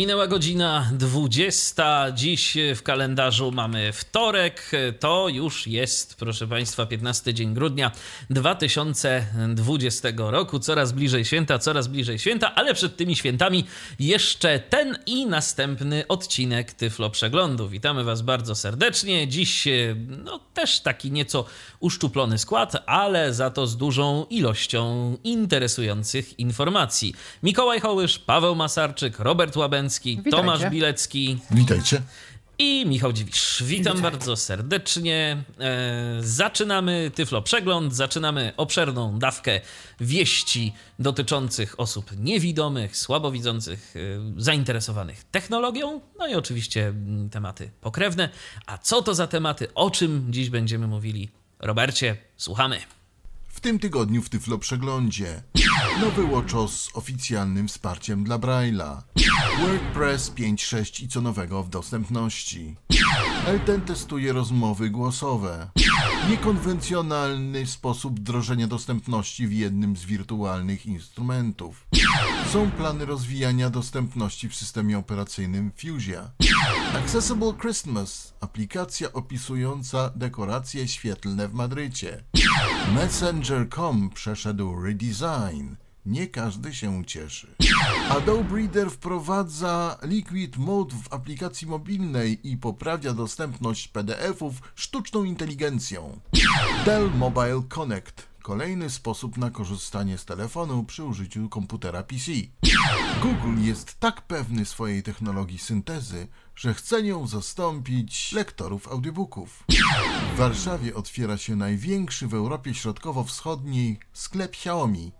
Minęła godzina 20. Dziś w kalendarzu mamy wtorek. To już jest, proszę Państwa, 15 dzień grudnia 2020 roku. Coraz bliżej święta, coraz bliżej święta, ale przed tymi świętami jeszcze ten i następny odcinek Tyflo Przeglądu. Witamy Was bardzo serdecznie. Dziś no, też taki nieco uszczuplony skład, ale za to z dużą ilością interesujących informacji. Mikołaj Hołysz, Paweł Masarczyk, Robert Witajcie. Tomasz Bilecki Witajcie. i Michał Dziwisz. Witam bardzo serdecznie. E, zaczynamy Tyflo Przegląd, zaczynamy obszerną dawkę wieści dotyczących osób niewidomych, słabowidzących, e, zainteresowanych technologią, no i oczywiście mm, tematy pokrewne. A co to za tematy, o czym dziś będziemy mówili? Robercie, słuchamy. W tym tygodniu w Tyflo Przeglądzie nowy WatchOS z oficjalnym wsparciem dla Braille'a. WordPress 5.6 i co nowego w dostępności. Elten testuje rozmowy głosowe. Niekonwencjonalny sposób wdrożenia dostępności w jednym z wirtualnych instrumentów. Są plany rozwijania dostępności w systemie operacyjnym Fuchsia. Accessible Christmas, aplikacja opisująca dekoracje świetlne w Madrycie. Messenger.com przeszedł redesign. Nie każdy się cieszy. Adobe Reader wprowadza Liquid Mode w aplikacji mobilnej i poprawia dostępność PDF-ów sztuczną inteligencją. Dell Mobile Connect. Kolejny sposób na korzystanie z telefonu przy użyciu komputera PC. Google jest tak pewny swojej technologii syntezy, że chce nią zastąpić lektorów audiobooków. W Warszawie otwiera się największy w Europie Środkowo-Wschodniej sklep Xiaomi.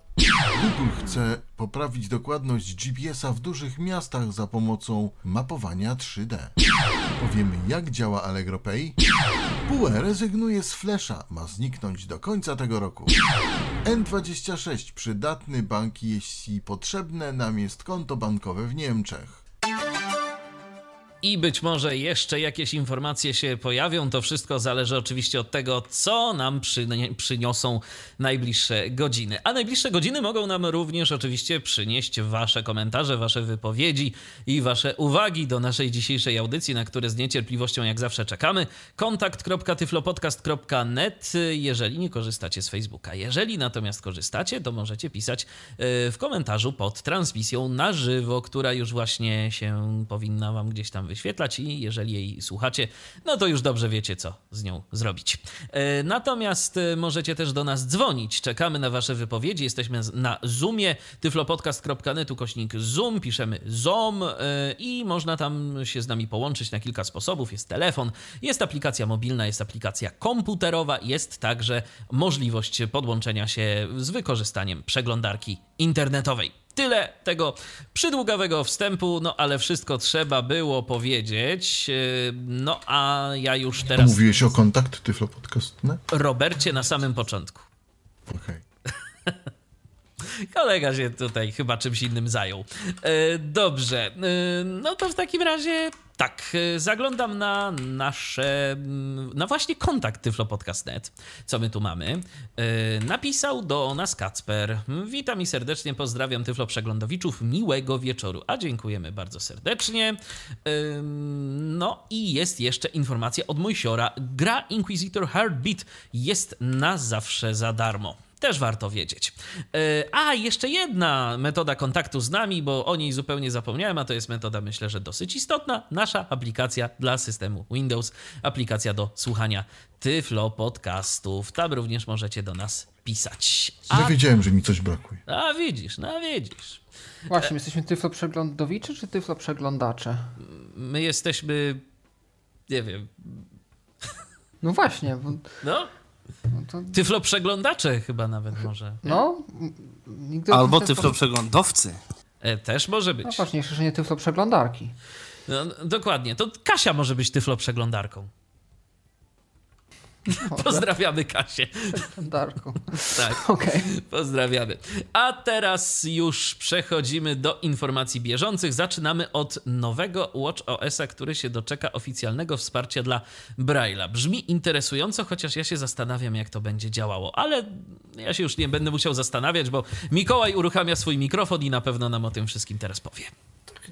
Google chce poprawić dokładność GPS-a w dużych miastach za pomocą mapowania 3D. Powiemy jak działa Allegro Pay? PUE rezygnuje z Flasha, ma zniknąć do końca tego roku. N26 przydatny bank, jeśli potrzebne nam jest konto bankowe w Niemczech. I być może jeszcze jakieś informacje się pojawią. To wszystko zależy oczywiście od tego, co nam przyniosą najbliższe godziny. A najbliższe godziny mogą nam również oczywiście przynieść Wasze komentarze, Wasze wypowiedzi i Wasze uwagi do naszej dzisiejszej audycji, na które z niecierpliwością jak zawsze czekamy. kontakt.tyflopodcast.net, jeżeli nie korzystacie z Facebooka. Jeżeli natomiast korzystacie, to możecie pisać e, w komentarzu pod transmisją na żywo, która już właśnie się powinna Wam gdzieś tam wyświetlać i jeżeli jej słuchacie, no to już dobrze wiecie, co z nią zrobić. E, Natomiast e, możecie też do nas dzwonić. Czekamy na Wasze wypowiedzi. Jesteśmy na Zoomie, tyflopodcast.net ukośnik Zoom, piszemy ZOM e, i można tam się z nami połączyć na kilka sposobów. Jest telefon, jest aplikacja mobilna, jest aplikacja komputerowa, jest także możliwość podłączenia się z wykorzystaniem przeglądarki internetowej. Tyle tego przydługawego wstępu, no ale wszystko trzeba było powiedzieć. Yy, No a ja już teraz mówiłeś o kontakt Tyflo Podcast, nie? Robercie na samym początku. Okej. Kolega się tutaj chyba czymś innym zajął. E, Dobrze, e, no to w takim razie tak, e, zaglądam na nasze, mm, na właśnie kontakt tyflopodcast.net, co my tu mamy. E, Napisał do nas Kacper. Witam i serdecznie pozdrawiam Tyflo Przeglądowiczów. Miłego wieczoru. A dziękujemy bardzo serdecznie. Ym, No i jest jeszcze informacja od Mojsiora. Gra Inquisitor Heartbeat jest na zawsze za darmo. Też warto wiedzieć. E, A, jeszcze jedna metoda kontaktu z nami, bo o niej zupełnie zapomniałem, a to jest metoda, myślę, że dosyć istotna. Nasza aplikacja dla systemu Windows, aplikacja do słuchania Tyflo podcastów. Tam również możecie do nas pisać. Ja A, wiedziałem, że mi coś brakuje. a widzisz, no widzisz. Właśnie, my jesteśmy tyflo przeglądowicze czy tyflo przeglądacze? My jesteśmy, nie wiem, No właśnie, bo, no, no to, Tyflo przeglądacze chyba nawet może. no, nigdy Albo tyflo przeglądowcy. E, też może No być. ważniejsze, że nie tyflo przeglądarki. No, no, dokładnie. To Kasia może być tyflo przeglądarką. Pozdrawiamy Kasię. Darku. Tak. Okej. Pozdrawiamy. A teraz już przechodzimy do informacji bieżących. Zaczynamy od nowego Watch OS-a, który się doczeka oficjalnego wsparcia dla Braille'a. Brzmi interesująco, chociaż ja się zastanawiam, jak to będzie działało, ale ja się już nie będę musiał zastanawiać, bo Mikołaj uruchamia swój mikrofon i na pewno nam o tym wszystkim teraz powie.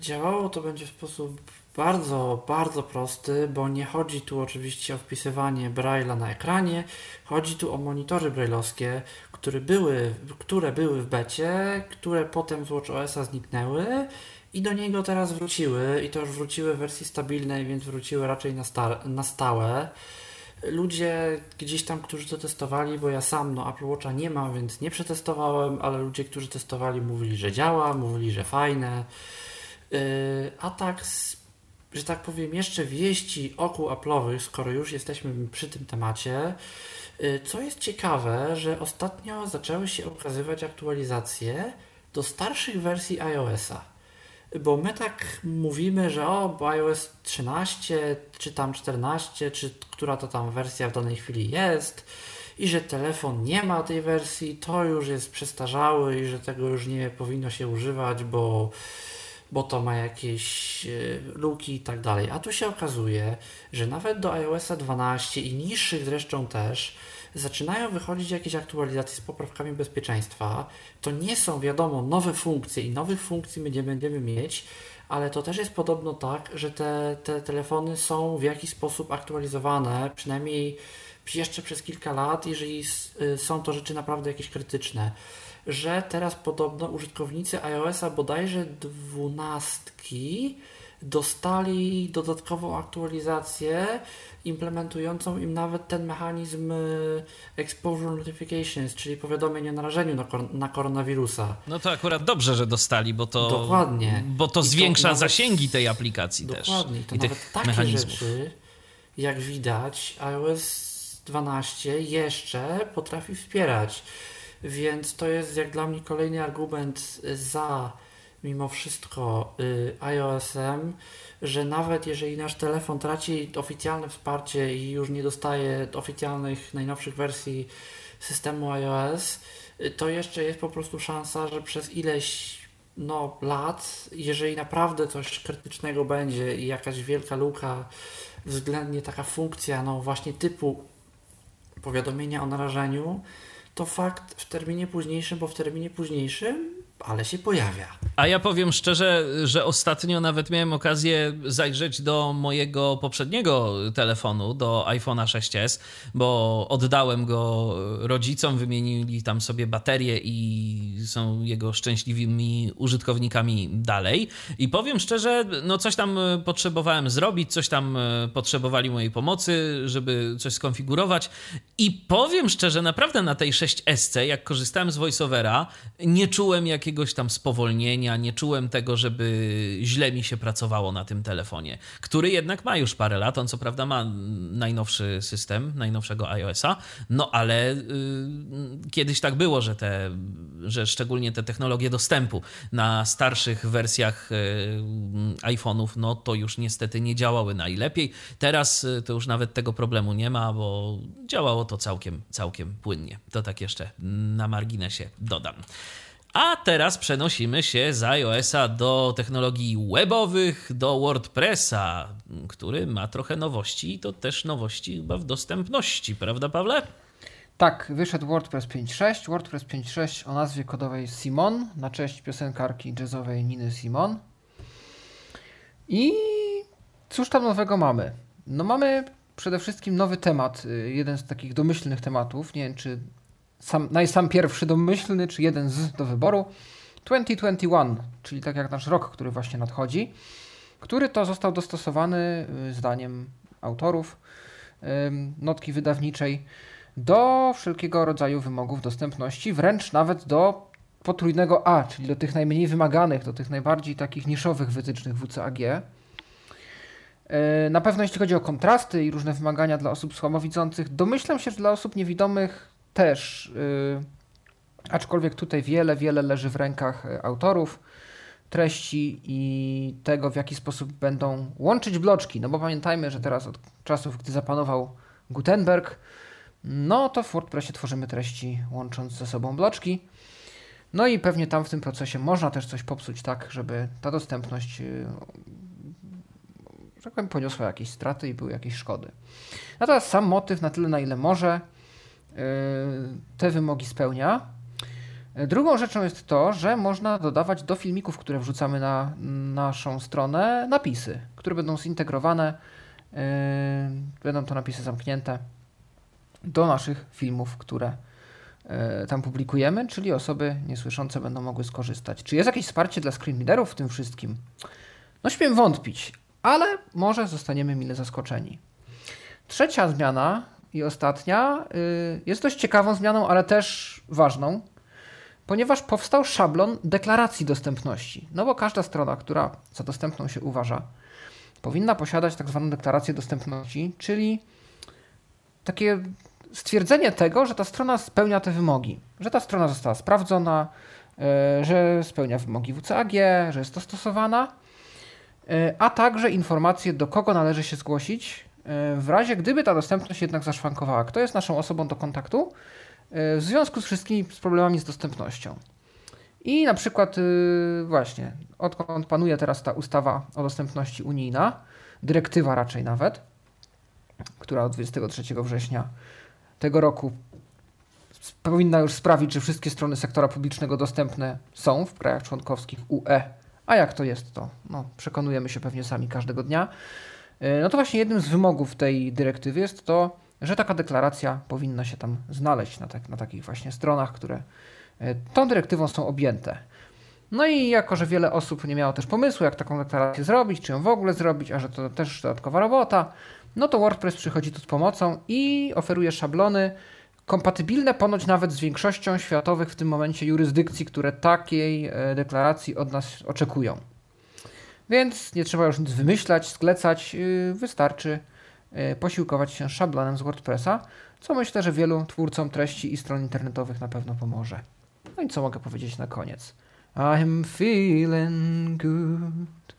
Działało to będzie w sposób bardzo, bardzo prosty, bo nie chodzi tu oczywiście o wpisywanie Braille'a na ekranie, chodzi tu o monitory braille'owskie, które były, które były w becie, które potem z WatchOS-a zniknęły i do niego teraz wróciły i to już wróciły w wersji stabilnej, więc wróciły raczej na, na stałe. Ludzie gdzieś tam, którzy to testowali, bo ja sam no Apple Watcha nie mam, więc nie przetestowałem, ale ludzie, którzy testowali mówili, że działa, mówili, że fajne. Yy, a tak, że tak powiem, jeszcze wieści oku Apple'owych, skoro już jesteśmy przy tym temacie. Yy, co jest ciekawe, że ostatnio zaczęły się ukazywać aktualizacje do starszych wersji iOS-a. Bo my tak mówimy, że o, iOS 13, czy tam 14, czy która to tam wersja w danej chwili jest, i że telefon nie ma tej wersji, to już jest przestarzały i że tego już nie powinno się używać, bo bo to ma jakieś e, luki i tak dalej. A tu się okazuje, że nawet do iOS 12 i niższych zresztą też zaczynają wychodzić jakieś aktualizacje z poprawkami bezpieczeństwa. To nie są, wiadomo, nowe funkcje i nowych funkcji my nie będziemy mieć, ale to też jest podobno tak, że te, te telefony są w jakiś sposób aktualizowane, przynajmniej jeszcze przez kilka lat, jeżeli y, są to rzeczy naprawdę jakieś krytyczne że teraz podobno użytkownicy iOS-a bodajże dwunastki dostali dodatkową aktualizację implementującą im nawet ten mechanizm y, exposure notifications, czyli powiadomień o narażeniu na, kor na koronawirusa. No to akurat dobrze, że dostali, bo to, Dokładnie. Bo to I zwiększa to nawet, zasięgi tej aplikacji dokładnie, też. To I nawet takie mechanizmów. rzeczy, jak widać, iOS 12 jeszcze potrafi wspierać. Więc to jest jak dla mnie kolejny argument za mimo wszystko y, iOS-em, że nawet jeżeli nasz telefon traci oficjalne wsparcie i już nie dostaje oficjalnych, najnowszych wersji systemu iOS, y, to jeszcze jest po prostu szansa, że przez ileś no, lat, jeżeli naprawdę coś krytycznego będzie i jakaś wielka luka, względnie taka funkcja, no właśnie typu powiadomienia o narażeniu, to fakt w terminie późniejszym, bo w terminie późniejszym, ale się pojawia. A ja powiem szczerze, że ostatnio nawet miałem okazję zajrzeć do mojego poprzedniego telefonu, do iPhone'a 6s, bo oddałem go rodzicom, wymienili tam sobie baterię i są jego szczęśliwymi użytkownikami dalej. I powiem szczerze, no coś tam potrzebowałem zrobić, coś tam potrzebowali mojej pomocy, żeby coś skonfigurować. I powiem szczerze, naprawdę na tej 6s, jak korzystałem z VoiceOvera, nie czułem jakiegoś tam spowolnienia, nie czułem tego, żeby źle mi się pracowało na tym telefonie, który jednak ma już parę lat. On co prawda ma najnowszy system, najnowszego iOS-a, no ale y, kiedyś tak było, że, te, że szczególnie te technologie dostępu na starszych wersjach y, iPhone'ów, no to już niestety nie działały najlepiej. Teraz y, to już nawet tego problemu nie ma, bo działało to całkiem, całkiem płynnie. To tak jeszcze na marginesie dodam. A teraz przenosimy się z iOS-a do technologii webowych, do WordPressa, który ma trochę nowości i to też nowości chyba w dostępności, prawda Pawle? Tak, wyszedł WordPress 5.6. WordPress 5.6 o nazwie kodowej Simon, na cześć piosenkarki jazzowej Niny Simon. I cóż tam nowego mamy? No mamy przede wszystkim nowy temat, jeden z takich domyślnych tematów. Nie wiem, czy sam, najsam pierwszy domyślny, czy jeden z do wyboru. 2021, czyli tak jak nasz rok, który właśnie nadchodzi, który to został dostosowany zdaniem autorów notki wydawniczej do wszelkiego rodzaju wymogów dostępności, wręcz nawet do potrójnego A, czyli do tych najmniej wymaganych, do tych najbardziej takich niszowych wytycznych WCAG. Na pewno jeśli chodzi o kontrasty i różne wymagania dla osób słabowidzących, domyślam się, że dla osób niewidomych też, yy, aczkolwiek tutaj wiele, wiele leży w rękach autorów treści i tego, w jaki sposób będą łączyć bloczki. No bo pamiętajmy, że teraz od czasów, gdy zapanował Gutenberg, no to w WordPressie tworzymy treści łącząc ze sobą bloczki. No i pewnie tam w tym procesie można też coś popsuć tak, żeby ta dostępność y, że tak powiem, poniosła jakieś straty i były jakieś szkody. Natomiast sam motyw na tyle, na ile może, y, te wymogi spełnia. Drugą rzeczą jest to, że można dodawać do filmików, które wrzucamy na naszą stronę, napisy, które będą zintegrowane, y, będą to napisy zamknięte do naszych filmów, które y, tam publikujemy, czyli osoby niesłyszące będą mogły skorzystać. Czy jest jakieś wsparcie dla screenreaderów w tym wszystkim? No śmiem wątpić, ale może zostaniemy mile zaskoczeni. Trzecia zmiana i ostatnia y, jest dość ciekawą zmianą, ale też ważną, ponieważ powstał szablon deklaracji dostępności. No bo każda strona, która za dostępną się uważa, powinna posiadać tak zwaną deklarację dostępności, czyli takie stwierdzenie tego, że ta strona spełnia te wymogi, że ta strona została sprawdzona, y, że spełnia wymogi WCAG, że jest dostosowana E, a także informacje, do kogo należy się zgłosić w razie, gdyby ta dostępność jednak zaszwankowała. Kto jest naszą osobą do kontaktu e, w związku z wszystkimi problemami z dostępnością. I na przykład właśnie, odkąd panuje teraz ta ustawa o dostępności unijna, dyrektywa raczej nawet, która od 23 września tego roku powinna już sprawić, że wszystkie strony sektora publicznego dostępne są w krajach członkowskich UE a jak to jest, to no, przekonujemy się pewnie sami każdego dnia. E, no to właśnie jednym z wymogów tej dyrektywy jest to, że taka deklaracja powinna się tam znaleźć na, tak, na takich właśnie stronach, które e, tą dyrektywą są objęte. No i jako, że wiele osób nie miało też pomysłu, jak taką deklarację zrobić, czy ją w ogóle zrobić, a że to też dodatkowa robota, no to WordPress przychodzi tu z pomocą i oferuje szablony, kompatybilne ponoć nawet z większością światowych w tym momencie jurysdykcji, które takiej e, deklaracji od nas oczekują. Więc nie trzeba już nic wymyślać, sklecać, y, wystarczy e, posiłkować się szablonem z WordPressa, co myślę, że wielu twórcom treści i stron internetowych na pewno pomoże. No i co mogę powiedzieć na koniec? I'm feeling good.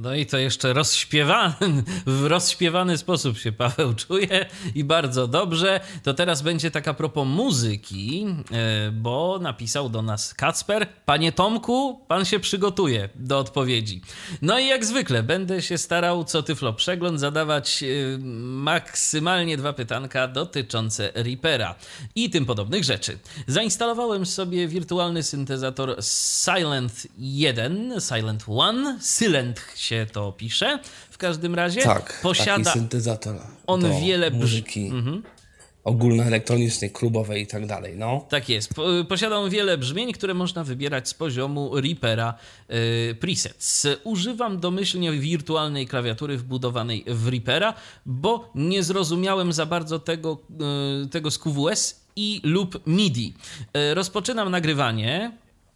No i to jeszcze rozśpiewany, w rozśpiewany sposób się Paweł czuje i bardzo dobrze. To teraz będzie taka propos muzyki, e, bo napisał do nas Kacper. Panie Tomku, pan się przygotuje do odpowiedzi. No i jak zwykle będę się starał co tyflo przegląd zadawać e, maksymalnie dwa pytanka dotyczące Reapera i tym podobnych rzeczy. Zainstalowałem sobie wirtualny syntezator Silent 1, Silent 1, Silent się to pisze. W każdym razie tak, posiada taki syntezator on wiele muzyki. Mhm ogólnoelektronicznej, klubowej i tak dalej. No. Tak jest. Posiada on wiele brzmień, które można wybierać z poziomu Reapera yy, presets. Używam domyślnie wirtualnej klawiatury wbudowanej w Reapera, bo nie zrozumiałem za bardzo tego, yy, tego z QWS i lub MIDI. Yy, rozpoczynam nagrywanie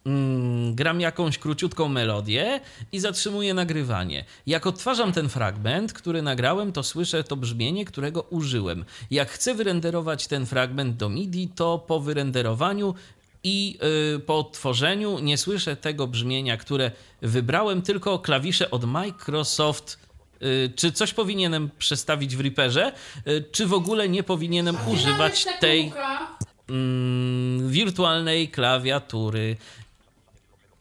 mm, gram jakąś króciutką melodię i zatrzymuję nagrywanie. Jak odtwarzam ten fragment, który nagrałem, to słyszę to brzmienie, którego użyłem. Jak chcę wyrenderować ten fragment do MIDI, to po wyrenderowaniu i yy, po odtworzeniu nie słyszę tego brzmienia, które wybrałem, tylko klawisze od Microsoft. Y, czy coś powinienem przestawić w Reaperze, y, czy w ogóle nie powinienem używać tej mm, wirtualnej klawiatury.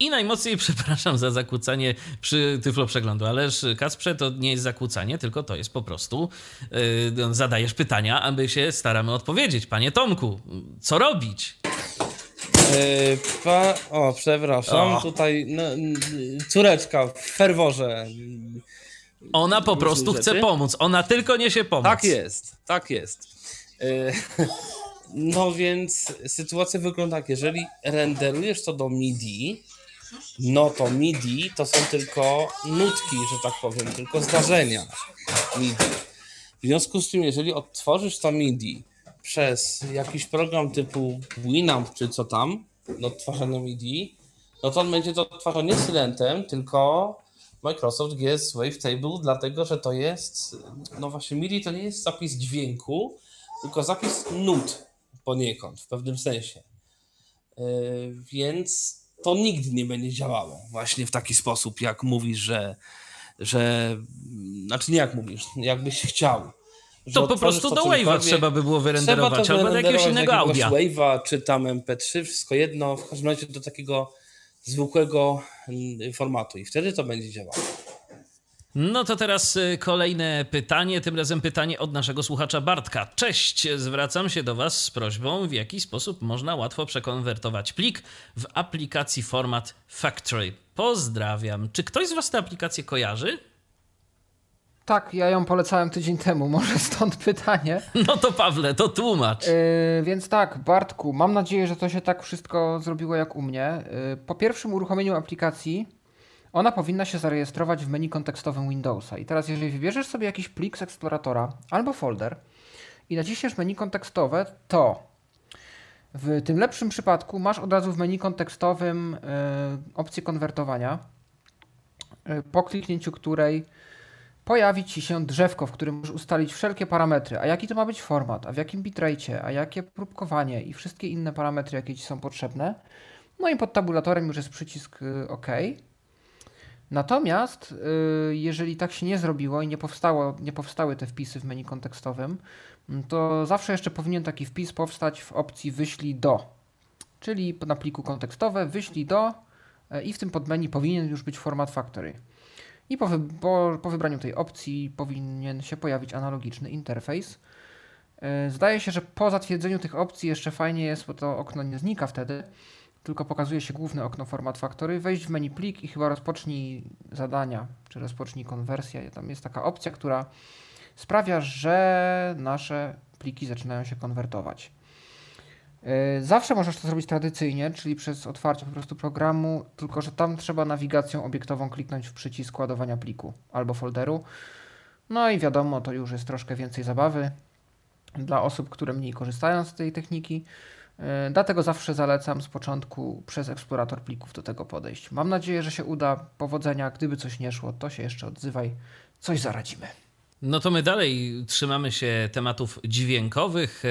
I najmocniej przepraszam za zakłócanie przy Tyflo Przeglądu, ależ Kacprze to nie jest zakłócanie, tylko to jest po prostu yy, zadajesz pytania, aby się staramy odpowiedzieć. Panie Tomku, co robić? Yy, pa... O, przepraszam, o. tutaj no, córeczka w ferworze. Ona po prostu chce pomóc, ona tylko niesie pomoc. Tak jest, tak jest. Yy, no więc sytuacja wygląda tak, jeżeli renderujesz to do MIDI, no to MIDI to są tylko nutki, że tak powiem, tylko zdarzenia MIDI. W związku z tym, jeżeli odtworzysz to MIDI przez jakiś program typu Winamp czy co tam, do odtwarzania MIDI, no to on będzie to odtwarzał nie Silentem, tylko Microsoft GS Wavetable, dlatego że to jest, no właśnie MIDI to nie jest zapis dźwięku, tylko zapis nut poniekąd, w pewnym sensie. Yy, więc to nigdy nie będzie działało właśnie w taki sposób, jak mówisz, że, że znaczy nie jak mówisz, jakbyś chciał, To po prostu to do Wave'a trzeba by było wyrenderować, Trzeba to albo do jakiegoś innego audia. Wave'a, czy tam MP3, wszystko jedno, w każdym razie do takiego zwykłego mm, formatu i wtedy to będzie działało. No to teraz y, kolejne pytanie, tym razem pytanie od naszego słuchacza Bartka. Cześć, zwracam się do Was z prośbą, w jaki sposób można łatwo przekonwertować plik w aplikacji format Factory. Pozdrawiam. Czy ktoś z Was tę aplikację kojarzy? Tak, ja ją polecałem tydzień temu, może stąd pytanie. No to Pawle, to tłumacz. Yy, więc tak, Bartku, mam nadzieję, że to się tak wszystko zrobiło jak u mnie. Yy, po pierwszym uruchomieniu aplikacji ona powinna się zarejestrować w menu kontekstowym Windowsa. I teraz, jeżeli wybierzesz sobie jakiś plik z eksploratora albo folder i naciśniesz menu kontekstowe, to w tym lepszym przypadku masz od razu w menu kontekstowym yy, opcję konwertowania, yy, po kliknięciu której pojawi Ci się drzewko, w którym możesz ustalić wszelkie parametry, a jaki to ma być format, a w jakim bitrate, a jakie próbkowanie i wszystkie inne parametry, jakie Ci są potrzebne. No i pod tabulatorem już jest przycisk y, OK. Natomiast y, jeżeli tak się nie zrobiło i nie, powstało, nie powstały te wpisy w menu kontekstowym, mm, to zawsze jeszcze powinien taki wpis powstać w opcji wyślij do. Czyli na pliku kontekstowe wyślij do y, i w tym podmenu powinien już być format factory. I po, po, wybraniu tej opcji powinien się pojawić analogiczny interfejs. Yy, zdaje się, że po zatwierdzeniu tych opcji jeszcze fajnie jest, bo to okno nie znika wtedy, tylko pokazuje się główne okno Format Factory. Wejść w menu plik i chyba rozpocznij zadania, czy rozpocznij konwersję. Tam jest taka opcja, która sprawia, że nasze pliki zaczynają się konwertować. Zawsze możesz to zrobić tradycyjnie, czyli przez otwarcie po prostu programu, tylko że tam trzeba nawigacją obiektową kliknąć w przycisk ładowania pliku albo folderu. No i wiadomo, to już jest troszkę więcej zabawy dla osób, które mniej korzystają z tej techniki. Dlatego zawsze zalecam z początku przez eksplorator plików do tego podejść. Mam nadzieję, że się uda. Powodzenia. Gdyby coś nie szło, to się jeszcze odzywaj. Coś zaradzimy. No to my dalej trzymamy się tematów dźwiękowych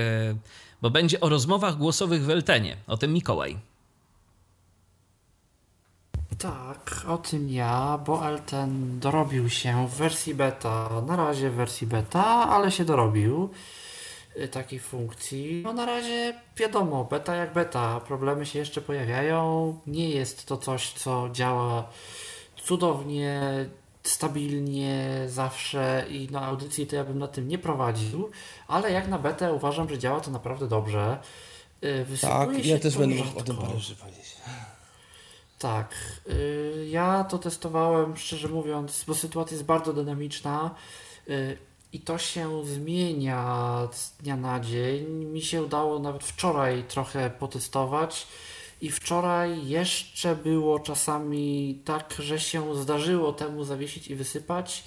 bo będzie o rozmowach głosowych w Eltenie. O tym Mikołaj. Tak, o tym ja, bo Elten dorobił się w wersji beta, na razie w wersji beta, ale się dorobił takiej funkcji. No na razie wiadomo, beta jak beta, problemy się jeszcze pojawiają. Nie jest to coś, co działa cudownie, stabilnie zawsze i na audycji to ja bym na tym nie prowadził, ale jak na betę uważam, że działa to naprawdę dobrze. Wysługuje tak, ja też będę mógł o tym parę powiedzieć. Tak, ja to testowałem, szczerze mówiąc, bo sytuacja jest bardzo dynamiczna i to się zmienia z dnia na dzień. Mi się udało nawet wczoraj trochę potestować i wczoraj jeszcze było czasami tak, że się zdarzyło temu zawiesić i wysypać.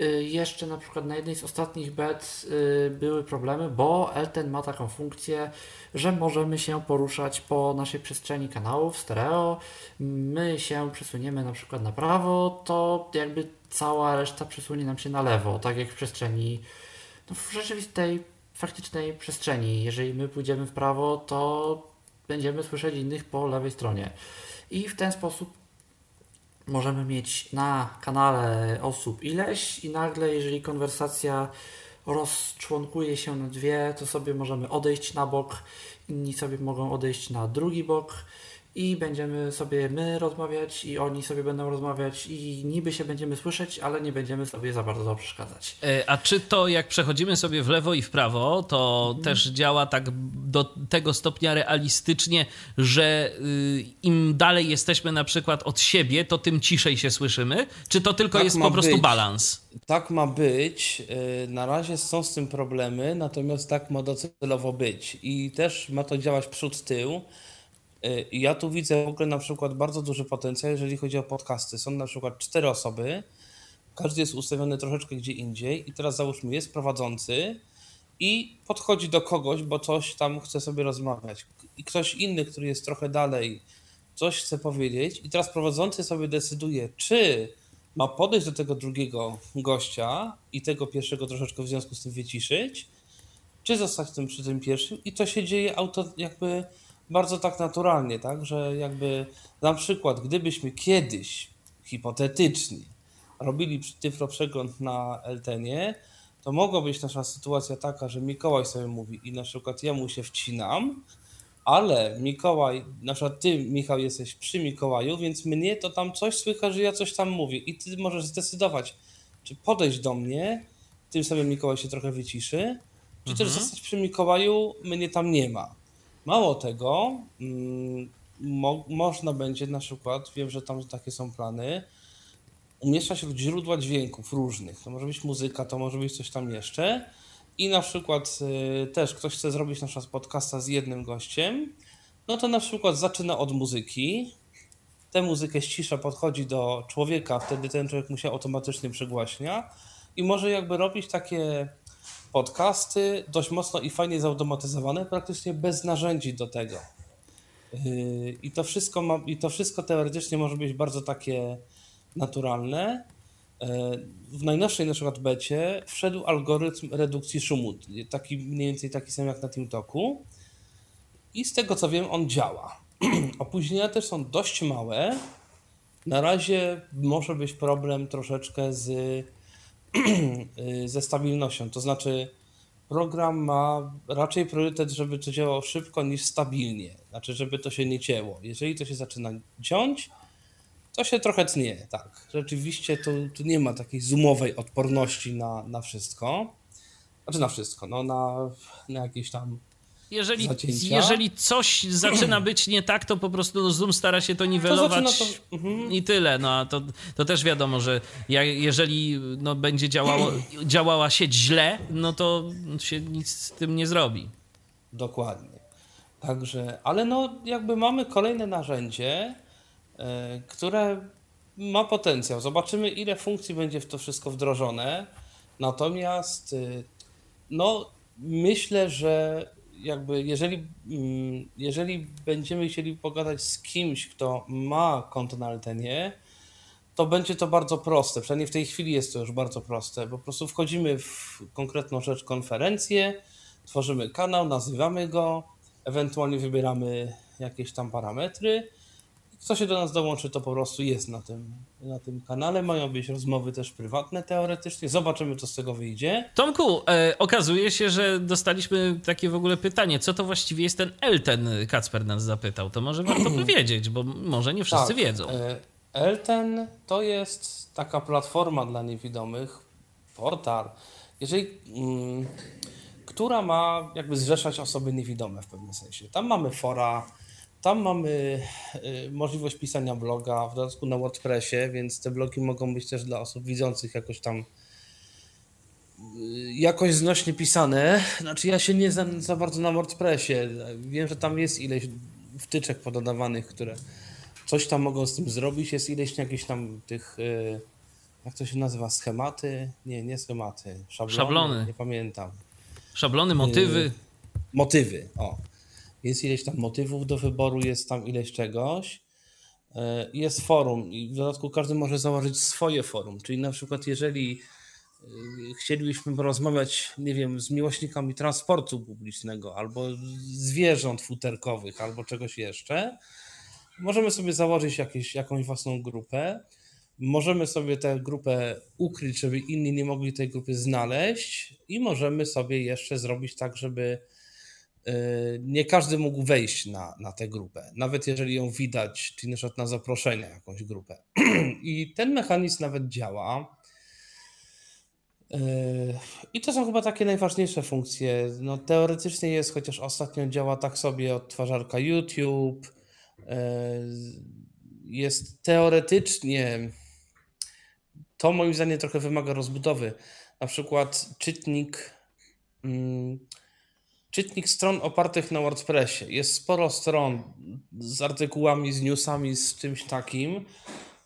Y, jeszcze na przykład na jednej z ostatnich bet y, były problemy, bo Elten ma taką funkcję, że możemy się poruszać po naszej przestrzeni kanałów stereo. My się przesuniemy na przykład na prawo, to jakby cała reszta przesunie nam się na lewo, tak jak w przestrzeni, no w rzeczywistej, faktycznej przestrzeni. Jeżeli my pójdziemy w prawo, to będziemy słyszeć innych po lewej stronie. I w ten sposób możemy mieć na kanale osób ileś i nagle, jeżeli konwersacja rozczłonkuje się na dwie, to sobie możemy odejść na bok, inni sobie mogą odejść na drugi bok i będziemy sobie my rozmawiać i oni sobie będą rozmawiać i niby się będziemy słyszeć, ale nie będziemy sobie za bardzo przeszkadzać. A czy to jak przechodzimy sobie w lewo i w prawo, to mhm. też działa tak do tego stopnia realistycznie, że y, im dalej jesteśmy na przykład od siebie, to tym ciszej się słyszymy? Czy to tylko tak jest po prostu być. balans? Tak ma być. Y, na razie są z tym problemy, natomiast tak ma docelowo być. I też ma to działać przód-tył. Y, ja tu widzę w ogóle na przykład bardzo duży potencjał, jeżeli chodzi o podcasty. Są na przykład cztery osoby, każdy jest ustawiony troszeczkę gdzie indziej. I teraz załóżmy jest prowadzący i podchodzi do kogoś, bo coś tam chce sobie rozmawiać. I ktoś inny, który jest trochę dalej, coś chce powiedzieć. I teraz prowadzący sobie decyduje, czy ma podejść do tego drugiego gościa i tego pierwszego troszeczkę w związku z tym wyciszyć, czy zostać tym przy tym pierwszym. I to się dzieje auto jakby bardzo tak naturalnie, tak, że jakby na przykład gdybyśmy kiedyś hipotetycznie robili tyflo przegląd na Eltenie, to mogła być nasza sytuacja taka, że Mikołaj sobie mówi i na przykład ja mu się wcinam, ale Mikołaj, na przykład ty, Michał, jesteś przy Mikołaju, więc mnie to tam coś słychać, że ja coś tam mówię i ty możesz zdecydować, czy podejść do mnie, tym sobie Mikołaj się trochę wyciszy, czy też zostać przy Mikołaju, mnie tam nie ma. Mało tego, mm, mo można będzie na przykład, wiem, że tam takie są plany, umieszczać źródła dźwięków różnych. To może być muzyka, to może być coś tam jeszcze. I na przykład y, też ktoś chce zrobić na przykład podcasta z jednym gościem, no to na przykład zaczyna od muzyki, tę muzykę ścisza, podchodzi do człowieka, wtedy ten człowiek mu się automatycznie przegłaśnia i może jakby robić takie podcasty dość mocno i fajnie zautomatyzowane, praktycznie bez narzędzi do tego. Yy, I to wszystko, ma, i to wszystko teoretycznie może być bardzo takie naturalne. Yy, W najnowszej na przykład becie wszedł algorytm redukcji szumu, taki mniej więcej taki sam jak na TeamTalku. I z tego co wiem, on działa. Opóźnienia też są dość małe. Na razie może być problem troszeczkę z, ze stabilnością. To znaczy, program ma raczej priorytet, żeby to działało szybko niż stabilnie. Znaczy, żeby to się nie cięło. Jeżeli to się zaczyna ciąć, to się trochę tnie. Tak, rzeczywiście tu, tu nie ma takiej zoomowej odporności na, na wszystko. Znaczy na wszystko, no na, na jakieś tam Jeżeli, Zacięcia? jeżeli coś zaczyna być nie tak, to po prostu Zoom stara się to niwelować zaczyna to- mhm. i tyle. No, to, to też wiadomo, że ja, jeżeli no, będzie działało, działała sieć źle, no to się nic z tym nie zrobi. Dokładnie. Także, ale no jakby mamy kolejne narzędzie, e, które ma potencjał. Zobaczymy, ile funkcji będzie w to wszystko wdrożone. Natomiast, y, no myślę, że jakby jeżeli, mm, jeżeli będziemy chcieli pogadać z kimś, kto ma konto na Altenie, to będzie to bardzo proste. Przynajmniej w tej chwili jest to już bardzo proste. Po prostu wchodzimy w konkretną rzecz, konferencję, tworzymy kanał, nazywamy go, ewentualnie wybieramy jakieś tam parametry. Kto się do nas dołączy, to po prostu jest na tym, na tym kanale. Mają być rozmowy też prywatne teoretycznie. Zobaczymy, co z tego wyjdzie. Tomku, e, okazuje się, że dostaliśmy takie w ogóle pytanie, co to właściwie jest ten Elten, Kacper nas zapytał. To może warto powiedzieć, bo może nie wszyscy Tak, wiedzą. e, Elten to jest taka platforma dla niewidomych, portal, jeżeli, mm, która ma jakby zrzeszać osoby niewidome w pewnym sensie. Tam mamy fora, tam mamy y, możliwość pisania bloga, w dodatku na WordPressie, więc te blogi mogą być też dla osób widzących jakoś tam y, jakoś znośnie pisane. Znaczy ja się nie znam za bardzo na WordPressie. Wiem, że tam jest ileś wtyczek pododawanych, które coś tam mogą z tym zrobić. Jest ileś jakichś tam tych, y, jak to się nazywa, schematy? Nie, nie schematy. Szablony? Szablony. Nie pamiętam. Szablony, motywy. Motywy, o. Jest ileś tam motywów do wyboru, jest tam ileś czegoś. E, Jest forum i w dodatku każdy może założyć swoje forum. Czyli na przykład jeżeli y, chcielibyśmy porozmawiać, nie wiem, z miłośnikami transportu publicznego albo zwierząt futerkowych albo czegoś jeszcze, możemy sobie założyć jakieś, jakąś własną grupę. Możemy sobie tę grupę ukryć, żeby inni nie mogli tej grupy znaleźć, i możemy sobie jeszcze zrobić tak, żeby nie każdy mógł wejść na, na tę grupę, nawet jeżeli ją widać, czyli na przykład na zaproszenie jakąś grupę. I ten mechanizm nawet działa. Y, I to są chyba takie najważniejsze funkcje. No, teoretycznie jest, chociaż ostatnio działa tak sobie odtwarzarka YouTube. y, Jest teoretycznie, to moim zdaniem trochę wymaga rozbudowy. Na przykład czytnik, mm, czytnik stron opartych na WordPressie. Jest sporo stron z artykułami, z newsami, z czymś takim,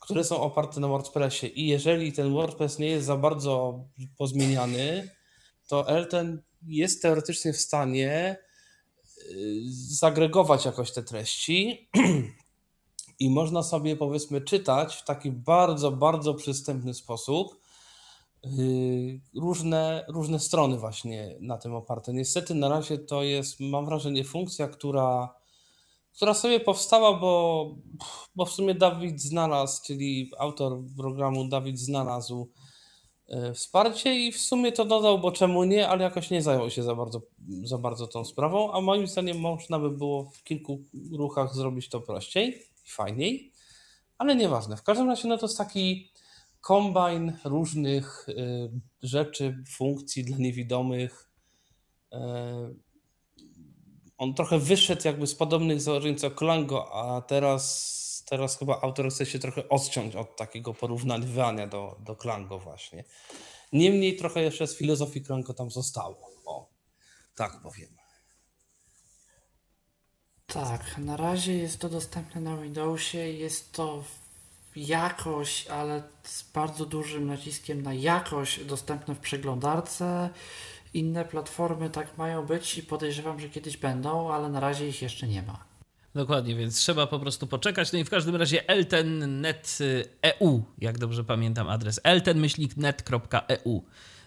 które są oparte na WordPressie. I jeżeli ten WordPress nie jest za bardzo pozmieniany, to Elten jest teoretycznie w stanie y, zagregować jakoś te treści i można sobie powiedzmy czytać w taki bardzo, bardzo przystępny sposób różne, różne strony właśnie na tym oparte. Niestety na razie to jest, mam wrażenie, funkcja, która, która sobie powstała, bo, bo w sumie Dawid znalazł, czyli autor programu Dawid znalazł e, wsparcie i w sumie to dodał, bo czemu nie, ale jakoś nie zajął się za bardzo, za bardzo tą sprawą, a moim zdaniem można by było w kilku ruchach zrobić to prościej i fajniej, ale nieważne. W każdym razie no to jest taki kombajn różnych y, rzeczy, funkcji dla niewidomych. E, on trochę wyszedł jakby z podobnych założeń co Klango, a teraz, teraz chyba autor chce się trochę odciąć od takiego porównywania do, do Klango właśnie. Niemniej trochę jeszcze z filozofii Klango tam zostało. O, tak powiem. Tak, na razie jest to dostępne na Windowsie. Jest to jakość, ale z bardzo dużym naciskiem na jakość dostępne w przeglądarce. Inne platformy tak mają być i podejrzewam, że kiedyś będą, ale na razie ich jeszcze nie ma. Dokładnie, więc trzeba po prostu poczekać. No i w każdym razie elten.net.eu, jak dobrze pamiętam adres, elten-net.eu.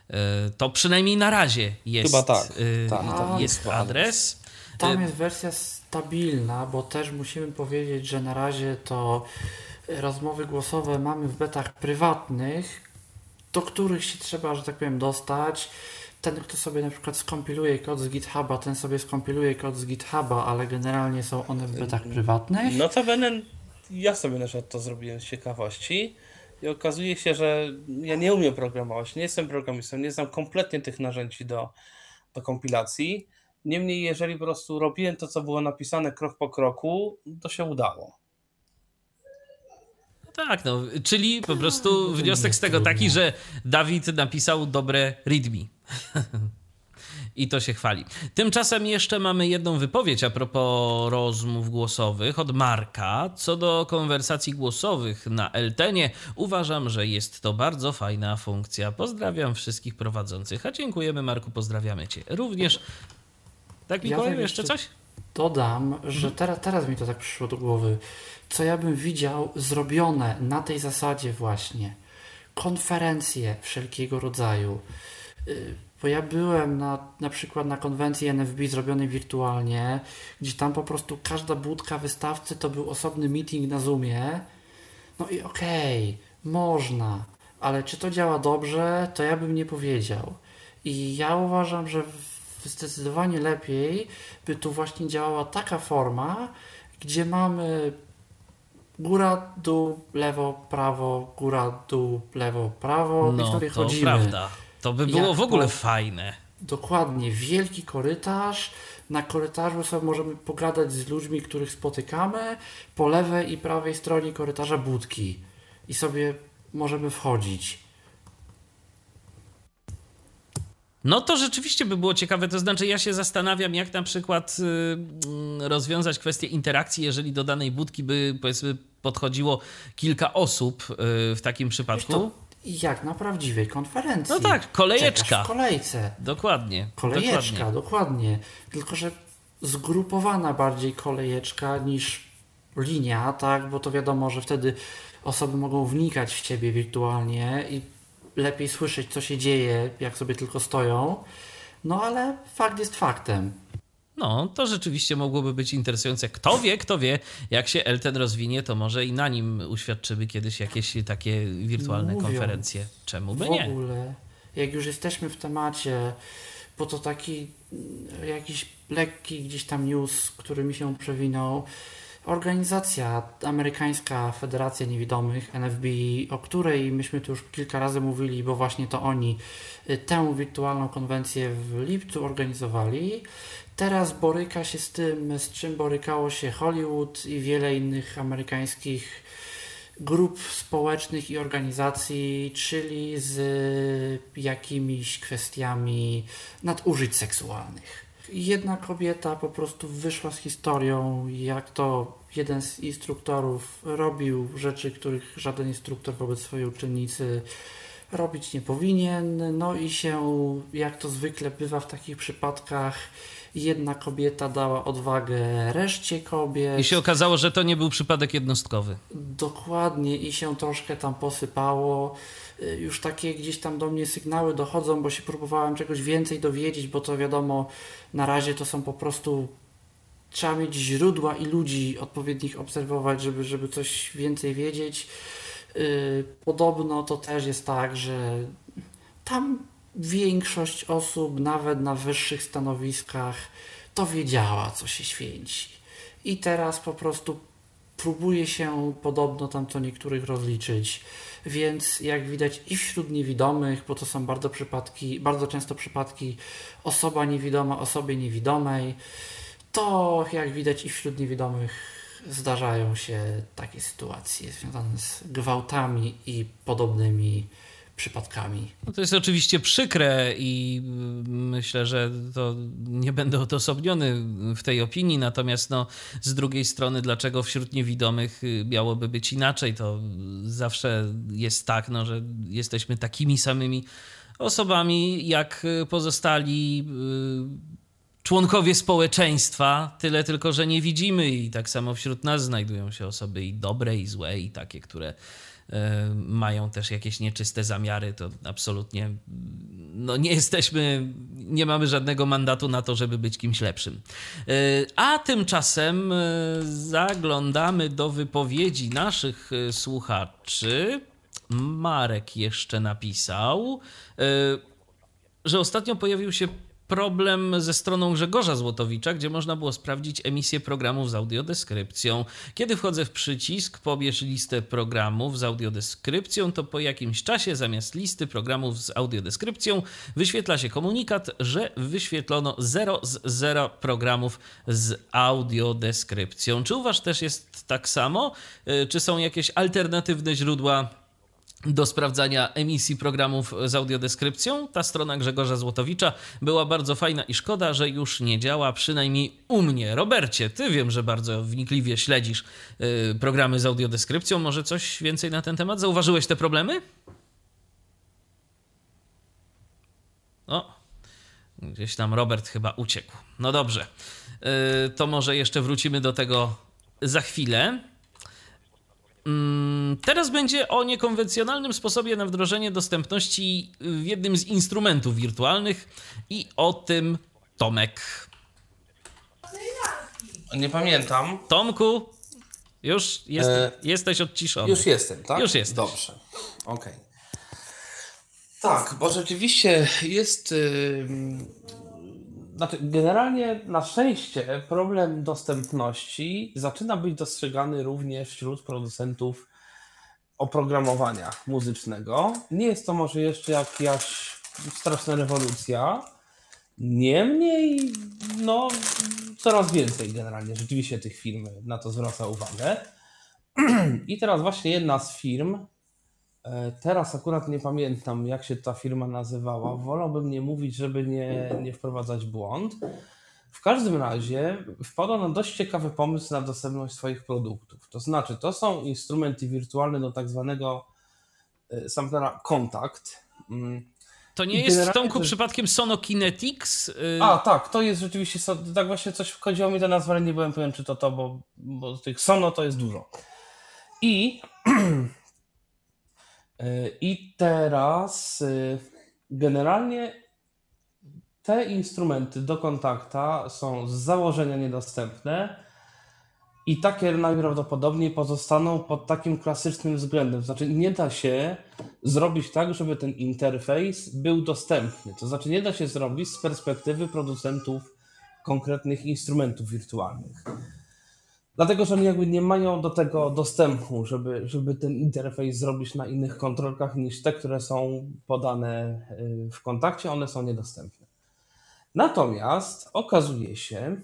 E, to przynajmniej na razie jest, Chyba tak, e, tak, tak. jest adres. Tam jest wersja stabilna, bo też musimy powiedzieć, że na razie to rozmowy głosowe mamy w betach prywatnych, do których się trzeba, że tak powiem, dostać. Ten, kto sobie na przykład skompiluje kod z GitHuba, ten sobie skompiluje kod z GitHuba, ale generalnie są one w betach prywatnych. Notabene ja sobie na przykład to zrobiłem z ciekawości i okazuje się, że ja nie umiem programować, nie jestem programistą, nie znam kompletnie tych narzędzi do, do kompilacji. Niemniej, jeżeli po prostu robiłem to, co było napisane krok po kroku, to się udało. Tak, no, czyli po prostu wniosek z tego taki, że Dawid napisał dobre readme. I to się chwali. Tymczasem jeszcze mamy jedną wypowiedź a propos rozmów głosowych od Marka. Co do konwersacji głosowych na Eltenie, uważam, że jest to bardzo fajna funkcja. Pozdrawiam wszystkich prowadzących. A dziękujemy Marku, pozdrawiamy Cię również. Tak, Ja Mikołaju, tak jeszcze jeszcze- coś? Dodam, że teraz, teraz mi to tak przyszło do głowy. Co ja bym widział zrobione na tej zasadzie właśnie. Konferencje wszelkiego rodzaju. Y, Bo ja byłem na, na przykład na konwencji NFB zrobionej wirtualnie, gdzie tam po prostu każda budka wystawcy to był osobny meeting na Zoomie. No i okej, można, ale czy to działa dobrze, to ja bym nie powiedział. I ja uważam, że w- zdecydowanie lepiej by tu właśnie działała taka forma, gdzie mamy góra, dół, lewo, prawo, góra, dół, lewo, prawo i No, sobie to chodzimy. prawda. To by było Jak w ogóle po- fajne. Dokładnie, wielki korytarz. Na korytarzu sobie możemy pogadać z ludźmi, których spotykamy. Po lewej i prawej stronie korytarza budki. I sobie możemy wchodzić. No to rzeczywiście by było ciekawe. To znaczy, ja się zastanawiam, jak na przykład y, mm, rozwiązać kwestię interakcji, jeżeli do danej budki by powiedzmy podchodziło kilka osób y, w takim przypadku. jak na prawdziwej konferencji. No tak, kolejeczka. Czekasz w kolejce. Dokładnie. Kolejeczka, dokładnie. dokładnie. Tylko, że zgrupowana bardziej kolejeczka niż linia, tak? Bo to wiadomo, że wtedy osoby mogą wnikać w ciebie wirtualnie i lepiej słyszeć, co się dzieje, jak sobie tylko stoją. No ale fakt jest faktem. No, to rzeczywiście mogłoby być interesujące. Kto wie, kto wie, jak się Elten rozwinie, to może i na nim uświadczymy kiedyś jakieś takie wirtualne Mówią. konferencje. Czemu by w nie? ogóle, jak już jesteśmy w temacie, bo to taki jakiś lekki gdzieś tam news, który mi się przewinął. Organizacja amerykańska Federacja Niewidomych, NFB, o której myśmy tu już kilka razy mówili, bo właśnie to oni y, tę wirtualną konwencję w lipcu organizowali. Teraz boryka się z tym, z czym borykało się Hollywood i wiele innych amerykańskich grup społecznych i organizacji, czyli z jakimiś kwestiami nadużyć seksualnych. Jedna kobieta po prostu wyszła z historią, jak to jeden z instruktorów robił rzeczy, których żaden instruktor wobec swojej uczennicy robić nie powinien. No i się, jak to zwykle bywa w takich przypadkach, jedna kobieta dała odwagę reszcie kobiet. I się okazało, że to nie był przypadek jednostkowy. Dokładnie i się troszkę tam posypało. Y, Już takie gdzieś tam do mnie sygnały dochodzą, bo się próbowałem czegoś więcej dowiedzieć, bo to wiadomo, na razie to są po prostu. Trzeba mieć źródła i ludzi odpowiednich obserwować, żeby, żeby coś więcej wiedzieć. Y, Podobno to też jest tak, że tam większość osób, nawet na wyższych stanowiskach, to wiedziała, co się święci. I teraz po prostu próbuje się podobno tam co niektórych rozliczyć. Więc jak widać i wśród niewidomych, bo to są bardzo przypadki, bardzo często przypadki osoba niewidoma osobie niewidomej, to jak widać i wśród niewidomych zdarzają się takie sytuacje związane z gwałtami i podobnymi przypadkami. No to jest oczywiście przykre i mm, myślę, że to nie będę odosobniony w tej opinii, natomiast no, z drugiej strony, dlaczego wśród niewidomych y, miałoby być inaczej? To zawsze jest tak, no, że jesteśmy takimi samymi osobami jak pozostali y, członkowie społeczeństwa, tyle tylko, że nie widzimy i tak samo wśród nas znajdują się osoby i dobre, i złe, i takie, które mają też jakieś nieczyste zamiary, to absolutnie no nie jesteśmy, nie mamy żadnego mandatu na to, żeby być kimś lepszym. E, a tymczasem e, zaglądamy do wypowiedzi naszych słuchaczy. Marek jeszcze napisał, że ostatnio pojawił się problem ze stroną Grzegorza Złotowicza, gdzie można było sprawdzić emisję programów z audiodeskrypcją. Kiedy wchodzę w przycisk pobierz listę programów z audiodeskrypcją, to po jakimś czasie zamiast listy programów z audiodeskrypcją wyświetla się komunikat, że wyświetlono 0 z 0 programów z audiodeskrypcją. Czy u Was też jest tak samo? Y, czy są jakieś alternatywne źródła do sprawdzania emisji programów z audiodeskrypcją. Ta strona Grzegorza Złotowicza była bardzo fajna i szkoda, że już nie działa, przynajmniej u mnie. Robercie, ty wiem, że bardzo wnikliwie śledzisz y, programy z audiodeskrypcją. Może coś więcej na ten temat? Zauważyłeś te problemy? O, gdzieś tam Robert chyba uciekł. No dobrze, y, to może jeszcze wrócimy do tego za chwilę. Mm, teraz będzie o niekonwencjonalnym sposobie na wdrożenie dostępności w jednym z instrumentów wirtualnych i o tym Tomek. Nie pamiętam. Tomku, już jest, e, jesteś odciszony. Już jestem, tak? Już jest. Dobrze. Okej. Okay. Tak, bo rzeczywiście jest. Znaczy, generalnie na szczęście problem dostępności zaczyna być dostrzegany również wśród producentów oprogramowania muzycznego. Nie jest to może jeszcze jakaś straszna rewolucja. Niemniej, no, coraz więcej generalnie rzeczywiście tych firm na to zwraca uwagę. I teraz właśnie jedna z firm, teraz akurat nie pamiętam jak się ta firma nazywała, wolałbym nie mówić, żeby nie, nie wprowadzać błąd, w każdym razie wpadła na dość ciekawy pomysł na dostępność swoich produktów. To znaczy, to są instrumenty wirtualne do tak zwanego e, samplera Contact. Mm. To nie jest w Tomku to... przypadkiem Sonokinetics? A, tak, to jest rzeczywiście, tak właśnie coś chodziło mi to nazwa, ale nie byłem pewien, czy to to, bo, bo tych Sono to jest dużo. I, e, i teraz y, generalnie te instrumenty do kontakta są z założenia niedostępne i takie najprawdopodobniej pozostaną pod takim klasycznym względem. Znaczy, nie da się zrobić tak, żeby ten interfejs był dostępny. To znaczy, nie da się zrobić z perspektywy producentów konkretnych instrumentów wirtualnych. Dlatego, że oni jakby nie mają do tego dostępu, żeby, żeby ten interfejs zrobić na innych kontrolkach niż te, które są podane y, w kontakcie, one są niedostępne. Natomiast okazuje się,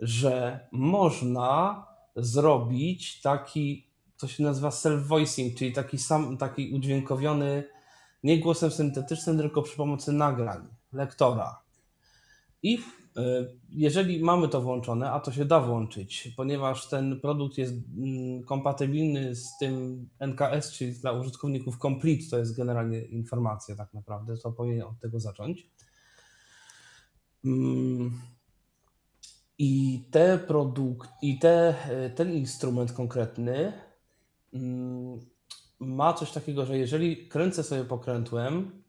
że można zrobić taki, co się nazywa self-voicing, czyli taki sam, taki udźwiękowiony nie głosem syntetycznym, tylko przy pomocy nagrań, lektora. I jeżeli mamy to włączone, a to się da włączyć, ponieważ ten produkt jest mm, kompatybilny z tym NKS, czyli dla użytkowników Complete, to jest generalnie informacja tak naprawdę, to powinien od tego zacząć Mm. I te produkt, i te, ten instrument konkretny mm, ma coś takiego, że jeżeli kręcę sobie pokrętłem,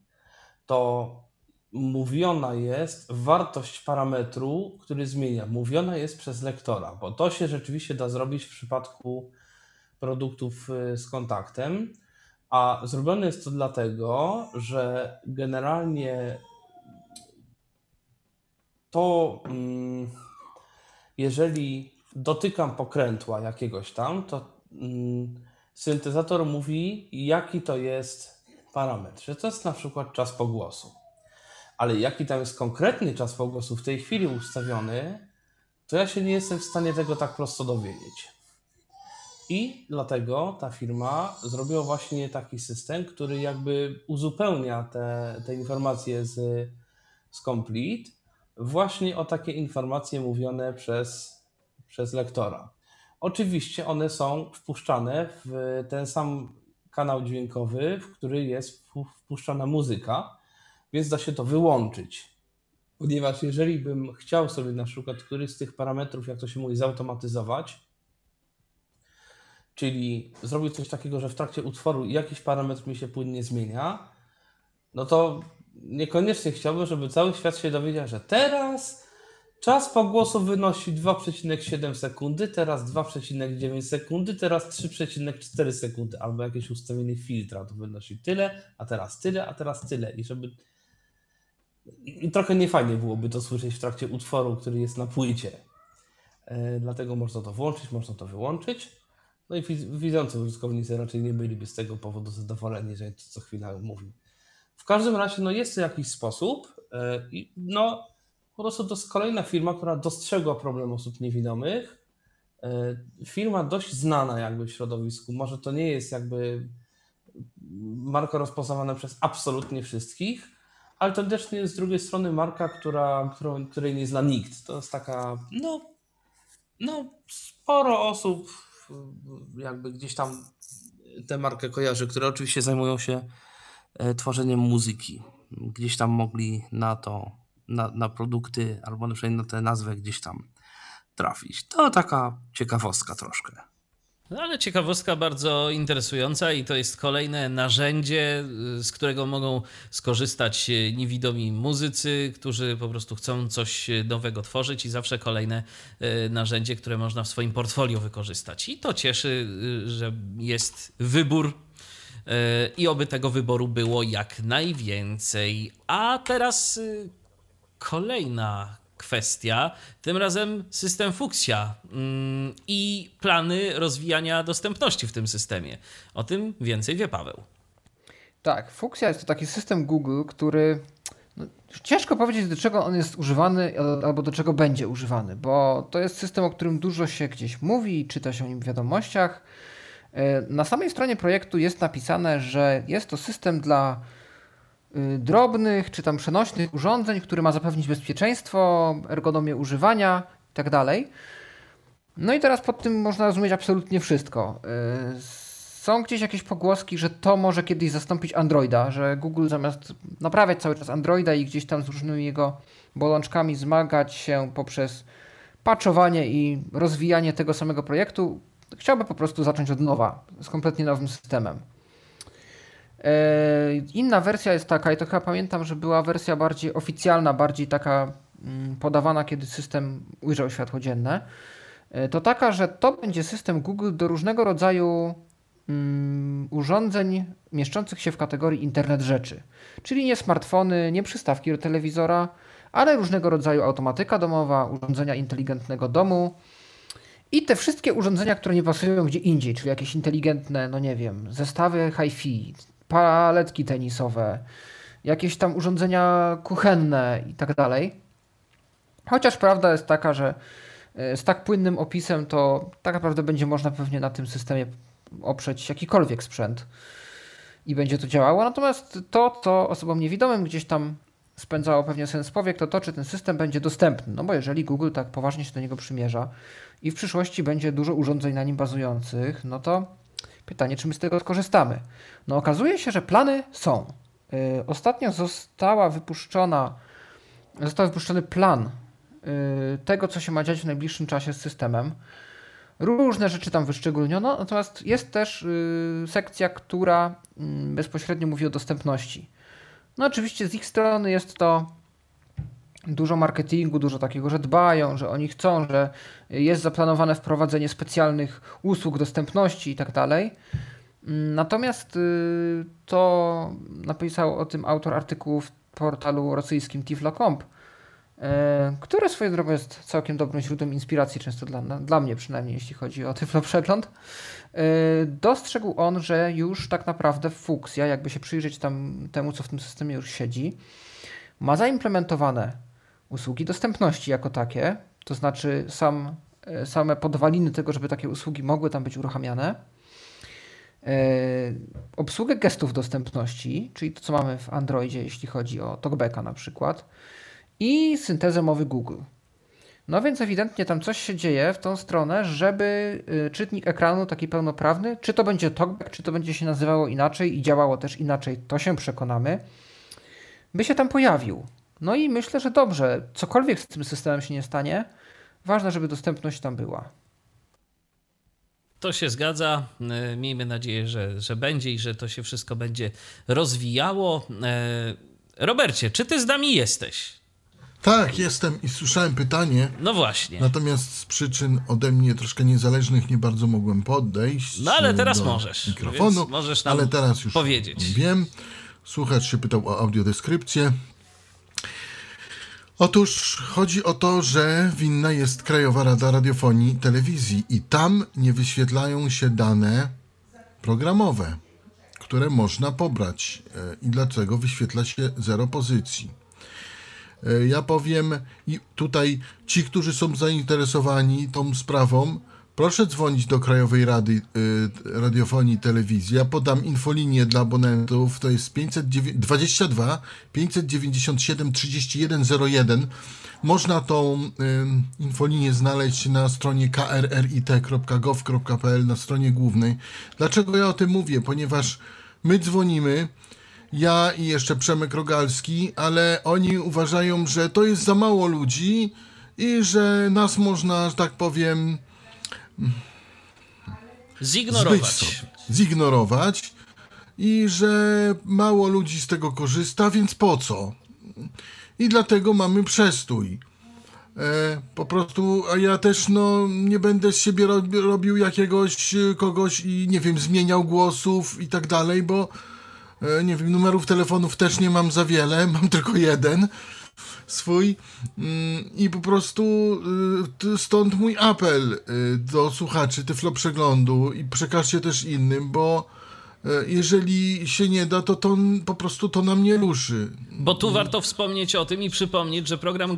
to mówiona jest wartość parametru, który zmienia. Mówiona jest przez lektora, bo to się rzeczywiście da zrobić w przypadku produktów y, z kontaktem. A zrobione jest to dlatego, że generalnie to mm, jeżeli dotykam pokrętła jakiegoś tam, to mm, syntezator mówi, jaki to jest parametr, że to jest na przykład czas pogłosu. Ale jaki tam jest konkretny czas pogłosu w tej chwili ustawiony, to ja się nie jestem w stanie tego tak prosto dowiedzieć. I dlatego ta firma zrobiła właśnie taki system, który jakby uzupełnia te, te informacje z, z Complete właśnie o takie informacje mówione przez, przez lektora. Oczywiście one są wpuszczane w ten sam kanał dźwiękowy, w który jest wpuszczana muzyka, więc da się to wyłączyć. Ponieważ jeżeli bym chciał sobie na przykład któryś z tych parametrów, jak to się mówi, zautomatyzować, czyli zrobić coś takiego, że w trakcie utworu jakiś parametr mi się płynnie zmienia, no to niekoniecznie chciałbym, żeby cały świat się dowiedział, że teraz czas pogłosu wynosi 2,7 sekundy, teraz 2,9 sekundy, teraz 3,4 sekundy, albo jakieś ustawienie filtra to wynosi tyle, a teraz tyle, a teraz tyle. I żeby. I trochę niefajnie byłoby to słyszeć w trakcie utworu, który jest na płycie. Yy, dlatego można to włączyć, można to wyłączyć. No i widzący użytkownicy raczej nie byliby z tego powodu zadowoleni, że to co chwila mówi. W każdym razie no jest to jakiś sposób e, i no po prostu to jest kolejna firma, która dostrzegła problem osób niewidomych. E, firma dość znana jakby w środowisku. Może to nie jest jakby marka rozpoznawana przez absolutnie wszystkich, ale to też jest z drugiej strony marka, która, którą, której nie zna nikt. To jest taka, no, no sporo osób jakby gdzieś tam tę markę kojarzy, które oczywiście zajmują się E, tworzeniem muzyki. Gdzieś tam mogli na to, na, na produkty albo na przykład na tę nazwę gdzieś tam trafić. To taka ciekawostka troszkę. No ale ciekawostka bardzo interesująca i to jest kolejne narzędzie, y, z którego mogą skorzystać y, niewidomi muzycy, którzy po prostu chcą coś nowego tworzyć i zawsze kolejne y, narzędzie, które można w swoim portfolio wykorzystać. I to cieszy, że jest wybór i oby tego wyboru było jak najwięcej. A teraz y, kolejna kwestia, tym razem system Fuchsia mm, i plany rozwijania dostępności w tym systemie. O tym więcej wie Paweł. Tak, Fuchsia jest to taki system Google, który no, ciężko powiedzieć, do czego on jest używany albo do czego będzie używany, bo to jest system, o którym dużo się gdzieś mówi, czyta się o nim w wiadomościach. E, na samej stronie projektu jest napisane, że jest to system dla drobnych czy tam przenośnych urządzeń, który ma zapewnić bezpieczeństwo, ergonomię używania itd. Tak no i teraz pod tym można rozumieć absolutnie wszystko. E, są gdzieś jakieś pogłoski, że to może kiedyś zastąpić Androida, że Google zamiast naprawiać cały czas Androida i gdzieś tam z różnymi jego bolączkami zmagać się poprzez patchowanie i rozwijanie tego samego projektu, chciałby po prostu zacząć od nowa, z kompletnie nowym systemem. E, inna wersja jest taka, i to chyba pamiętam, że była wersja bardziej oficjalna, bardziej taka mm, podawana, kiedy system ujrzał światło dzienne. E, to taka, że to będzie system Google do różnego rodzaju mm, urządzeń mieszczących się w kategorii Internet Rzeczy. Czyli nie smartfony, nie przystawki do telewizora, ale różnego rodzaju automatyka domowa, urządzenia inteligentnego domu, i te wszystkie urządzenia, które nie pasują gdzie indziej, czyli jakieś inteligentne, no nie wiem, zestawy hi-fi, paletki tenisowe, jakieś tam urządzenia kuchenne i tak dalej. Chociaż prawda jest taka, że e, z tak płynnym opisem to tak naprawdę będzie można pewnie na tym systemie oprzeć jakikolwiek sprzęt i będzie to działało. Natomiast to, co osobom niewidomym gdzieś tam spędzało pewnie sens powiek, to to, czy ten system będzie dostępny. No bo jeżeli Google tak poważnie się do niego przymierza i w przyszłości będzie dużo urządzeń na nim bazujących, no to pytanie, czy my z tego skorzystamy. No okazuje się, że plany są. Yy, ostatnio została wypuszczona, został wypuszczony plan yy, tego, co się ma dziać w najbliższym czasie z systemem. Różne rzeczy tam wyszczególniono, natomiast jest też yy, sekcja, która mm, bezpośrednio mówi o dostępności. No oczywiście z ich strony jest to dużo marketingu, dużo takiego, że dbają, że oni chcą, że jest zaplanowane wprowadzenie specjalnych usług dostępności i tak dalej. Natomiast y, to napisał o tym autor artykułu w portalu rosyjskim Tiflo.comp, y, które swoją drogą jest całkiem dobrym źródłem inspiracji, często dla, dla mnie przynajmniej, jeśli chodzi o Tiflo Przegląd. Y, dostrzegł on, że już tak naprawdę Fuchsia, jakby się przyjrzeć tam temu, co w tym systemie już siedzi, ma zaimplementowane usługi dostępności jako takie, to znaczy sam, same podwaliny tego, żeby takie usługi mogły tam być uruchamiane E, obsługę gestów dostępności, czyli to, co mamy w Androidzie, jeśli chodzi o TalkBacka na przykład, i syntezę mowy Google. No więc ewidentnie tam coś się dzieje w tą stronę, żeby y, czytnik ekranu taki pełnoprawny, czy to będzie TalkBack, czy to będzie się nazywało inaczej i działało też inaczej, to się przekonamy, by się tam pojawił. No i myślę, że dobrze, cokolwiek z tym systemem się nie stanie, ważne, żeby dostępność tam była. To się zgadza. E, miejmy nadzieję, że, że będzie i że to się wszystko będzie rozwijało. E, Robercie, czy ty z nami jesteś? Tak, jestem i słyszałem pytanie. No właśnie. Natomiast z przyczyn ode mnie troszkę niezależnych nie bardzo mogłem podejść. No ale teraz możesz. Mikrofonu, możesz nam ale teraz już powiedzieć. Wiem. Słuchacz się pytał o audiodeskrypcję. Otóż chodzi o to, że winna jest Krajowa Rada Radiofonii i Telewizji i tam nie wyświetlają się dane programowe, które można pobrać. E, I dlaczego wyświetla się zero pozycji? E, ja powiem, i tutaj ci, którzy są zainteresowani tą sprawą, Proszę dzwonić do Krajowej Rady y, Radiofonii i Telewizji. Ja podam infolinię dla abonentów. To jest 522 597 3101. Można tą y, infolinię znaleźć na stronie krrit.gov.pl, na stronie głównej. Dlaczego ja o tym mówię? Ponieważ my dzwonimy, ja i jeszcze Przemek Rogalski, ale oni uważają, że to jest za mało ludzi i że nas można, że tak powiem, Zignorować. Zignorować i że mało ludzi z tego korzysta, więc po co? I dlatego mamy przestój. E, po prostu, a ja też no, nie będę z siebie robił jakiegoś kogoś i nie wiem, zmieniał głosów i tak dalej, bo e, nie wiem, numerów telefonów też nie mam za wiele, mam tylko jeden swój mm, i po prostu y, stąd mój apel y, do słuchaczy Tyflo Przeglądu i przekażcie też innym, bo jeżeli się nie da, to, to po prostu to nam nie ruszy. Bo tu warto wspomnieć o tym i przypomnieć, że program, y,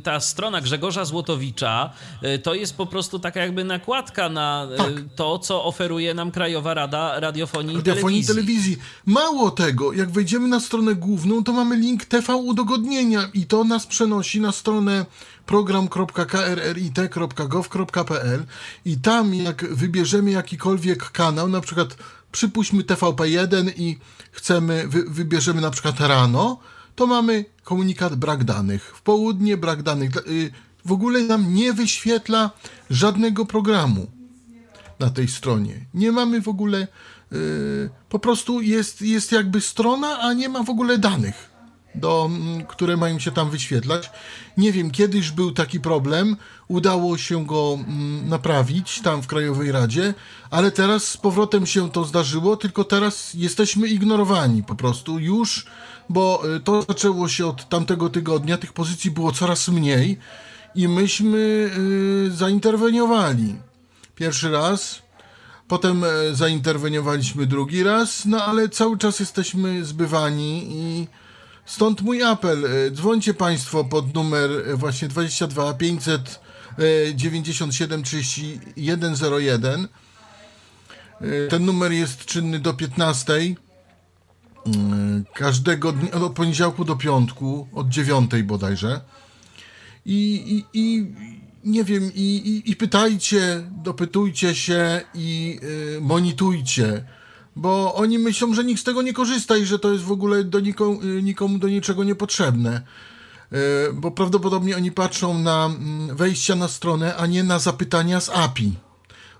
ta strona Grzegorza Złotowicza y, to jest po prostu taka jakby nakładka na y, tak. to, co oferuje nam Krajowa Rada Radiofonii, Radiofonii i Telewizji. telewizji. Mało tego, jak wejdziemy na stronę główną, to mamy link TV udogodnienia i to nas przenosi na stronę program.krrit.gov.pl i tam jak wybierzemy jakikolwiek kanał, na przykład przypuśćmy TVP1 i chcemy, wy, wybierzemy na przykład rano, to mamy komunikat brak danych. W południe brak danych. Y, w ogóle nam nie wyświetla żadnego programu na tej stronie. Nie mamy w ogóle, yy, po prostu jest, jest jakby strona, a nie ma w ogóle danych do, które mają się tam wyświetlać. Nie wiem, kiedyś był taki problem, udało się go naprawić tam w Krajowej Radzie, ale teraz z powrotem się to zdarzyło, tylko teraz jesteśmy ignorowani po prostu już, bo y, to zaczęło się od tamtego tygodnia, tych pozycji było coraz mniej i myśmy y, zainterweniowali. Pierwszy raz, potem y, zainterweniowaliśmy drugi raz, no ale cały czas jesteśmy zbywani i Stąd mój apel. E, dzwońcie Państwo pod numer e, właśnie 22 597 3101. Ten numer jest czynny do 15. E, każdego dnia, od poniedziałku do piątku, od 9 bodajże. I, i, i nie wiem, i, i, i pytajcie, dopytujcie się i y, monitujcie bo oni myślą, że nikt z tego nie korzysta i że to jest w ogóle do nikomu, y, nikomu do niczego niepotrzebne. Y, bo prawdopodobnie oni patrzą na mm, wejścia na stronę, a nie na zapytania z API.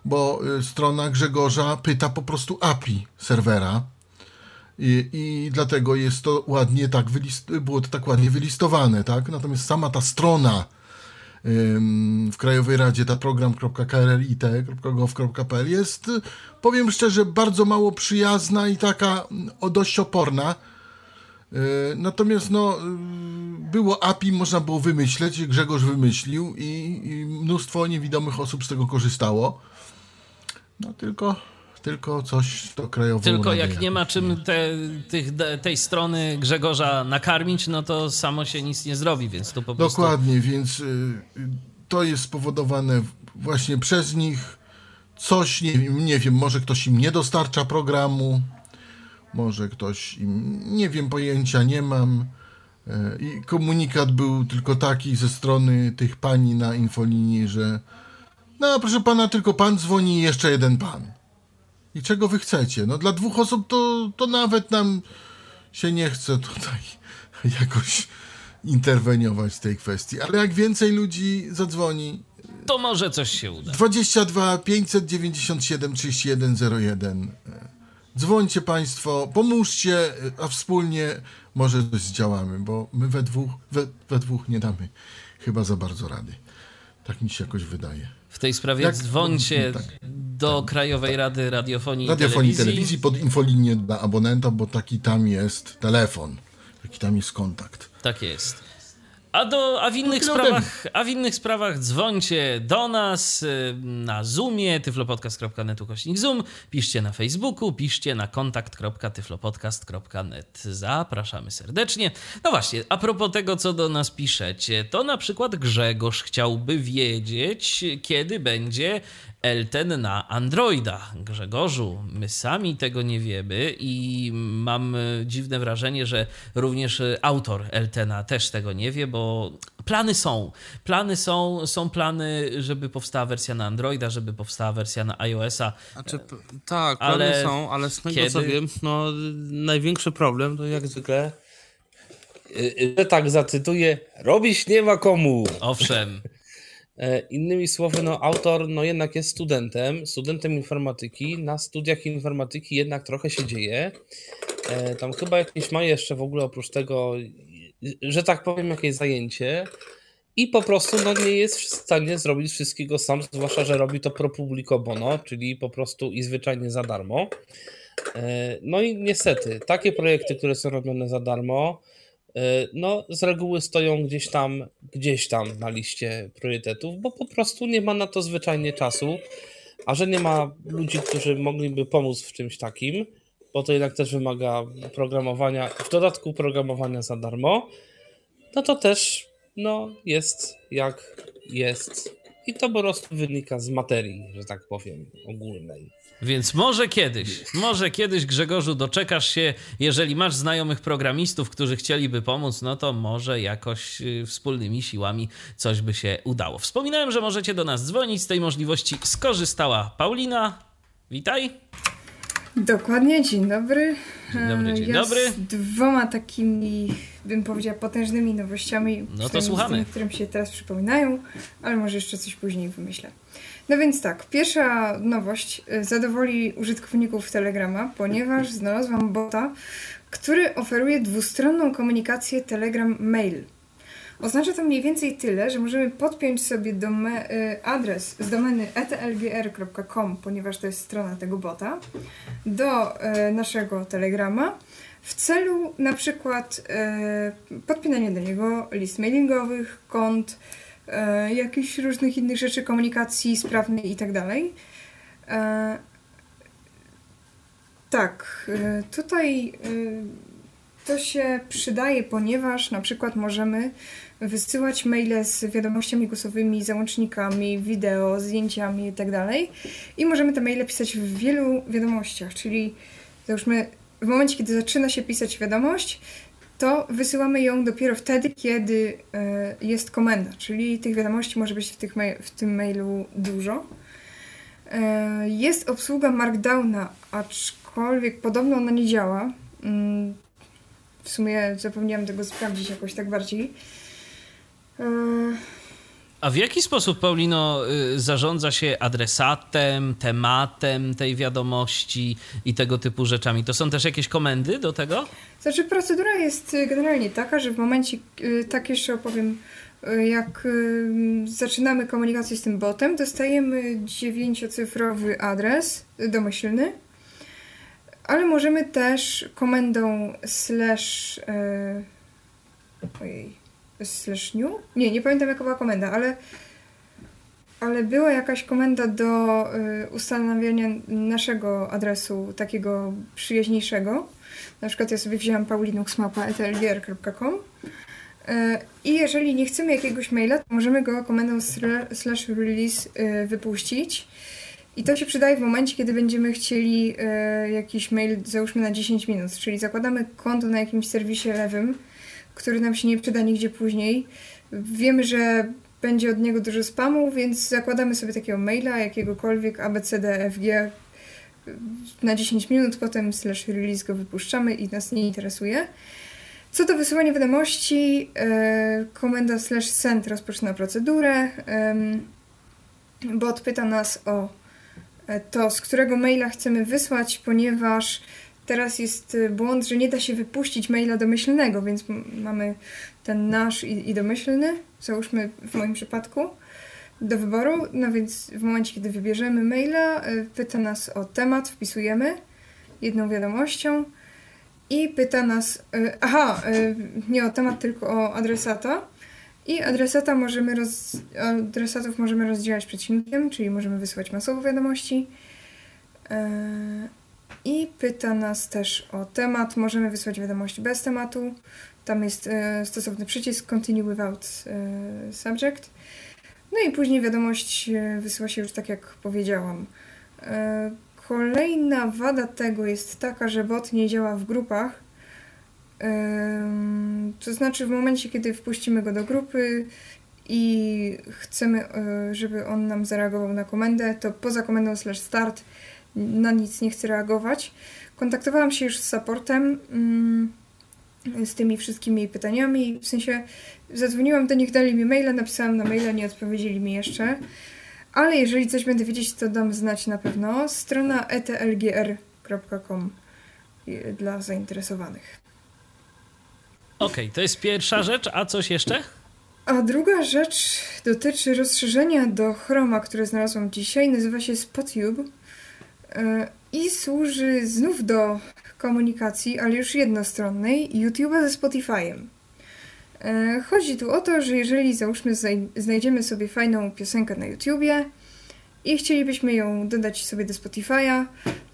Bo y, strona Grzegorza pyta po prostu API serwera. I, i dlatego jest to ładnie tak wylist, było to tak ładnie wylistowane, tak? Natomiast sama ta strona w Krajowej Radzie, ta program.krlit.gov.pl jest, powiem szczerze, bardzo mało przyjazna i taka mm, o, dość oporna. Y, Natomiast no, y, było API, można było wymyśleć, Grzegorz wymyślił i, i mnóstwo niewidomych osób z tego korzystało. No tylko, tylko coś to krajowo. Tylko jak nie ma czym te, tych, tej strony Grzegorza nakarmić, no to samo się nic nie zrobi, więc tu po prostu... Dokładnie, więc y, to jest spowodowane właśnie przez nich. Coś, nie, wiem- nie wiem, może ktoś im nie dostarcza programu, może ktoś im, nie wiem, pojęcia nie mam. Y, I komunikat był tylko taki ze strony tych pani na infolinii, że no proszę pana, tylko pan dzwoni i jeszcze jeden pan. I czego wy chcecie? No dla dwóch osób to, to nawet nam się nie chce tutaj jakoś interweniować w tej kwestii. Ale jak więcej ludzi zadzwoni, To może coś się uda. 22 597 3101. Dzwońcie Państwo, pomóżcie, a wspólnie może coś zdziałamy, bo my we dwóch, we, we dwóch nie damy chyba za bardzo rady. Tak mi się jakoś wydaje. W tej sprawie Jak- dzwońcie tak. do Krajowej Rady Radiofonii Radiofonii i Telewizji. telewizji pod infolinię dla abonenta, bo taki tam jest telefon, taki tam jest kontakt. Tak jest. A, do, a, w innych sprawach, a w innych sprawach dzwońcie do nas y, na Zoomie, tyflopodcast.net ukośnik Zoom, piszcie na Facebooku, piszcie na kontakt.tyflopodcast.net. Zapraszamy serdecznie. No właśnie, a propos tego, co do nas piszecie, to na przykład Grzegorz chciałby wiedzieć, kiedy będzie Elten na Androida. Grzegorzu, my sami tego nie wiemy i mam dziwne wrażenie, że również y, autor Eltena też tego nie wie, bo plany są. Plany są, są plany, żeby powstała wersja na Androida, żeby powstała wersja na iOS-a. Znaczy, tak, Ale plany są, ale z tego co kiedy? wiem, no największy problem to jak zwykle, y, y, że tak zacytuję, robić nie ma komu. Owszem, Innymi słowy, no autor no jednak jest studentem, studentem informatyki. Na studiach informatyki jednak trochę się dzieje. E, Tam chyba jakieś ma jeszcze w ogóle oprócz tego, że tak powiem, jakieś zajęcie. I po prostu no, nie jest w stanie zrobić wszystkiego sam, zwłaszcza, że robi to pro publico bono, czyli po prostu i zwyczajnie za darmo. E, No i niestety, takie projekty, które są robione za darmo, e, no z reguły stoją gdzieś tam, gdzieś tam na liście priorytetów, bo po prostu nie ma na to zwyczajnie czasu, a że nie ma ludzi, którzy mogliby pomóc w czymś takim, bo to jednak też wymaga programowania, w dodatku programowania za darmo, no to też no, jest jak jest. I to po prostu wynika z materii, że tak powiem, ogólnej. Więc może kiedyś, może kiedyś Grzegorzu doczekasz się, jeżeli masz znajomych programistów, którzy chcieliby pomóc, no to może jakoś y, wspólnymi siłami coś by się udało. Wspominałem, że możecie do nas dzwonić, z tej możliwości skorzystała Paulina. Witaj. Dokładnie, dzień dobry. Dzień dobry, E, dzień ja dobry. Z dwoma takimi, bym powiedziała, potężnymi nowościami. No to słuchamy. Tymi, które mi się teraz przypominają, ale może jeszcze coś później wymyślę. No więc tak, pierwsza nowość e, zadowoli użytkowników Telegrama, ponieważ znalazłam bota, który oferuje dwustronną komunikację Telegram Mail. Oznacza to mniej więcej tyle, że możemy podpiąć sobie dome- y, adres z domeny etlgr.com, ponieważ to jest strona tego bota, do y, naszego telegrama w celu na przykład y, podpinania do niego list mailingowych, kont, y, jakichś różnych innych rzeczy, komunikacji sprawnej itd. E, tak, y, tutaj y, to się przydaje, ponieważ na przykład możemy wysyłać maile z wiadomościami głosowymi, załącznikami, wideo, zdjęciami itd. I możemy te maile pisać w wielu wiadomościach, czyli załóżmy w momencie, kiedy zaczyna się pisać wiadomość, to wysyłamy ją dopiero wtedy, kiedy e, jest komenda, czyli tych wiadomości może być w, tych w tym mailu dużo. E, Jest obsługa Markdowna, aczkolwiek podobno ona nie działa. Mm, W sumie zapomniałam tego sprawdzić jakoś tak bardziej. A w jaki sposób, Paulino, y, zarządza się adresatem, tematem tej wiadomości i tego typu rzeczami? To są też jakieś komendy do tego? Znaczy procedura jest y, generalnie taka, że w momencie, y, tak jeszcze opowiem jak zaczynamy komunikację z tym botem, dostajemy dziewięciocyfrowy adres domyślny, ale możemy też komendą slash. Ojej, slash new? Nie, nie pamiętam jaka była komenda, ale. Ale była jakaś komenda do y, ustanawiania naszego adresu, takiego przyjaźniejszego. Na przykład ja sobie wzięłam paulinuxmapa.etlgr.com i jeżeli nie chcemy jakiegoś maila, to możemy go komendą slash release y, wypuścić. I to się przydaje w momencie, kiedy będziemy chcieli y, jakiś mail, załóżmy na 10 minut, czyli zakładamy konto na jakimś serwisie lewym, który nam się nie przyda nigdzie później. Wiemy, że będzie od niego dużo spamu, więc zakładamy sobie takiego maila, jakiegokolwiek abcdfg y, na 10 minut, potem slash release go wypuszczamy i nas nie interesuje. Co do wysyłania wiadomości, e, komenda slash send rozpoczyna procedurę. Bot pyta nas o e, to, z którego maila chcemy wysłać, ponieważ teraz jest e, błąd, że nie da się wypuścić maila domyślnego, więc mamy ten nasz i, i domyślny, załóżmy w moim przypadku, do wyboru. No więc w momencie, kiedy wybierzemy maila, pyta nas o temat, wpisujemy jedną wiadomością i pyta nas, y, aha, y, nie o temat, tylko o adresata. I adresata możemy roz, adresatów możemy rozdzielać przeciwnikiem, czyli możemy wysłać masowo wiadomości. I pyta nas też o temat. Możemy wysłać wiadomość bez tematu. Tam jest stosowny przycisk Continue without subject. No i później wiadomość wysyła się już tak, jak powiedziałam. Kolejna wada tego jest taka, że bot nie działa w grupach. To znaczy, w momencie, kiedy wpuścimy go do grupy i chcemy, e, żeby on nam zareagował na komendę, to poza komendą slash start na nic nie chce reagować. Kontaktowałam się już z supportem mm, z tymi wszystkimi pytaniami. W sensie zadzwoniłam do nich, dali mi maila, napisałam na maila, nie odpowiedzieli mi jeszcze. Ale jeżeli coś będę wiedzieć, to dam znać na pewno. Strona etlgr.com dla zainteresowanych. Okej, okay, to jest pierwsza rzecz, a coś jeszcze? A druga rzecz dotyczy rozszerzenia do Chroma, które znalazłam dzisiaj. Nazywa się Spotube e, i służy znów do komunikacji, ale już jednostronnej, YouTube'a ze Spotify'em. E, chodzi tu o to, że jeżeli załóżmy znajdziemy sobie fajną piosenkę na YouTubie i chcielibyśmy ją dodać sobie do Spotify'a,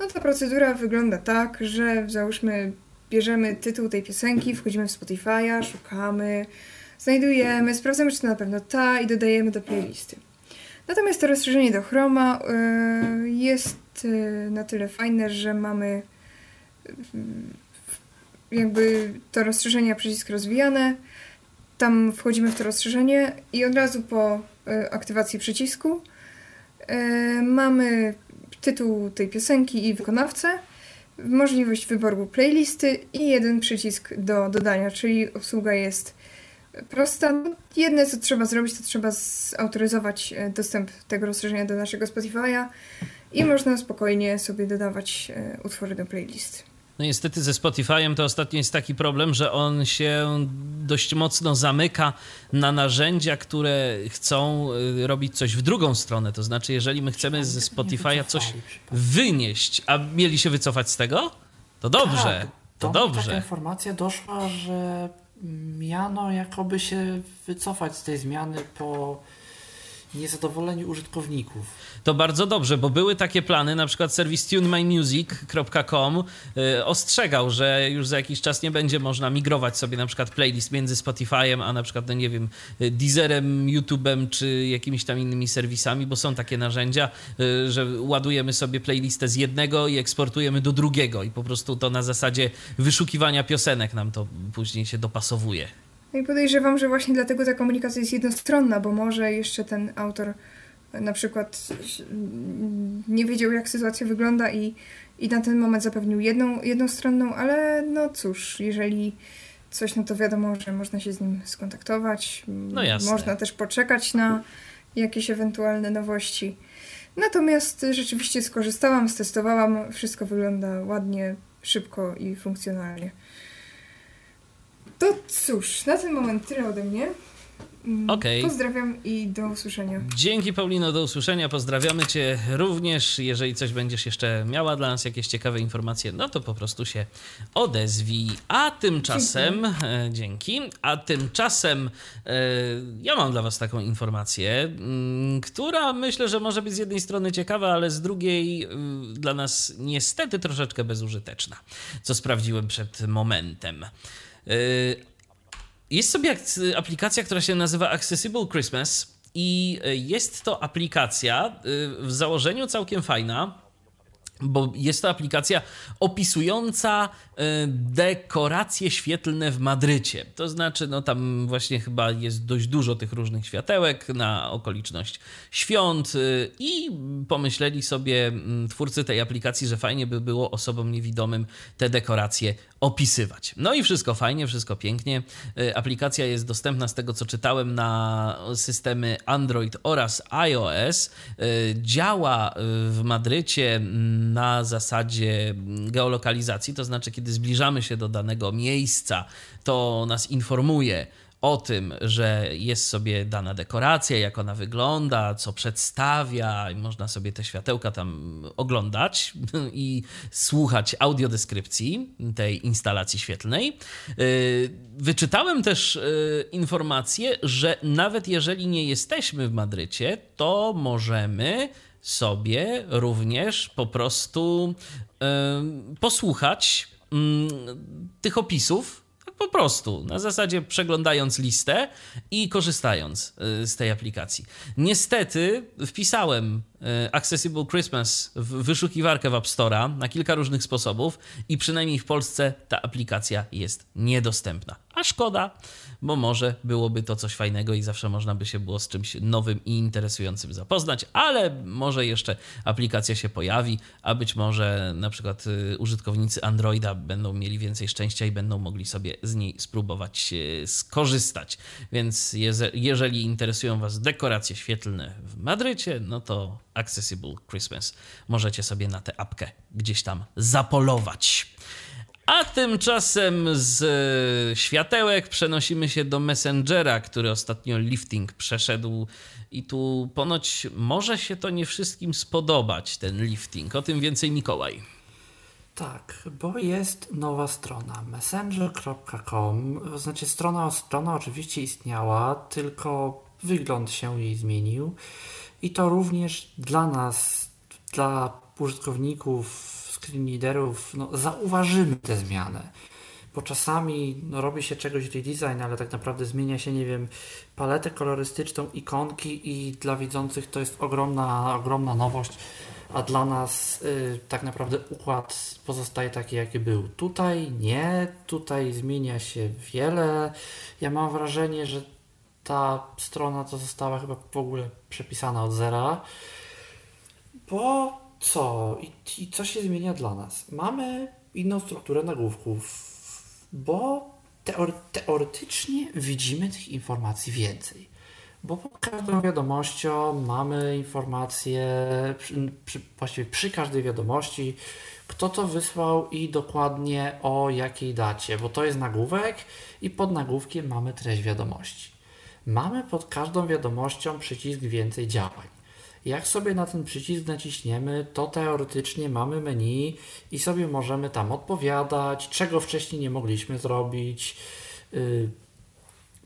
no to procedura wygląda tak, że załóżmy bierzemy tytuł tej piosenki, wchodzimy w Spotify'a, szukamy, znajdujemy, sprawdzamy czy to na pewno ta i dodajemy do playlisty. Natomiast to rozszerzenie do Chroma y, jest y, na tyle fajne, że mamy y, jakby to rozszerzenie przycisk rozwijane, tam wchodzimy w to rozszerzenie i od razu po e, aktywacji przycisku mamy tytuł tej piosenki i wykonawcę, możliwość wyboru playlisty i jeden przycisk do dodania, czyli obsługa jest prosta. No, jedne co trzeba zrobić, to trzeba zautoryzować dostęp tego rozszerzenia do naszego Spotify'a i można spokojnie sobie dodawać utwory do playlisty. No niestety ze Spotify'em to ostatnio jest taki problem, że on się dość mocno zamyka na narzędzia, które chcą y, robić coś w drugą stronę. To znaczy, jeżeli my chcemy ze Spotify'a coś wynieść, a mieli się wycofać z tego, to dobrze. Tak, to dobrze. Taka informacja doszła, że miano jakoby się wycofać z tej zmiany po niezadowoleniu użytkowników. To bardzo dobrze, bo były takie plany, na przykład serwis tunemymusic.com yy, ostrzegał, że już za jakiś czas nie będzie można migrować sobie na przykład playlist między Spotify'em, a na przykład, no nie wiem, Deezerem, YouTube'em czy jakimiś tam innymi serwisami, bo są takie narzędzia, yy, że ładujemy sobie playlistę z jednego i eksportujemy do drugiego i po prostu to na zasadzie wyszukiwania piosenek nam to później się dopasowuje. No i podejrzewam, że właśnie dlatego ta komunikacja jest jednostronna, bo może jeszcze ten autor na przykład nie wiedział, jak sytuacja wygląda i, i na ten moment zapewnił jedną, jednostronną, ale no cóż, jeżeli coś, no to wiadomo, że można się z nim skontaktować. No jasne. Można też poczekać na jakieś ewentualne nowości. Natomiast rzeczywiście skorzystałam, stestowałam, wszystko wygląda ładnie, szybko i funkcjonalnie. To cóż, na ten moment tyle ode mnie. Mm, Okej. Pozdrawiam i do usłyszenia. Dzięki Paulino, do usłyszenia. Pozdrawiamy Cię również. Jeżeli coś będziesz jeszcze miała dla nas, jakieś ciekawe informacje, no to po prostu się odezwij. A tymczasem, e, dzięki, a tymczasem e, ja mam dla Was taką informację, mm, która myślę, że może być z jednej strony ciekawa, ale z drugiej y, dla nas niestety troszeczkę bezużyteczna, co sprawdziłem przed momentem. Y, jest sobie aplikacja, która się nazywa Accessible Christmas i y, jest to aplikacja y, w założeniu całkiem fajna, bo jest to aplikacja opisująca dekoracje świetlne w Madrycie. To znaczy, no tam właśnie chyba jest dość dużo tych różnych światełek na okoliczność świąt i pomyśleli sobie mm, twórcy tej aplikacji, że fajnie by było osobom niewidomym te dekoracje opisywać. No i wszystko fajnie, wszystko pięknie. Y, Aplikacja jest dostępna z tego, co czytałem, na systemy Android oraz iOS. Y, Działa y, w Madrycie na zasadzie geolokalizacji, to znaczy, kiedy zbliżamy się do danego miejsca, to nas informuje o tym, że jest sobie dana dekoracja, jak ona wygląda, co przedstawia, i można sobie te światełka tam oglądać i słuchać audiodeskrypcji tej instalacji świetlnej. Yy, Wyczytałem też yy, informację, że nawet jeżeli nie jesteśmy w Madrycie, to możemy sobie również po prostu yy, posłuchać mm, tych opisów po prostu, na zasadzie przeglądając listę i korzystając y, z tej aplikacji. Niestety wpisałem y, Accessible Christmas w wyszukiwarkę w App Store'a na kilka różnych sposobów i przynajmniej w Polsce ta aplikacja jest niedostępna. A szkoda, bo może byłoby to coś fajnego i zawsze można by się było z czymś nowym i interesującym zapoznać, ale może jeszcze aplikacja się pojawi, a być może na przykład y, użytkownicy Androida będą mieli więcej szczęścia i będą mogli sobie z niej spróbować skorzystać. Więc jeżeli interesują Was dekoracje świetlne w Madrycie, no to Accessible Christmas możecie sobie na tę apkę gdzieś tam zapolować. A tymczasem z e, światełek przenosimy się do Messengera, który ostatnio lifting przeszedł i tu ponoć może się to nie wszystkim spodobać, ten lifting. O tym więcej Mikołaj. Tak, bo jest nowa strona messenger.com. Znaczy, strona, strona oczywiście istniała, tylko wygląd się jej zmienił. I to również dla nas, dla użytkowników, screenreaderów, no, zauważymy tę zmianę. Bo czasami no, robi się czegoś redesign, ale tak naprawdę zmienia się, nie wiem, paletę kolorystyczną, ikonki i dla widzących to jest ogromna, ogromna nowość a dla nas y, tak naprawdę układ pozostaje taki, jaki był. Tutaj nie, tutaj zmienia się wiele. Ja mam wrażenie, że ta strona to została chyba w ogóle przepisana od zera. Bo co? I, I co się zmienia dla nas? Mamy inną strukturę nagłówków, bo teore- teoretycznie widzimy tych informacji więcej. Bo pod każdą wiadomością mamy informację, przy, przy, właściwie przy każdej wiadomości, kto to wysłał i dokładnie o jakiej dacie, bo to jest nagłówek i pod nagłówkiem mamy treść wiadomości. Mamy pod każdą wiadomością przycisk więcej działań. Jak sobie na ten przycisk naciśniemy, to teoretycznie mamy menu i sobie możemy tam odpowiadać, czego wcześniej nie mogliśmy zrobić. Yy,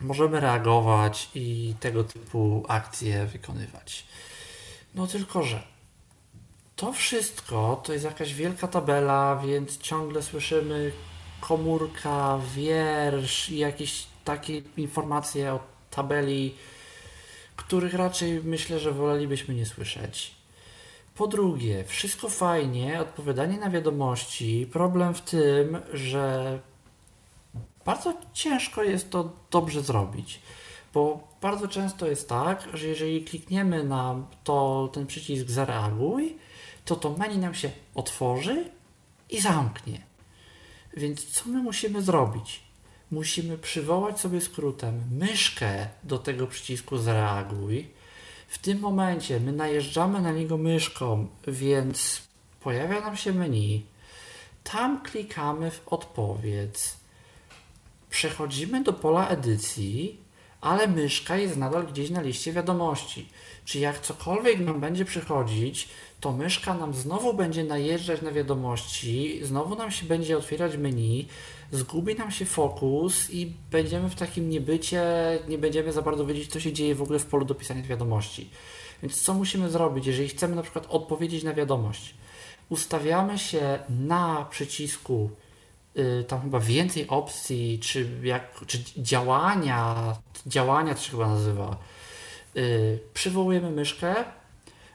możemy reagować i tego typu akcje wykonywać. No tylko, że to wszystko to jest jakaś wielka tabela, więc ciągle słyszymy komórka, wiersz i jakieś takie informacje o tabeli, których raczej myślę, że wolelibyśmy nie słyszeć. Po drugie, wszystko fajnie, odpowiadanie na wiadomości. Problem w tym, że bardzo ciężko jest to dobrze zrobić, bo bardzo często jest tak, że jeżeli klikniemy na to, ten przycisk zareaguj, to to menu nam się otworzy i zamknie. Więc co my musimy zrobić? Musimy przywołać sobie skrótem myszkę do tego przycisku zareaguj. W tym momencie my najeżdżamy na niego myszką, więc pojawia nam się menu. Tam klikamy w odpowiedź przechodzimy do pola edycji, ale myszka jest nadal gdzieś na liście wiadomości. Czy jak cokolwiek nam będzie przychodzić, to myszka nam znowu będzie najeżdżać na wiadomości, znowu nam się będzie otwierać menu, zgubi nam się fokus i będziemy w takim niebycie, nie będziemy za bardzo wiedzieć, co się dzieje w ogóle w polu do pisania wiadomości. Więc co musimy zrobić, jeżeli chcemy na przykład odpowiedzieć na wiadomość? Ustawiamy się na przycisku y, tam chyba więcej opcji, czy, jak, czy działania, działania to się chyba nazywa. Y, przywołujemy myszkę,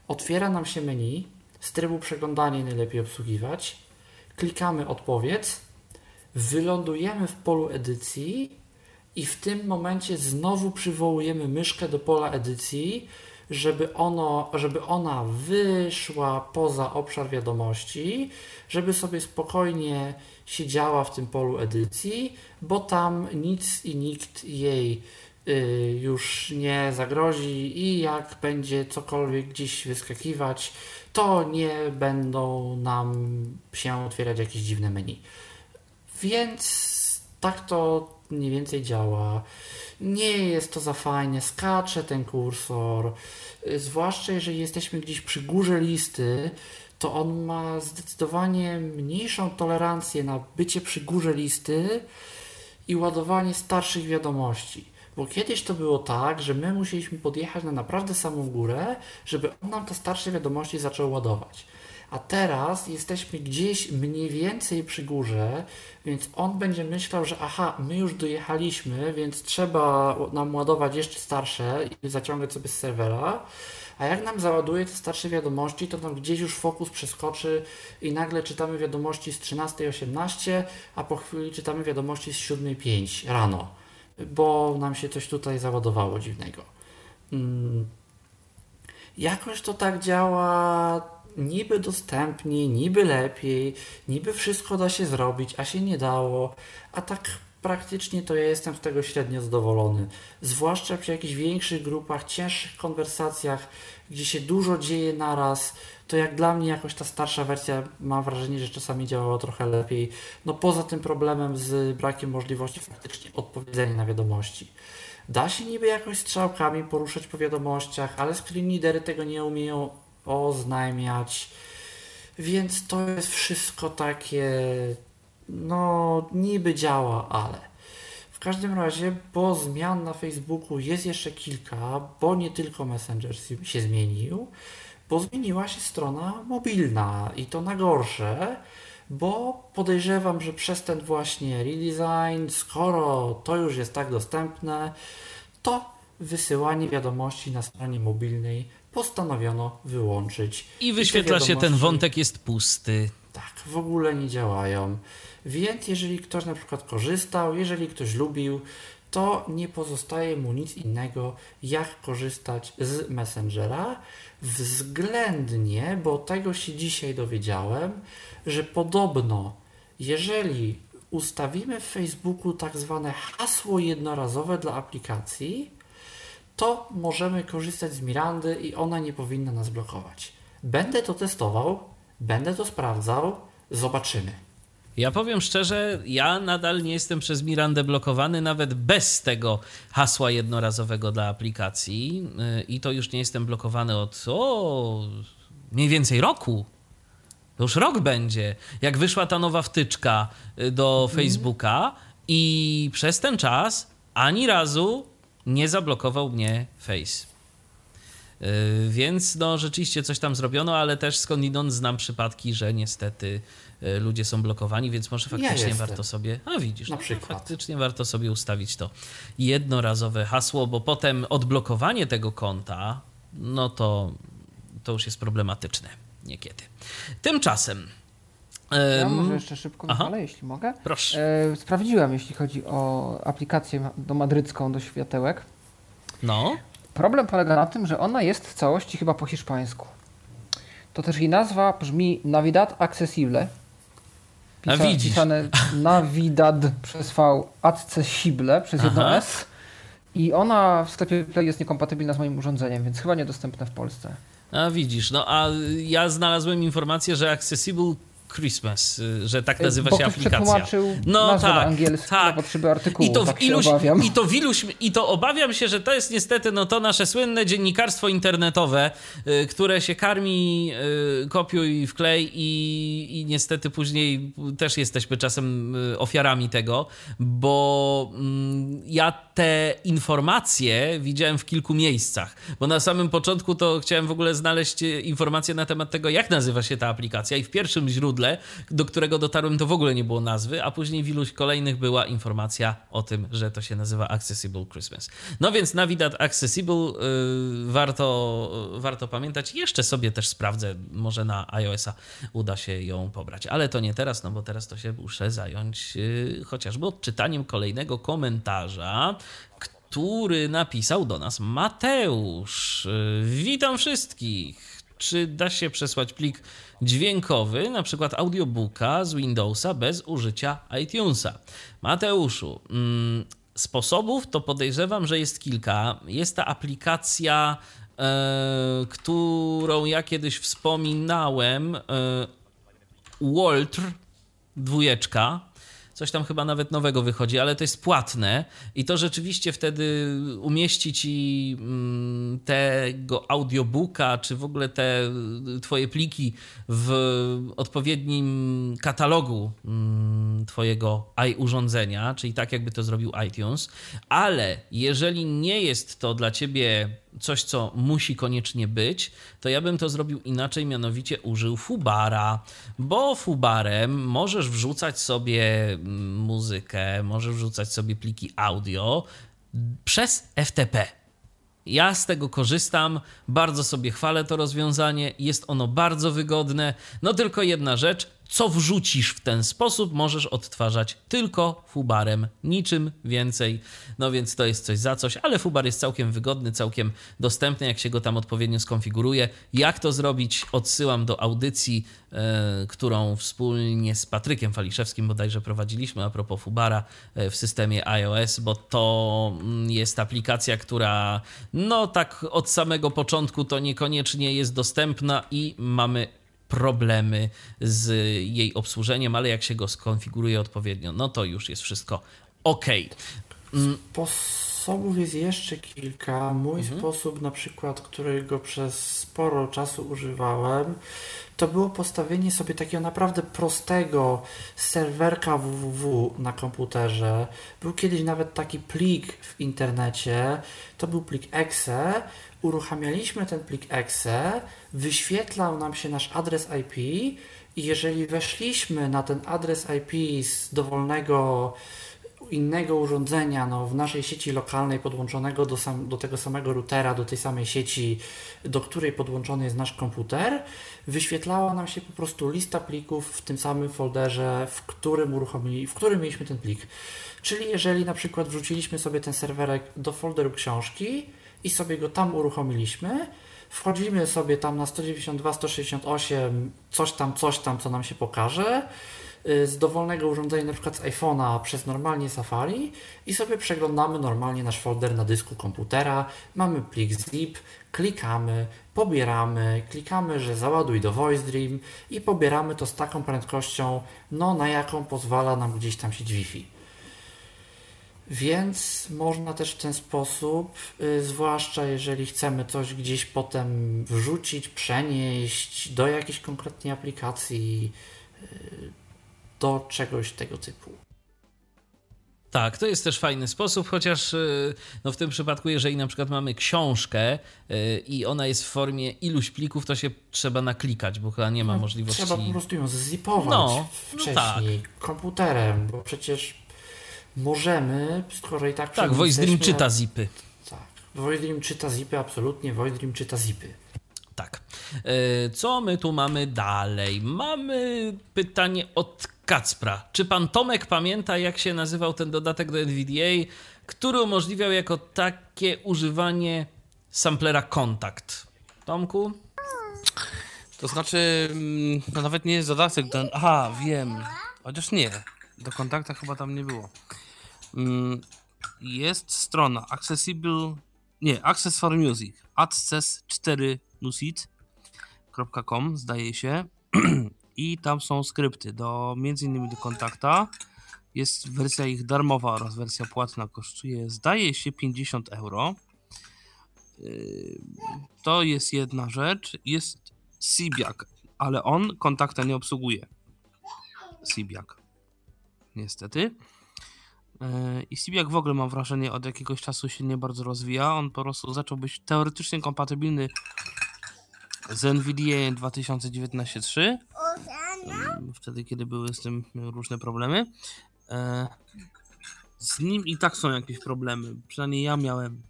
otwiera nam się menu, z trybu przeglądania najlepiej obsługiwać, klikamy odpowiedz, wylądujemy w polu edycji i w tym momencie znowu przywołujemy myszkę do pola edycji, żeby, ono, żeby ona wyszła poza obszar wiadomości, żeby sobie spokojnie siedziała w tym polu edycji, bo tam nic i nikt jej y, już nie zagrozi i jak będzie cokolwiek gdzieś wyskakiwać, to nie będą nam się otwierać jakieś dziwne menu. Więc tak to mniej więcej działa. Nie jest to za fajne, skacze ten kursor. Zwłaszcza jeżeli jesteśmy gdzieś przy górze listy, to on ma zdecydowanie mniejszą tolerancję na bycie przy górze listy i ładowanie starszych wiadomości. Bo kiedyś to było tak, że my musieliśmy podjechać na naprawdę samą górę, żeby on nam te starsze wiadomości zaczął ładować. A teraz jesteśmy gdzieś mniej więcej przy górze, więc on będzie myślał, że aha, my już dojechaliśmy, więc trzeba nam ładować jeszcze starsze i zaciągać sobie z serwera. A jak nam załaduje te starsze wiadomości, to nam gdzieś już fokus przeskoczy i nagle czytamy wiadomości z 13.18, a po chwili czytamy wiadomości z 7.05 rano, bo nam się coś tutaj załadowało dziwnego. Hmm. Jakoś to tak działa niby dostępniej, niby lepiej, niby wszystko da się zrobić, a się nie dało, a tak praktycznie to ja jestem z tego średnio zadowolony. Zwłaszcza przy jakichś większych grupach, cięższych konwersacjach, gdzie się dużo dzieje naraz, to jak dla mnie jakoś ta starsza wersja mam wrażenie, że czasami działała trochę lepiej. No poza tym problemem z brakiem możliwości faktycznie odpowiedzenia na wiadomości. Da się niby jakoś strzałkami poruszać po wiadomościach, ale screen tego nie umieją oznajmiać. Więc to jest wszystko takie, no niby działa, ale. W każdym razie, bo zmian na Facebooku jest jeszcze kilka, bo nie tylko Messenger się zmienił, bo zmieniła się strona mobilna i to na gorsze, bo podejrzewam, że przez ten właśnie redesign, skoro to już jest tak dostępne, to wysyłanie wiadomości na stronie mobilnej postanowiono wyłączyć. I wyświetla I się ten wątek jest pusty. Tak, w ogóle nie działają. Więc jeżeli ktoś na przykład korzystał, jeżeli ktoś lubił, to nie pozostaje mu nic innego, jak korzystać z Messengera. Względnie, bo tego się dzisiaj dowiedziałem, że podobno, jeżeli ustawimy w Facebooku tak zwane hasło jednorazowe dla aplikacji, to możemy korzystać z Mirandy i ona nie powinna nas blokować. Będę to testował, będę to sprawdzał, zobaczymy. Ja powiem szczerze, ja nadal nie jestem przez Mirandę blokowany, nawet bez tego hasła jednorazowego dla aplikacji. Y, I to już nie jestem blokowany od o, mniej więcej roku. To już rok będzie, jak wyszła ta nowa wtyczka y, do mhm. Facebooka, i przez ten czas ani razu nie zablokował mnie Face. Yy, więc no rzeczywiście coś tam zrobiono, ale też skądinąd znam przypadki, że niestety yy, ludzie są blokowani, więc może faktycznie ja warto sobie. A widzisz, na no, przykład. faktycznie warto sobie ustawić to jednorazowe hasło, bo potem odblokowanie tego konta, no to, to już jest problematyczne niekiedy. Tymczasem. Ja może jeszcze szybko, ale jeśli mogę. Proszę. E, sprawdziłem, jeśli chodzi o aplikację do madrycką do światełek. No. Problem polega na tym, że ona jest w całości chyba po hiszpańsku. To też jej nazwa brzmi Navidad Accessible. Pisa, A widzisz. Pisane Navidad przez V, Accessible przez jedno S. I ona w sklepie Play jest niekompatybilna z moim urządzeniem, więc chyba niedostępna w Polsce. A widzisz, no a ja znalazłem informację, że Accessible Christmas, y, że tak nazywa Bo się aplikacja. No tak, angielski tak. artykułu, I to, w tak iluś. I to w iluś, i to obawiam się, że to jest niestety no to nasze słynne dziennikarstwo internetowe, y, które się karmi y, kopiuj wklej i, i niestety później też jesteśmy czasem y, ofiarami tego, bo mm, ja te informacje widziałem w kilku miejscach, bo na samym początku to chciałem w ogóle znaleźć informacje na temat tego, jak nazywa się ta aplikacja i w pierwszym źródle, do którego dotarłem, to w ogóle nie było nazwy, a później w iluś kolejnych była informacja o tym, że to się nazywa Accessible Christmas. No więc Navidad Accessible yy, warto, warto pamiętać. Jeszcze sobie też sprawdzę, może na iOS-a uda się ją pobrać, ale to nie teraz, no bo teraz to się muszę zająć yy, chociażby odczytaniem kolejnego komentarza, który napisał do nas Mateusz. Yy, Witam wszystkich. Czy da się przesłać plik dźwiękowy, na przykład audiobooka z Windowsa bez użycia iTunesa? Mateuszu, mm, sposobów to podejrzewam, że jest kilka. Jest ta aplikacja, e, którą ja kiedyś wspominałem, e, Waltr dwójeczka. Coś tam chyba nawet nowego wychodzi, ale to jest płatne i to rzeczywiście wtedy umieści ci mm, tego audiobooka, czy w ogóle te twoje pliki w odpowiednim katalogu mm, twojego i-urządzenia, czyli tak jakby to zrobił iTunes, ale jeżeli nie jest to dla ciebie coś, co musi koniecznie być, to ja bym to zrobił inaczej, mianowicie użył Fubara, bo Fubarem możesz wrzucać sobie mm, muzykę, możesz wrzucać sobie pliki audio przez FTP. Ja z tego korzystam, bardzo sobie chwalę to rozwiązanie, jest ono bardzo wygodne. No tylko jedna rzecz, co wrzucisz w ten sposób, możesz odtwarzać tylko fubarem, niczym więcej. No więc to jest coś za coś, ale fubar jest całkiem wygodny, całkiem dostępny, jak się go tam odpowiednio skonfiguruje. Jak to zrobić? Odsyłam do audycji, e, którą wspólnie z Patrykiem Faliszewskim bodajże prowadziliśmy a propos fubara e, w systemie iOS, bo to mm, jest aplikacja, która no tak od samego początku to niekoniecznie jest dostępna i mamy problemy z jej obsłużeniem, ale jak się go skonfiguruje odpowiednio, no to już jest wszystko ok. Sposobów jest jeszcze kilka. Mój sposób, na przykład, którego przez sporo czasu używałem, to było postawienie sobie takiego naprawdę prostego serwerka www na komputerze. Był kiedyś nawet taki plik w internecie. To był plik exe. Uruchamialiśmy ten plik exe, wyświetlał nam się nasz adres IP i jeżeli weszliśmy na ten adres IP z dowolnego innego urządzenia no, w naszej sieci lokalnej podłączonego do, sam, do tego samego routera, do tej samej sieci, do której podłączony jest nasz komputer, wyświetlała nam się po prostu lista plików w tym samym folderze, w którym, uruchomili, w którym mieliśmy ten plik. Czyli jeżeli na przykład wrzuciliśmy sobie ten serwerek do folderu książki i sobie go tam uruchomiliśmy, wchodzimy sobie tam na 192, 168, coś tam, coś tam, co nam się pokaże, z dowolnego urządzenia, na przykład z iPhone'a przez normalnie Safari i sobie przeglądamy normalnie nasz folder na dysku komputera. Mamy plik zip, klikamy, pobieramy, klikamy, że załaduj do VoiceDream i pobieramy to z taką prędkością, no na jaką pozwala nam gdzieś tam sieć Wi-Fi. Więc można też w ten sposób, y, zwłaszcza jeżeli chcemy coś gdzieś potem wrzucić, przenieść do jakiejś konkretnej aplikacji, y, do czegoś tego typu. Tak, to jest też fajny sposób, chociaż y, no w tym przypadku, jeżeli na przykład mamy książkę y, i ona jest w formie iluś plików, to się trzeba naklikać, bo chyba nie ma możliwości. Trzeba po prostu ją zzipować No, no wcześniej komputerem, bo przecież możemy, skoro i tak... Tak, VoiceDream czyta zipy. Tak, VoiceDream czyta zipy, absolutnie, VoiceDream czyta zipy. Tak. Co my tu mamy dalej? Mamy pytanie od Kacpra. Czy pan Tomek pamięta, jak się nazywał ten dodatek do NVDA, który umożliwiał jako takie używanie samplera kontakt? Tomku? To znaczy, mm, no nawet nie jest dodatek do... Aha, wiem. Chociaż nie. Do kontakta chyba tam nie było. Mm, Jest strona accessible... Nie, Access for Music. access4music.com zdaje się. i tam są skrypty do między innymi do kontakta. Jest wersja ich darmowa oraz wersja płatna kosztuje zdaje się 50 euro. Yy, To jest jedna rzecz. Jest Sibiak, ale on kontakta nie obsługuje. Sibiak. Niestety. Yy, I Sibiak w ogóle mam wrażenie od jakiegoś czasu się nie bardzo rozwija. On po prostu zaczął być teoretycznie kompatybilny z NVDA 2019.3. Ym, Wtedy, kiedy były z tym różne problemy. E, Z nim i tak są jakieś problemy. Przynajmniej ja miałem.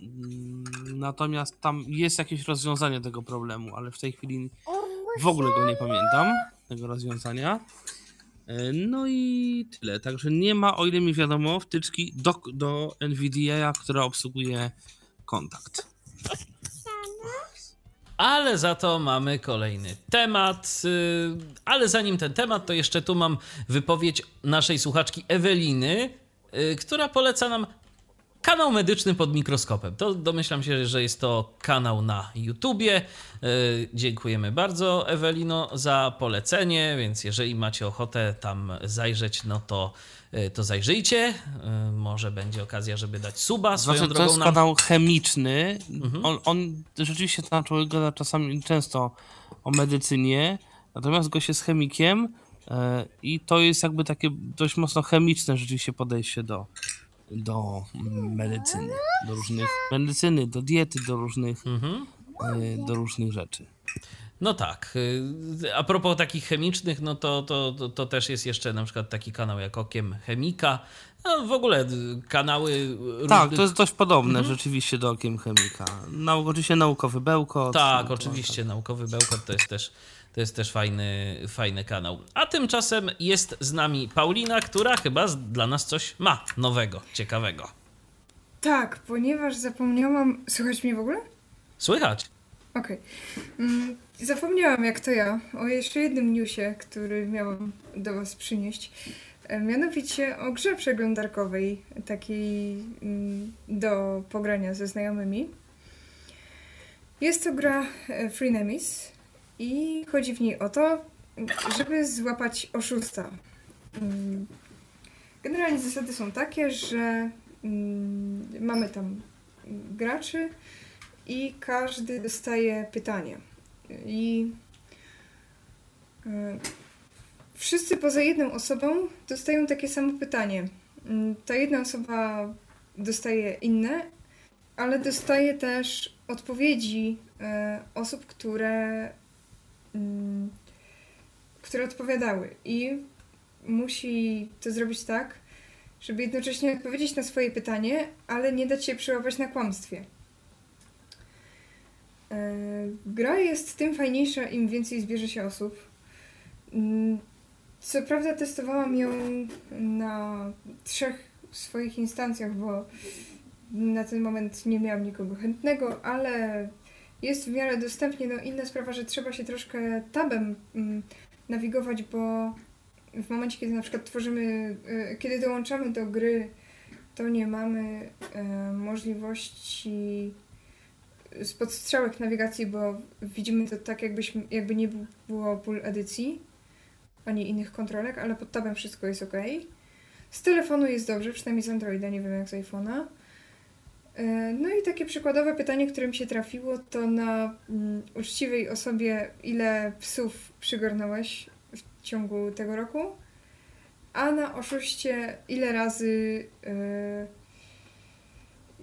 Mm, Natomiast tam jest jakieś rozwiązanie tego problemu, ale w tej chwili w ogóle go nie pamiętam, tego rozwiązania. No i tyle. Także nie ma, o ile mi wiadomo, wtyczki do, do NVDA, która obsługuje kontakt. Ale za to mamy kolejny temat. yy, Ale zanim ten temat, to jeszcze tu mam wypowiedź naszej słuchaczki Eweliny, yy, która poleca nam kanał medyczny pod mikroskopem. To domyślam się, że jest to kanał na YouTubie. Yy, Dziękujemy bardzo, Ewelino, za polecenie, więc jeżeli macie ochotę tam zajrzeć, no to, yy, to zajrzyjcie. Yy, Może będzie okazja, żeby dać suba swoją Znaczy, to drogą jest nam. kanał chemiczny. Mhm. On, on rzeczywiście tam człowiek gada czasami często o medycynie, natomiast gość jest chemikiem e, i to jest jakby takie dość mocno chemiczne rzeczywiście podejście do, do medycyny. Do różnych medycyny, do diety, do różnych, Mhm. e, do różnych rzeczy. No tak. y, A propos takich chemicznych, no to, to, to, to też jest jeszcze na przykład taki kanał jak Okiem Chemika. No w ogóle y, kanały różnych... Tak, to jest dość podobne Mhm. rzeczywiście do Okiem Chemika. Nau, oczywiście naukowy bełkot. Tak, to- oczywiście, naukowy bełkot to jest też, to jest też fajny, fajny kanał. A tymczasem jest z nami Paulina, która chyba dla nas coś ma nowego, ciekawego. Tak, ponieważ zapomniałam. Słuchać mnie w ogóle? Słychać? Okej. Mm, Zapomniałam, jak to ja, o jeszcze jednym newsie, który miałam do Was przynieść. E, Mianowicie o grze przeglądarkowej, takiej mm, do pogrania ze znajomymi. Jest to gra e, Freenemies i chodzi w niej o to, żeby złapać oszusta. Mm, Generalnie zasady są takie, że mm, mamy tam graczy, i każdy dostaje pytanie. I e, wszyscy poza jedną osobą dostają takie samo pytanie. Mm, Ta jedna osoba dostaje inne, ale dostaje też odpowiedzi e, osób, które, które odpowiadały. I musi to zrobić tak, żeby jednocześnie odpowiedzieć na swoje pytanie, ale nie dać się przełapać na kłamstwie. E, Gra jest tym fajniejsza, im więcej zbierze się osób. Mm, Co prawda testowałam ją na trzech swoich instancjach, bo na ten moment nie miałam nikogo chętnego, ale jest w miarę dostępnie. No inna sprawa, że trzeba się troszkę tabem mm, nawigować, bo w momencie, kiedy na przykład tworzymy, e, kiedy dołączamy do gry, to nie mamy e, możliwości z podstrzałek nawigacji, bo widzimy to tak, jakbyśmy, jakby nie było pól edycji, ani innych kontrolek, ale pod tabem wszystko jest ok. Z telefonu jest dobrze, przynajmniej z Androida, nie wiem jak z iPhone'a. E, No i takie przykładowe pytanie, które mi się trafiło, to na mm, uczciwej osobie, ile psów przygarnąłeś w ciągu tego roku, a na oszuście, ile razy e,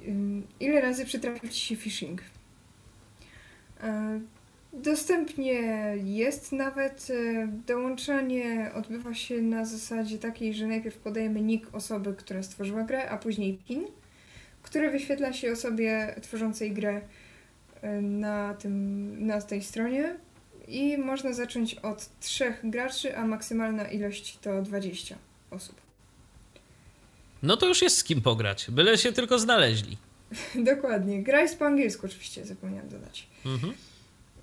ym, ile razy przytrafił Ci się phishing. E, Dostępnie jest nawet. Dołączanie odbywa się na zasadzie takiej, że najpierw podajemy nick osoby, która stworzyła grę, a później PIN, który wyświetla się osobie tworzącej grę e, na, tym, na tej stronie. I można zacząć od trzech graczy, a maksymalna ilość to 20 osób. No to już jest z kim pograć, byle się tylko znaleźli. Dokładnie. Gra jest po angielsku, oczywiście, zapomniałam dodać. Mhm.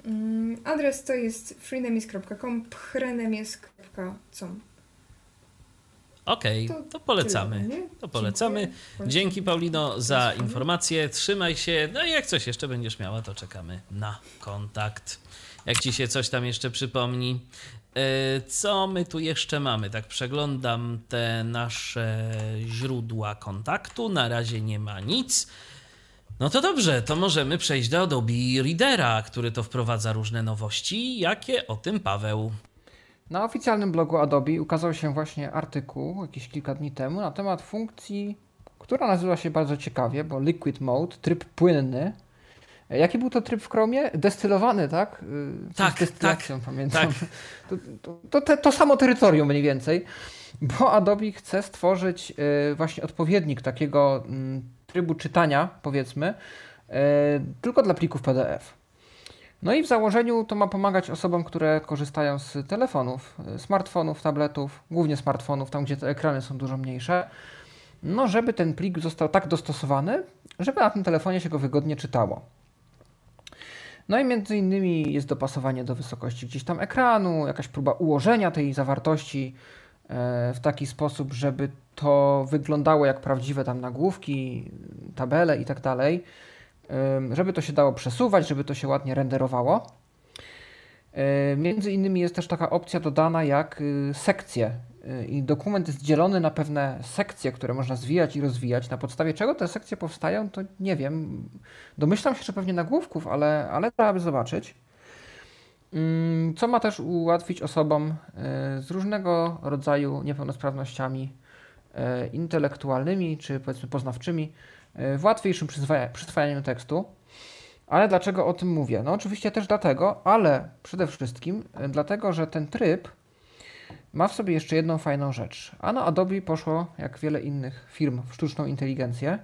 Mm, Adres to jest freenemies.com, pchrenemies.com. Okej, To to polecamy. Tyle? To polecamy. Dziękuję. Dzięki Paulino za informację. Trzymaj się. No i jak coś jeszcze będziesz miała, to czekamy na kontakt. jak ci się coś tam jeszcze przypomni. E, co my tu jeszcze mamy? Tak przeglądam te nasze źródła kontaktu. Na razie nie ma nic. No to dobrze, to możemy przejść do Adobe Readera, który to wprowadza różne nowości. Jakie o tym Paweł? Na oficjalnym blogu Adobe ukazał się właśnie artykuł jakieś kilka dni temu na temat funkcji, która nazywa się bardzo ciekawie, bo Liquid Mode, tryb płynny. Jaki był to tryb w Chromie? Destylowany, tak? Coś tak, tak, pamiętam. Tak. To, to, to, to, samo terytorium mniej więcej, bo Adobe chce stworzyć y, właśnie odpowiednik takiego mm, trybu czytania, powiedzmy, y, tylko dla plików PDF. No i w założeniu to ma pomagać osobom, które korzystają z telefonów, y, smartfonów, tabletów, głównie smartfonów, tam gdzie te ekrany są dużo mniejsze, no żeby ten plik został tak dostosowany, żeby na tym telefonie się go wygodnie czytało. No i między innymi jest dopasowanie do wysokości gdzieś tam ekranu, jakaś próba ułożenia tej zawartości e, w taki sposób, żeby to wyglądało jak prawdziwe tam nagłówki, tabele i tak dalej żeby to się dało przesuwać, żeby to się ładnie renderowało. Między innymi jest też taka opcja dodana jak y, sekcje y, i dokument jest dzielony na pewne sekcje, które można zwijać i rozwijać. Na podstawie czego te sekcje powstają, to nie wiem. Domyślam się, że pewnie nagłówków, ale, ale trzeba by zobaczyć. Co ma też ułatwić osobom y, z różnego rodzaju niepełnosprawnościami intelektualnymi czy powiedzmy poznawczymi E, w łatwiejszym przyswajaniu tekstu. Ale dlaczego o tym mówię? No oczywiście też dlatego, ale przede wszystkim e, dlatego, że ten tryb ma w sobie jeszcze jedną fajną rzecz. A na Adobe poszło, jak wiele innych firm, w sztuczną inteligencję.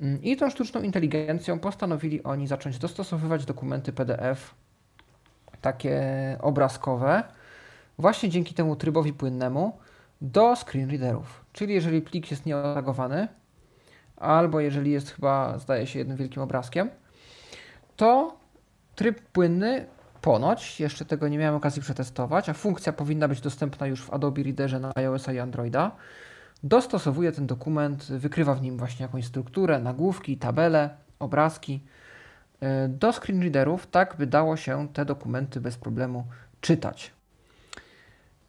Mm, I tą sztuczną inteligencją postanowili oni zacząć dostosowywać dokumenty PDF, takie obrazkowe, właśnie dzięki temu trybowi płynnemu, do screen readerów. Czyli jeżeli plik jest nieotagowany, albo jeżeli jest chyba, zdaje się, jednym wielkim obrazkiem, to tryb płynny ponoć, jeszcze tego nie miałem okazji przetestować, a funkcja powinna być dostępna już w Adobe Readerze na iOS i Androida, dostosowuje ten dokument, wykrywa w nim właśnie jakąś strukturę, nagłówki, tabele, obrazki e, do screenreaderów, tak by dało się te dokumenty bez problemu czytać.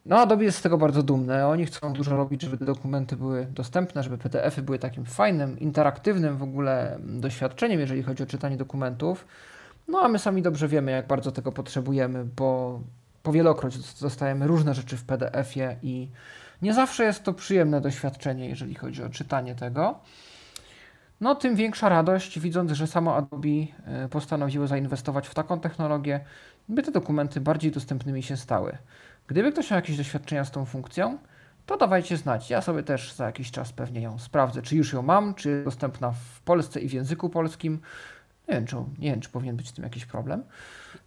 No, Adobe jest z tego bardzo dumne. Oni chcą dużo robić, żeby te dokumenty były dostępne, żeby PDFy były takim fajnym, interaktywnym w ogóle doświadczeniem, jeżeli chodzi o czytanie dokumentów. No, a my sami dobrze wiemy, jak bardzo tego potrzebujemy, bo powielokroć dostajemy różne rzeczy w PDF-ie i nie zawsze jest to przyjemne doświadczenie, jeżeli chodzi o czytanie tego. No, tym większa radość, widząc, że samo Adobe e, postanowiło zainwestować w taką technologię, by te dokumenty bardziej dostępnymi się stały. Gdyby ktoś miał jakieś doświadczenia z tą funkcją, to dawajcie znać. Ja sobie też za jakiś czas pewnie ją sprawdzę, czy już ją mam, czy dostępna w Polsce i w języku polskim. Nie wiem, czy, nie wiem, czy powinien być z tym jakiś problem.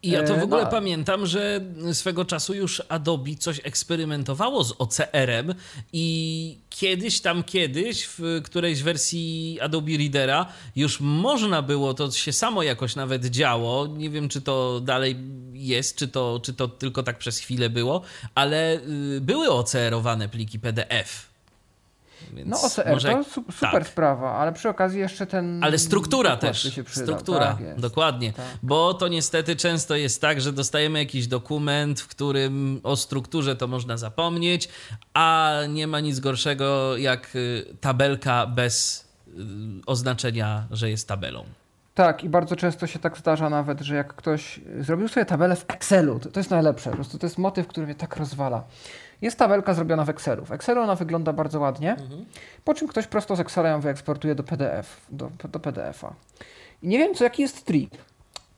I ja to w e, ogóle no. pamiętam, że swego czasu już Adobe coś eksperymentowało z OCR-em i kiedyś tam kiedyś w którejś wersji Adobe Readera już można było, to się samo jakoś nawet działo. Nie wiem, czy to dalej jest, czy to, czy to tylko tak przez chwilę było, ale y, były OCR-owane pliki PDF więc no OCR może... to super tak. sprawa, ale przy okazji jeszcze ten... Ale struktura też, struktura, tak, dokładnie. Tak. Bo to niestety często jest tak, że dostajemy jakiś dokument, w którym o strukturze to można zapomnieć, a nie ma nic gorszego jak y, tabelka bez y, oznaczenia, że jest tabelą. Tak, i bardzo często się tak zdarza nawet, że jak ktoś zrobił sobie tabelę w Excelu, to, to jest najlepsze, po prostu to jest motyw, który mnie tak rozwala. Jest tabelka zrobiona w Excelu. W Excelu ona wygląda bardzo ładnie, mhm. po czym ktoś prosto z Excela ją wyeksportuje do PDF, do, do PDF-a. I nie wiem, co jaki jest trik.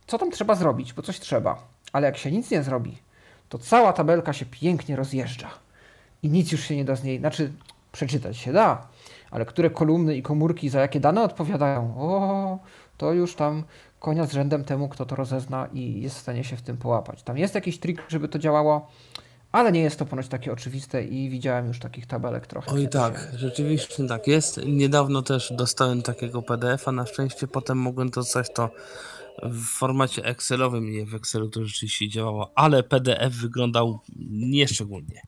Co tam trzeba zrobić, bo coś trzeba. Ale jak się nic nie zrobi, to cała tabelka się pięknie rozjeżdża. I nic już się nie da z niej, znaczy przeczytać się da, ale które kolumny i komórki za jakie dane odpowiadają, o, to już tam konia z rzędem temu, kto to rozezna i jest w stanie się w tym połapać. Tam jest jakiś trik, żeby to działało ale nie jest to ponoć takie oczywiste i widziałem już takich tabelek trochę. Oj tak, rzeczywiście tak jest. Niedawno też dostałem takiego PDF-a, na szczęście potem mogłem dostać to w formacie Excelowym, nie w Excelu to rzeczywiście działało, ale PDF wyglądał nieszczególnie.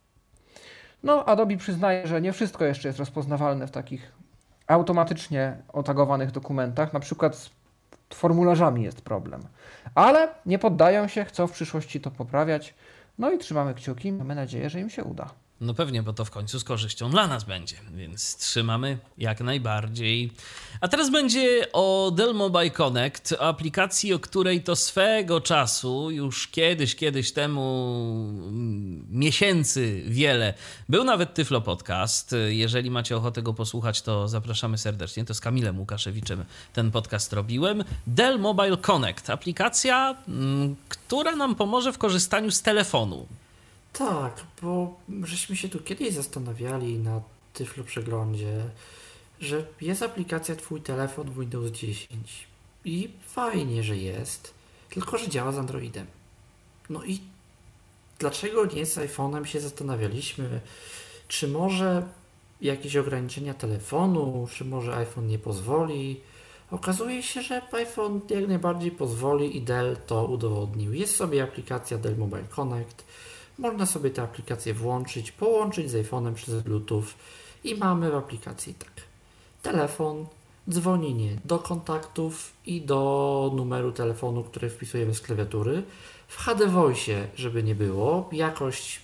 No, Adobe przyznaje, że nie wszystko jeszcze jest rozpoznawalne w takich automatycznie otagowanych dokumentach. Na przykład formularzami jest problem. Ale nie poddają się, chcą w przyszłości to poprawiać. No i trzymamy kciuki, mamy nadzieję, że im się uda. No pewnie, bo to w końcu z korzyścią dla nas będzie, więc trzymamy jak najbardziej. A teraz będzie o Dell Mobile Connect, aplikacji, o której to swego czasu, już kiedyś, kiedyś temu, mm, miesięcy wiele, był nawet Tyflo Podcast. Jeżeli macie ochotę go posłuchać, to zapraszamy serdecznie. To z Kamilem Łukaszewiczem ten podcast robiłem. Dell Mobile Connect, aplikacja, mm, która nam pomoże w korzystaniu z telefonu. Tak, bo żeśmy się tu kiedyś zastanawiali na Tyflo Przeglądzie, że jest aplikacja Twój telefon Windows 10 i fajnie, że jest, tylko że działa z Androidem. No i dlaczego nie z iPhone'em się zastanawialiśmy, czy może jakieś ograniczenia telefonu, czy może iPhone nie pozwoli. Okazuje się, że iPhone jak najbardziej pozwoli i Dell to udowodnił. Jest sobie aplikacja Dell Mobile Connect, można sobie tę aplikację włączyć, połączyć z iPhone'em przez Bluetooth i mamy w aplikacji tak. Telefon, dzwonienie do kontaktów i do numeru telefonu, który wpisujemy z klawiatury. W HD Voice, żeby nie było, jakość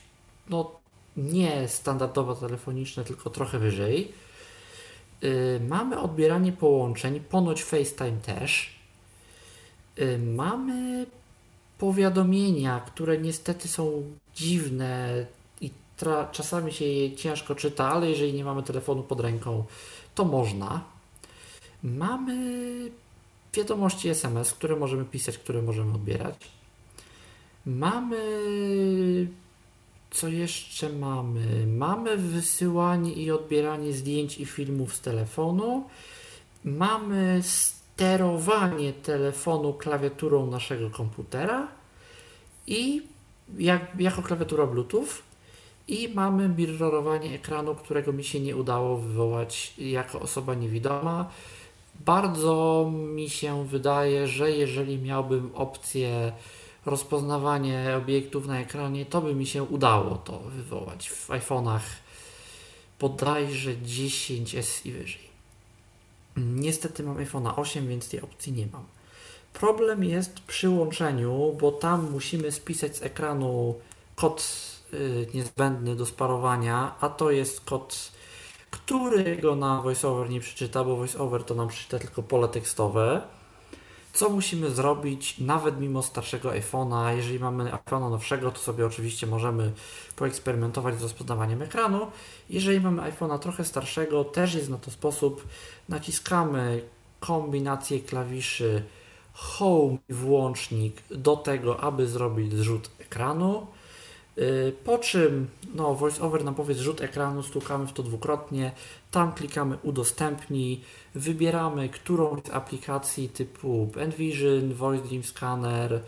no nie standardowo telefoniczne, tylko trochę wyżej. Yy, mamy odbieranie połączeń, ponoć FaceTime też. Yy, mamy powiadomienia, które niestety są dziwne i czasami się je ciężko czyta, ale jeżeli nie mamy telefonu pod ręką, to można. Mamy wiadomości SMS, które możemy pisać, które możemy odbierać. Mamy. Co jeszcze mamy? Mamy wysyłanie i odbieranie zdjęć i filmów z telefonu. Mamy sterowanie telefonu klawiaturą naszego komputera i jak, jako klawiatura Bluetooth i mamy mirrorowanie ekranu, którego mi się nie udało wywołać jako osoba niewidoma. Bardzo mi się wydaje, że jeżeli miałbym opcję rozpoznawanie obiektów na ekranie, to by mi się udało to wywołać w iPhone'ach bodajże 10S i wyżej. Niestety mam iPhone'a 8, więc tej opcji nie mam. Problem jest przy łączeniu, bo tam musimy spisać z ekranu kod y, niezbędny do sparowania, a to jest kod, którego na VoiceOver nie przeczyta, bo VoiceOver to nam przeczyta tylko pole tekstowe. Co musimy zrobić, nawet mimo starszego iPhone'a? Jeżeli mamy iPhone'a nowszego, to sobie oczywiście możemy poeksperymentować z rozpoznawaniem ekranu. Jeżeli mamy iPhone'a trochę starszego, też jest na to sposób. Naciskamy kombinację klawiszy Home i włącznik do tego, aby zrobić zrzut ekranu. Y, po czym no, VoiceOver nam powie zrzut ekranu, stukamy w to dwukrotnie, tam klikamy udostępnij, wybieramy którąś z aplikacji typu Envision, Voice Dream Scanner,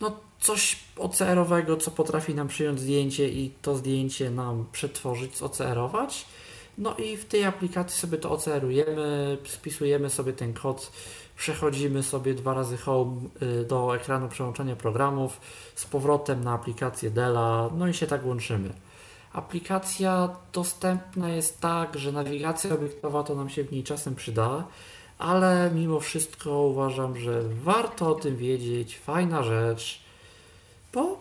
no coś OCR-owego, co potrafi nam przyjąć zdjęcie i to zdjęcie nam przetworzyć, OCR-ować. No i w tej aplikacji sobie to OCR-ujemy, spisujemy sobie ten kod przechodzimy sobie dwa razy home y, do ekranu przełączania programów, z powrotem na aplikację Della, no i się tak łączymy. Aplikacja dostępna jest tak, że nawigacja obiektowa to nam się w niej czasem przyda, ale mimo wszystko uważam, że warto o tym wiedzieć, fajna rzecz, bo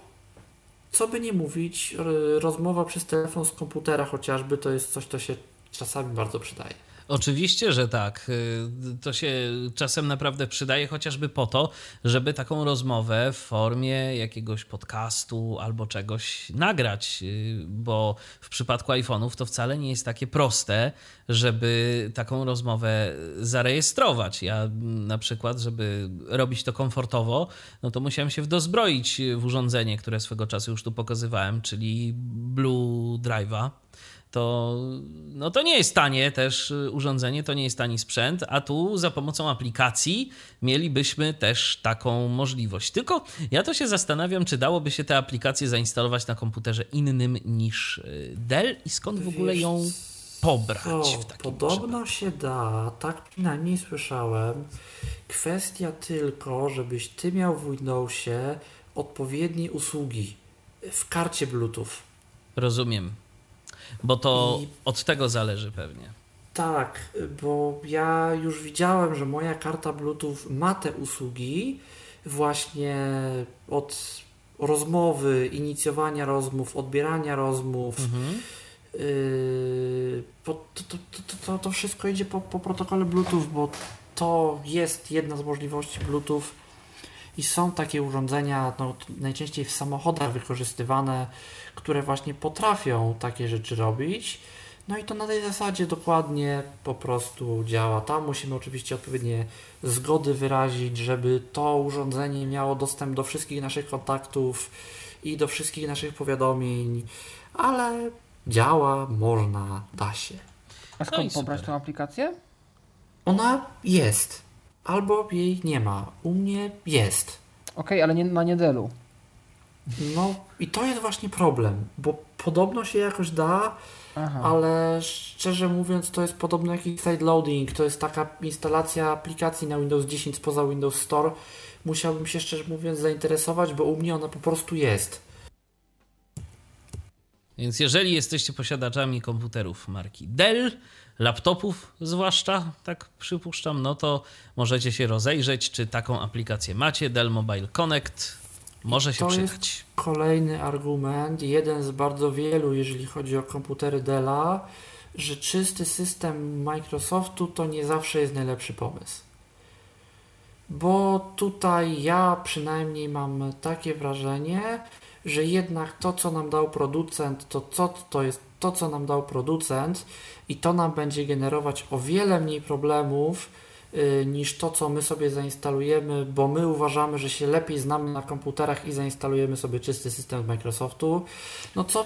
co by nie mówić, rozmowa przez telefon z komputera chociażby to jest coś, co się czasami bardzo przydaje. Oczywiście, że tak. Y, to się czasem naprawdę przydaje chociażby po to, żeby taką rozmowę w formie jakiegoś podcastu albo czegoś nagrać, y, bo w przypadku iPhone'ów to wcale nie jest takie proste, żeby taką rozmowę zarejestrować. Ja na przykład, żeby robić to komfortowo, no to musiałem się wdozbroić w urządzenie, które swego czasu już tu pokazywałem, czyli Blue Drive'a to, no to nie jest tanie też y, urządzenie, to nie jest tani sprzęt, a tu za pomocą aplikacji mielibyśmy też taką możliwość. Tylko ja to się zastanawiam, czy dałoby się tę aplikację zainstalować na komputerze innym niż y, Dell i skąd w ogóle ją pobrać w takim Podobno się da, tak przynajmniej słyszałem. Kwestia tylko, żebyś ty miał w Windowsie odpowiednie usługi w karcie Bluetooth. Rozumiem. Bo to I... od tego zależy pewnie. tak, bo ja już widziałem, że moja karta Bluetooth ma te usługi właśnie od rozmowy, inicjowania rozmów, odbierania rozmów. Yy, to, to, to, to, to wszystko idzie po, po protokole Bluetooth, bo to jest jedna z możliwości Bluetooth i są takie urządzenia, no, najczęściej w samochodach wykorzystywane, które właśnie potrafią takie rzeczy robić. No i to na tej zasadzie dokładnie po prostu działa. Tam musimy oczywiście odpowiednie zgody wyrazić, żeby to urządzenie miało dostęp do wszystkich naszych kontaktów i do wszystkich naszych powiadomień, ale działa, można, da się. A No i skąd super. pobrać tą aplikację? Ona jest, albo jej nie ma. U mnie jest. Okej, ale nie na niedelu. No i to jest właśnie problem, bo podobno się jakoś da, Aha. ale szczerze mówiąc to jest podobno jakiś sideloading, to jest taka instalacja aplikacji na Windows 10 spoza Windows Store. Musiałbym się szczerze mówiąc zainteresować, bo u mnie ona po prostu jest. Więc jeżeli jesteście posiadaczami komputerów marki Dell, laptopów zwłaszcza, tak przypuszczam, no to możecie się rozejrzeć, czy taką aplikację macie. Dell Mobile Connect może się to przydać. Kolejny argument, jeden z bardzo wielu, jeżeli chodzi o komputery Della, że czysty system Microsoftu to nie zawsze jest najlepszy pomysł. Bo tutaj ja przynajmniej mam takie wrażenie, że jednak to, co nam dał producent, to co to jest to, co nam dał producent i to nam będzie generować o wiele mniej problemów y, niż to, co my sobie zainstalujemy, bo my uważamy, że się lepiej znamy na komputerach i zainstalujemy sobie czysty system z Microsoftu. No co,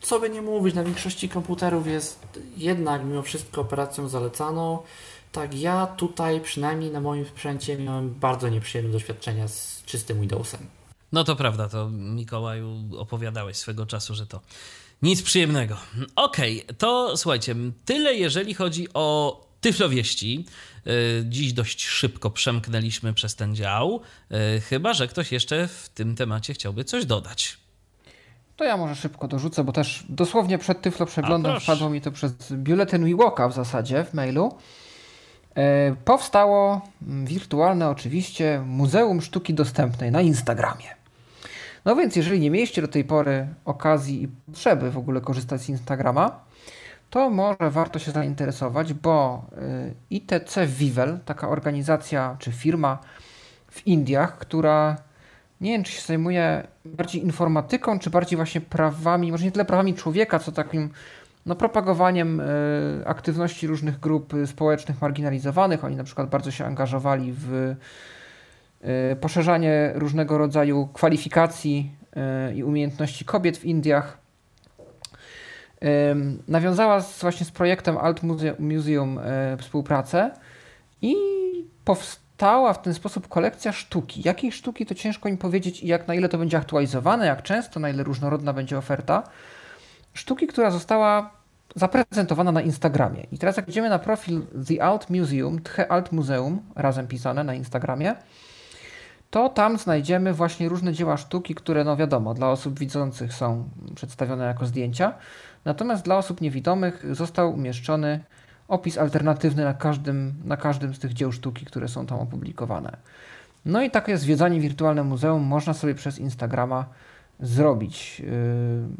co by nie mówić, na większości komputerów jest jednak mimo wszystko operacją zalecaną. Tak, ja tutaj przynajmniej na moim sprzęcie miałem bardzo nieprzyjemne doświadczenia z czystym Windowsem. No to prawda, to Mikołaju opowiadałeś swego czasu, że to nic przyjemnego. Okej, to słuchajcie, tyle jeżeli chodzi o tyflowieści. Yy, Dziś dość szybko przemknęliśmy przez ten dział, yy, chyba że ktoś jeszcze w tym temacie chciałby coś dodać. To ja może szybko dorzucę, bo też dosłownie przed Tyflo przeglądem wpadło mi to przez biuletyn WeWalka w zasadzie w mailu. E, powstało mm, wirtualne oczywiście Muzeum Sztuki Dostępnej na Instagramie. No więc jeżeli nie mieliście do tej pory okazji i potrzeby w ogóle korzystać z Instagrama, to może warto się zainteresować, bo y, ITC Vivel, taka organizacja czy firma w Indiach, która nie wiem, czy się zajmuje bardziej informatyką, czy bardziej właśnie prawami, może nie tyle prawami człowieka, co takim no, propagowaniem y, aktywności różnych grup y, społecznych marginalizowanych. Oni na przykład bardzo się angażowali w poszerzanie różnego rodzaju kwalifikacji y, i umiejętności kobiet w Indiach. Ym, Nawiązała z, właśnie z projektem Alt Muse- Museum współpracę i powstała w ten sposób kolekcja sztuki. Jakiej sztuki to ciężko im powiedzieć i jak na ile to będzie aktualizowane, jak często, na ile różnorodna będzie oferta. Sztuki, która została zaprezentowana na Instagramie. I teraz jak idziemy na profil The Alt Museum, The Alt Museum, razem pisane na Instagramie, to tam znajdziemy właśnie różne dzieła sztuki, które no wiadomo, dla osób widzących są przedstawione jako zdjęcia, natomiast dla osób niewidomych został umieszczony opis alternatywny na każdym, na każdym z tych dzieł sztuki, które są tam opublikowane. No i takie zwiedzanie wirtualne muzeum można sobie przez Instagrama zrobić. Yy,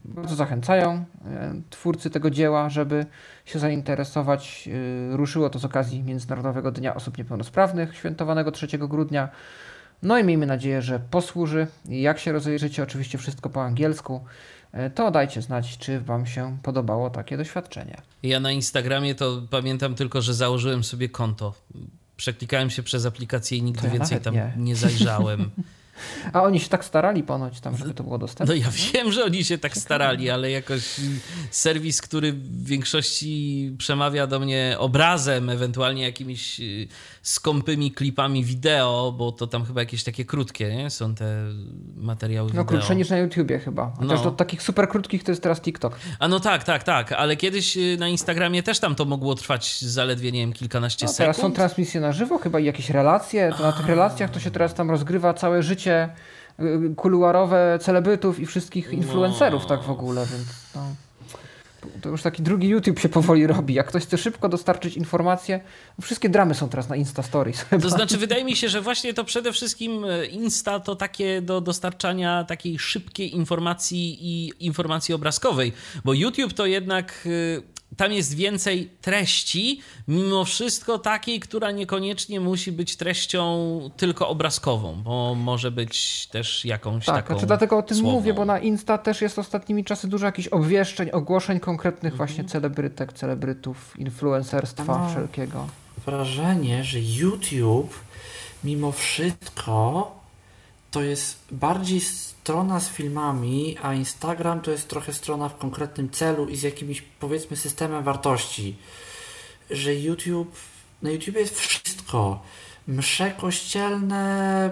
Bardzo zachęcają yy, twórcy tego dzieła, żeby się zainteresować. Yy, Ruszyło to z okazji Międzynarodowego Dnia Osób Niepełnosprawnych, świętowanego 3 grudnia. No i miejmy nadzieję, że posłuży. Jak się rozejrzycie, oczywiście wszystko po angielsku, yy, to dajcie znać, czy Wam się podobało takie doświadczenie. Ja na Instagramie to pamiętam tylko, że założyłem sobie konto. Przeklikałem się przez aplikację i nigdy ja więcej tam nie. nie zajrzałem. A oni się tak starali ponoć tam, żeby to było No dostępne. ja wiem, że oni się tak starali, ale jakoś serwis, który w większości przemawia do mnie obrazem, ewentualnie jakimiś y, skąpymi klipami wideo, bo to tam chyba jakieś takie krótkie nie? są te materiały No wideo. krótsze niż na YouTubie chyba. Chociaż No. do takich super krótkich to jest teraz TikTok. A no tak, tak, tak, ale kiedyś y, na Instagramie też tam to mogło trwać zaledwie, nie wiem, kilkanaście No, teraz są sekund. transmisje na żywo, chyba i jakieś relacje. To na tych relacjach to się teraz tam rozgrywa całe życie y, kuluarowe celebrytów i wszystkich influencerów tak w ogóle, więc no. To już taki drugi YouTube się powoli robi. Jak ktoś chce szybko dostarczyć informacje, wszystkie dramy są teraz na Insta Stories. To znaczy, wydaje mi się, że właśnie to przede wszystkim e, Insta to takie do dostarczania takiej szybkiej informacji i informacji obrazkowej, bo YouTube to jednak e, tam jest więcej treści, mimo wszystko takiej, która niekoniecznie musi być treścią tylko obrazkową, bo może być też jakąś tak, taką. Znaczy dlatego o tym słowną. mówię, bo na Insta też jest ostatnimi czasy dużo jakichś obwieszczeń, ogłoszeń konkretnych mhm. właśnie celebrytek, celebrytów, influencerstwa no, wszelkiego. Wrażenie, że YouTube mimo wszystko to jest bardziej strona z filmami, a Instagram to jest trochę strona w konkretnym celu i z jakimś powiedzmy systemem wartości. Że YouTube, na YouTube jest wszystko. Msze kościelne,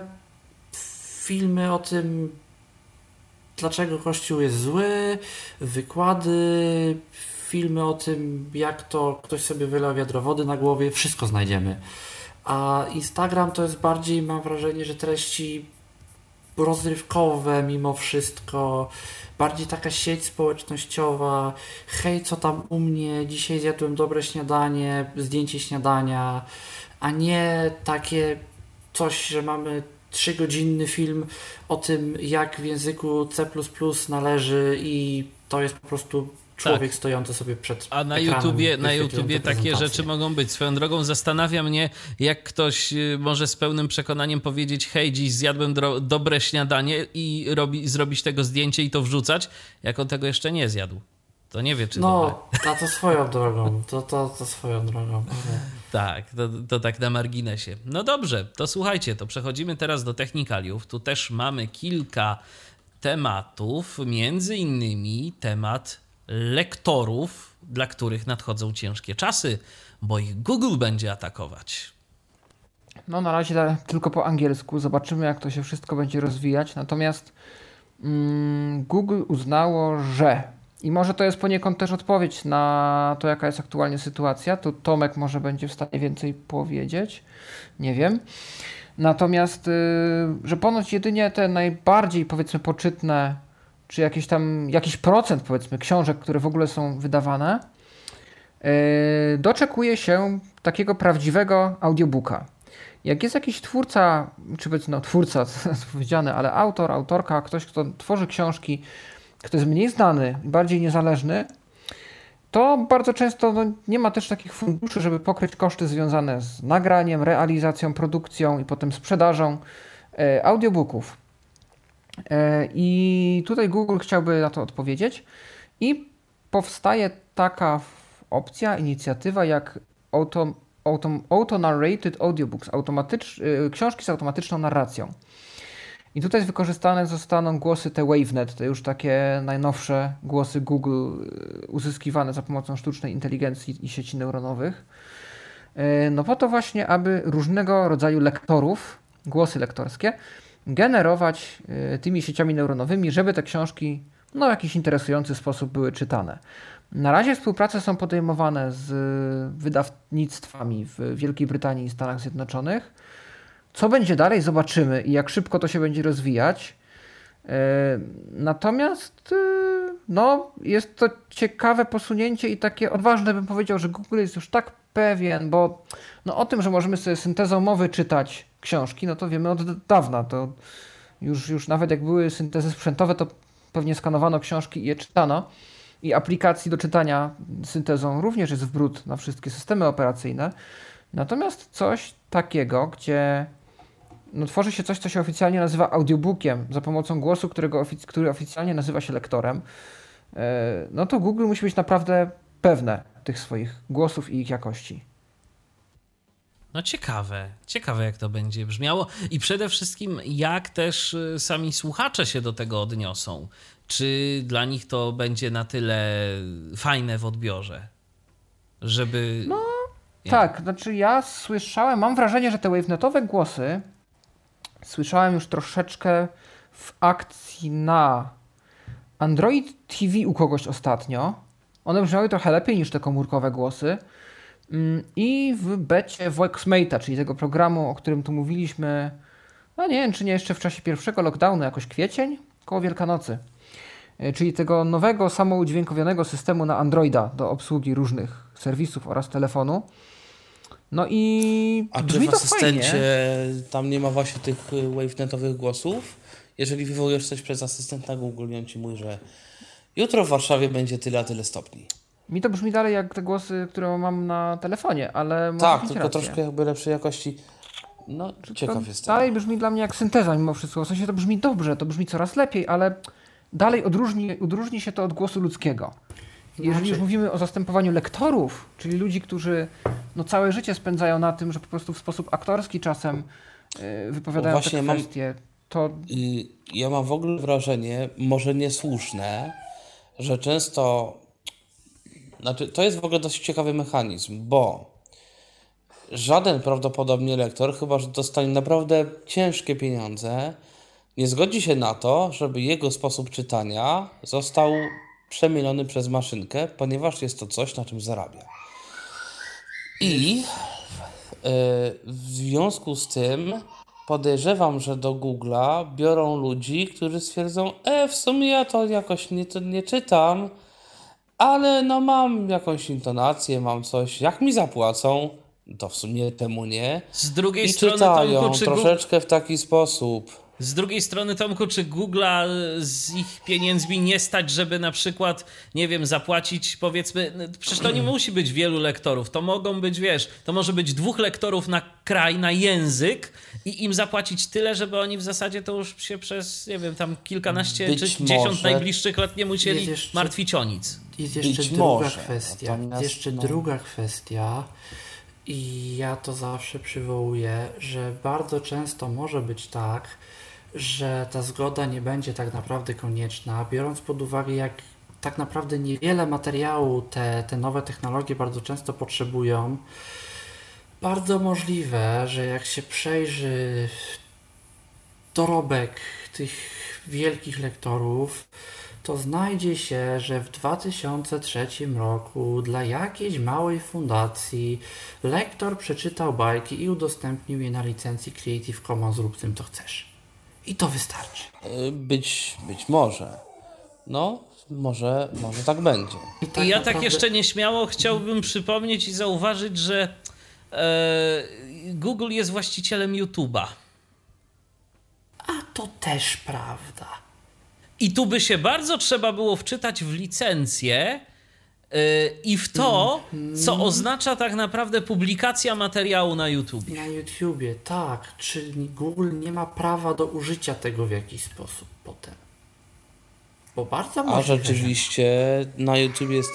filmy o tym, dlaczego Kościół jest zły, wykłady, filmy o tym, jak to ktoś sobie wylał wiadro wody na głowie, wszystko znajdziemy. A Instagram to jest bardziej, mam wrażenie, że treści rozrywkowe mimo wszystko, bardziej taka sieć społecznościowa, hej co tam u mnie, dzisiaj zjadłem dobre śniadanie, zdjęcie śniadania, a nie takie coś, że mamy trzygodzinny film o tym, jak w języku C++ należy i to jest po prostu człowiek tak. stojący sobie przed A na YouTubie, na YouTubie takie rzeczy mogą być. Swoją drogą zastanawia mnie, jak ktoś y, może z pełnym przekonaniem powiedzieć hej, dziś zjadłem dobre śniadanie i robi, zrobić tego zdjęcie i to wrzucać, jak on tego jeszcze nie zjadł. To nie wie, czy No, a to swoją drogą. To, to, to swoją drogą. Tak, to, to tak na marginesie. No dobrze, to słuchajcie, to przechodzimy teraz do technikaliów. Tu też mamy kilka tematów, między innymi temat lektorów, dla których nadchodzą ciężkie czasy, bo ich Google będzie atakować. No na razie tylko po angielsku. Zobaczymy, jak to się wszystko będzie rozwijać. Natomiast mm, Google uznało, że i może to jest poniekąd też odpowiedź na to, jaka jest aktualnie sytuacja. Tu Tomek może będzie w stanie więcej powiedzieć. Nie wiem. Natomiast, y, że ponoć jedynie te najbardziej, powiedzmy, poczytne czy jakiś tam, jakiś procent powiedzmy książek, które w ogóle są wydawane, yy, doczekuje się takiego prawdziwego audiobooka. Jak jest jakiś twórca, czy powiedzmy no, twórca, powiedziane, ale autor, autorka, ktoś, kto tworzy książki, kto jest mniej znany bardziej niezależny, to bardzo często no, nie ma też takich funduszy, żeby pokryć koszty związane z nagraniem, realizacją, produkcją i potem sprzedażą e, audiobooków. E, I tutaj Google chciałby na to odpowiedzieć i powstaje taka opcja, inicjatywa jak auto, auto, auto-narrated audiobooks, automatycz, e, książki z automatyczną narracją. I tutaj wykorzystane zostaną głosy te WaveNet, te już takie najnowsze głosy Google e, uzyskiwane za pomocą sztucznej inteligencji i sieci neuronowych. No po to właśnie, aby różnego rodzaju lektorów, głosy lektorskie, generować y, tymi sieciami neuronowymi, żeby te książki no, w jakiś interesujący sposób były czytane. Na razie współprace są podejmowane z wydawnictwami w Wielkiej Brytanii i Stanach Zjednoczonych. Co będzie dalej, zobaczymy i jak szybko to się będzie rozwijać. Y, natomiast y, no, jest to ciekawe posunięcie i takie odważne, bym powiedział, że Google jest już tak pewien, bo no, o tym, że możemy sobie syntezą mowy czytać książki, no to wiemy od dawna. To już, już nawet jak były syntezy sprzętowe, to pewnie skanowano książki i je czytano. I aplikacji do czytania syntezą również jest w na wszystkie systemy operacyjne. Natomiast coś takiego, gdzie no, tworzy się coś, co się oficjalnie nazywa audiobookiem za pomocą głosu, którego ofic który oficjalnie nazywa się lektorem, e, no to Google musi być naprawdę pewne tych swoich głosów i ich jakości. No ciekawe, ciekawe jak to będzie brzmiało i przede wszystkim jak też y, sami słuchacze się do tego odniosą. Czy dla nich to będzie na tyle fajne w odbiorze, żeby... No tak, znaczy ja słyszałem, mam wrażenie, że te wavenetowe głosy słyszałem już troszeczkę w akcji na Android TV u kogoś ostatnio. One brzmiały trochę lepiej niż te komórkowe głosy. Mm, I w becie Voxmate'a, czyli tego programu, o którym tu mówiliśmy, no nie wiem, czy nie jeszcze w czasie pierwszego lockdownu, jakoś kwiecień, koło Wielkanocy. e, czyli tego nowego samoudźwiękowionego systemu na Androida do obsługi różnych serwisów oraz telefonu. No i A czy w asystencie fajnie. tam nie ma właśnie tych y, wavenetowych głosów? Jeżeli wywołujesz coś przez asystenta Google i on ci mówi, że jutro w Warszawie będzie tyle, a tyle stopni. Mi to brzmi dalej jak te głosy, które mam na telefonie, ale może tak, tylko rację. troszkę jakby lepszej jakości. No, ciekaw to jestem. dalej brzmi dla mnie jak synteza mimo wszystko. W sensie to brzmi dobrze, to brzmi coraz lepiej, ale dalej odróżni, odróżni się to od głosu ludzkiego. Jeżeli już Znaczy- mówimy o zastępowaniu lektorów, czyli ludzi, którzy no, całe życie spędzają na tym, że po prostu w sposób aktorski czasem yy, wypowiadają właśnie te mam- kwestie, to Y, Ja mam w ogóle wrażenie, może niesłuszne, że często. Znaczy, to jest w ogóle dość ciekawy mechanizm, bo żaden prawdopodobnie lektor, chyba że dostanie naprawdę ciężkie pieniądze, nie zgodzi się na to, żeby jego sposób czytania został przemielony przez maszynkę, ponieważ jest to coś, na czym zarabia. I e, w związku z tym podejrzewam, że do Google'a biorą ludzi, którzy stwierdzą, e, w sumie ja to jakoś nie, to nie czytam, ale no mam jakąś intonację, mam coś, jak mi zapłacą, to w sumie temu nie. Z drugiej I strony, czytają Tomku, czy troszeczkę w taki sposób. Z drugiej strony, Tomku, czy Google'a z ich pieniędzmi nie stać, żeby na przykład, nie wiem, zapłacić powiedzmy, no, przecież to nie musi być wielu lektorów, to mogą być, wiesz, to może być dwóch lektorów na kraj, na język i im zapłacić tyle, żeby oni w zasadzie to już się przez, nie wiem, tam kilkanaście Być czy dziesiąt może. najbliższych lat nie musieli jeszcze- martwić o nic. Jest jeszcze Być druga może, kwestia. natomiast, Jest jeszcze no- druga kwestia. I ja to zawsze przywołuję, że bardzo często może być tak, że ta zgoda nie będzie tak naprawdę konieczna, biorąc pod uwagę, jak tak naprawdę niewiele materiału te, te nowe technologie bardzo często potrzebują. Bardzo możliwe, że jak się przejrzy dorobek tych wielkich lektorów, to znajdzie się, że w 2003 roku dla jakiejś małej fundacji lektor przeczytał bajki i udostępnił je na licencji Creative Commons rób z tym to chcesz. I to wystarczy. Y, Być, być może. No, może, może tak będzie. I, I ja tak naprawdę- jeszcze nieśmiało chciałbym przypomnieć i zauważyć, że e, Google jest właścicielem YouTube'a. A to też prawda. I tu by się bardzo trzeba było wczytać w licencję i w to, co oznacza tak naprawdę publikacja materiału na YouTube. Na YouTubie, tak. Czy Google nie ma prawa do użycia tego w jakiś sposób potem? Bo bardzo A rzeczywiście na YouTube jest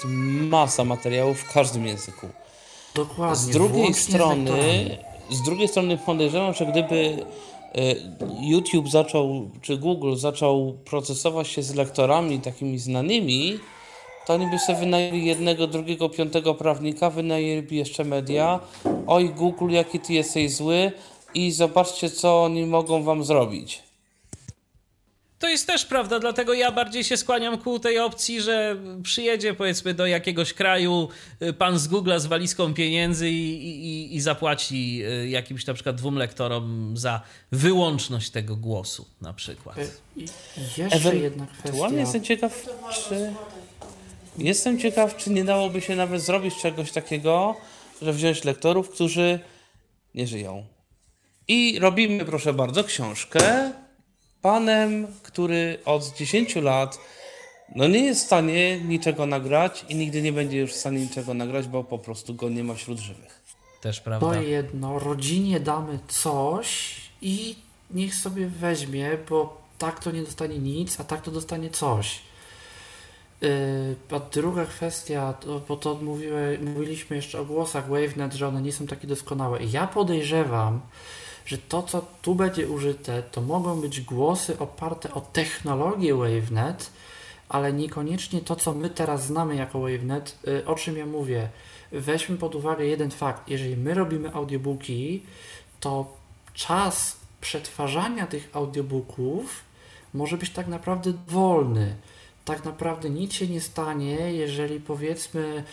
masa materiałów w każdym języku. Dokładnie. Z drugiej strony, z drugiej strony podejrzewam, że gdyby e, YouTube zaczął, czy Google zaczął procesować się z lektorami takimi znanymi, to oni by sobie wynajęli jednego, drugiego, piątego prawnika, wynajęli jeszcze media. Oj, Google, jaki ty jesteś zły i zobaczcie, co oni mogą wam zrobić. To jest też prawda, dlatego ja bardziej się skłaniam ku tej opcji, że przyjedzie powiedzmy do jakiegoś kraju y, pan z Google'a z walizką pieniędzy i, i, i zapłaci y, jakimś na przykład dwóm lektorom za wyłączność tego głosu na przykład. Y, I jeszcze jedna Ewentualnie kwestia. jestem ciekaw, czy... Jestem ciekaw, czy nie dałoby się nawet zrobić czegoś takiego, że wziąć lektorów, którzy nie żyją. I robimy, proszę bardzo, książkę panem, który od 10 lat no nie jest w stanie niczego nagrać i nigdy nie będzie już w stanie niczego nagrać, bo po prostu go nie ma wśród żywych. Też To prawda. jedno, rodzinie damy coś i niech sobie weźmie, bo tak to nie dostanie nic, a tak to dostanie coś. Yy, a druga kwestia, to, bo to mówiły, mówiliśmy jeszcze o głosach WaveNet, że one nie są takie doskonałe. Ja podejrzewam, że to, co tu będzie użyte, to mogą być głosy oparte o technologię WaveNet, ale niekoniecznie to, co my teraz znamy jako WaveNet. Yy, o czym ja mówię? Weźmy pod uwagę jeden fakt. Jeżeli my robimy audiobooki, to czas przetwarzania tych audiobooków może być tak naprawdę wolny. Tak naprawdę nic się nie stanie, jeżeli powiedzmy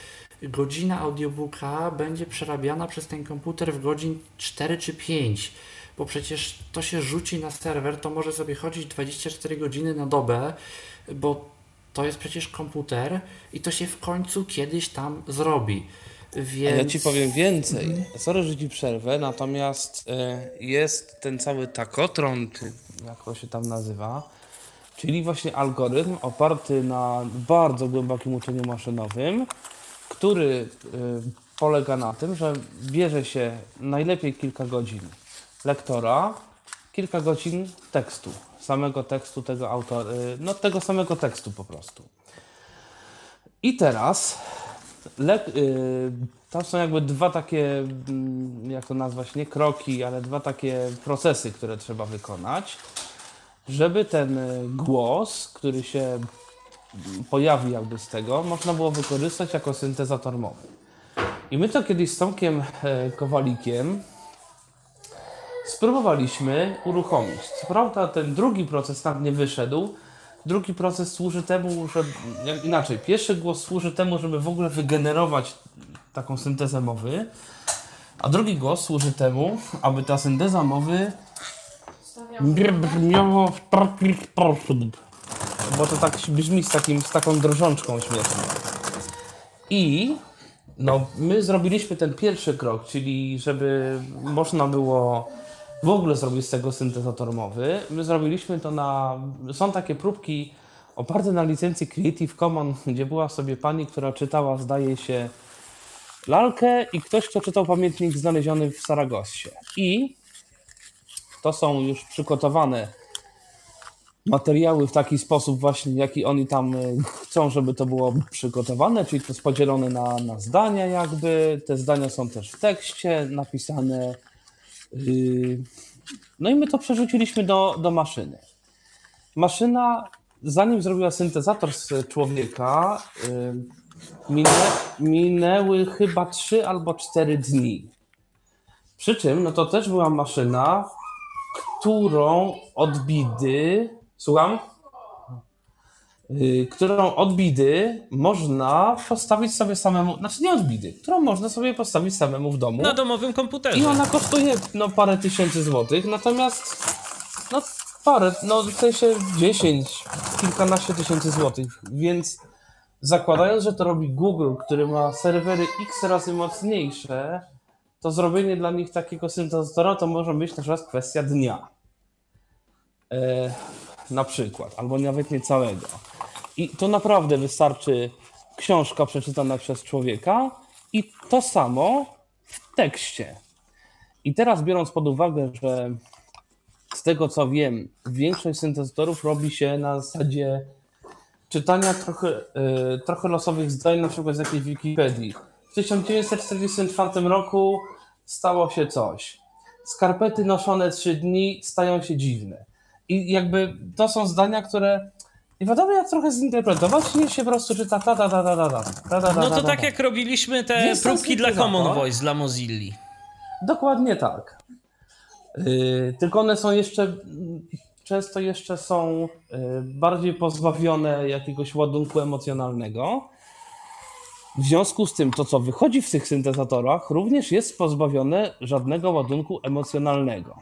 godzina audiobooka będzie przerabiana przez ten komputer w godzin 4 czy 5, bo przecież to się rzuci na serwer, to może sobie chodzić 24 godziny na dobę, bo to jest przecież komputer i to się w końcu kiedyś tam zrobi. Więc... Ja ci powiem więcej. Sorry, że ci przerwę, natomiast e, jest ten cały takotron, jak to się tam nazywa, czyli właśnie algorytm oparty na bardzo głębokim uczeniu maszynowym, który e, polega na tym, że bierze się najlepiej kilka godzin lektora, kilka godzin tekstu, samego tekstu tego autora, no tego samego tekstu po prostu. I teraz le, y, tam są jakby dwa takie, mm, jak to nazwać, nie kroki, ale dwa takie procesy, które trzeba wykonać, żeby ten y, głos, który się pojawi jakby z tego, można było wykorzystać jako syntezator mowy. I my to kiedyś z Tomkiem e, Kowalikiem spróbowaliśmy uruchomić. Co prawda ten drugi proces tam nie wyszedł. Drugi proces służy temu, że inaczej, pierwszy głos służy temu, żeby w ogóle wygenerować taką syntezę mowy, a drugi głos służy temu, aby ta synteza mowy brzmiała w taki sposób. Bo to tak brzmi z, takim, z taką drżączką śmieszną. I no, my zrobiliśmy ten pierwszy krok, czyli żeby można było w ogóle zrobić z tego syntezator mowy. My zrobiliśmy to na. Są takie próbki oparte na licencji Creative Commons, gdzie była sobie pani, która czytała, zdaje się, lalkę i ktoś, kto czytał pamiętnik znaleziony w Saragossie. I to są już przygotowane materiały w taki sposób właśnie, jaki oni tam e, chcą, żeby to było przygotowane, czyli to jest podzielone na, na zdania jakby, te zdania są też w tekście napisane. Yy, no i my to przerzuciliśmy do, do maszyny. Maszyna, zanim zrobiła syntezator z człowieka, yy, minę, minęły chyba 3 albo 4 dni. Przy czym, no to też była maszyna, którą odbidy Słucham? Yy, którą od bidy można postawić sobie samemu, znaczy nie od bidy, którą można sobie postawić samemu w domu. Na domowym komputerze. I ona kosztuje no parę tysięcy złotych, natomiast no parę, no w sensie 10, kilkanaście tysięcy złotych, więc zakładając, że to robi Google, który ma serwery x razy mocniejsze, to zrobienie dla nich takiego syntezatora to może być na przykład kwestia dnia. E, na przykład, albo nawet nie całego. I to naprawdę wystarczy książka przeczytana przez człowieka i to samo w tekście. I teraz biorąc pod uwagę, że z tego co wiem, większość syntezatorów robi się na zasadzie czytania trochę, yy, trochę losowych zdań, na przykład z jakiejś Wikipedii. W 1944 roku stało się coś. Skarpety noszone trzy dni stają się dziwne. I jakby to są zdania, które nie wiadomo jak trochę zinterpretować, nie się po prostu czyta ta ta ta ta ta ta ta No to tak jak robiliśmy te próbki dla Common Voice, dla Mozilli. Dokładnie tak. Yy, tylko one są jeszcze, często jeszcze są yy, bardziej pozbawione jakiegoś ładunku emocjonalnego. W związku z tym, to co wychodzi w tych syntezatorach, również jest pozbawione żadnego ładunku emocjonalnego.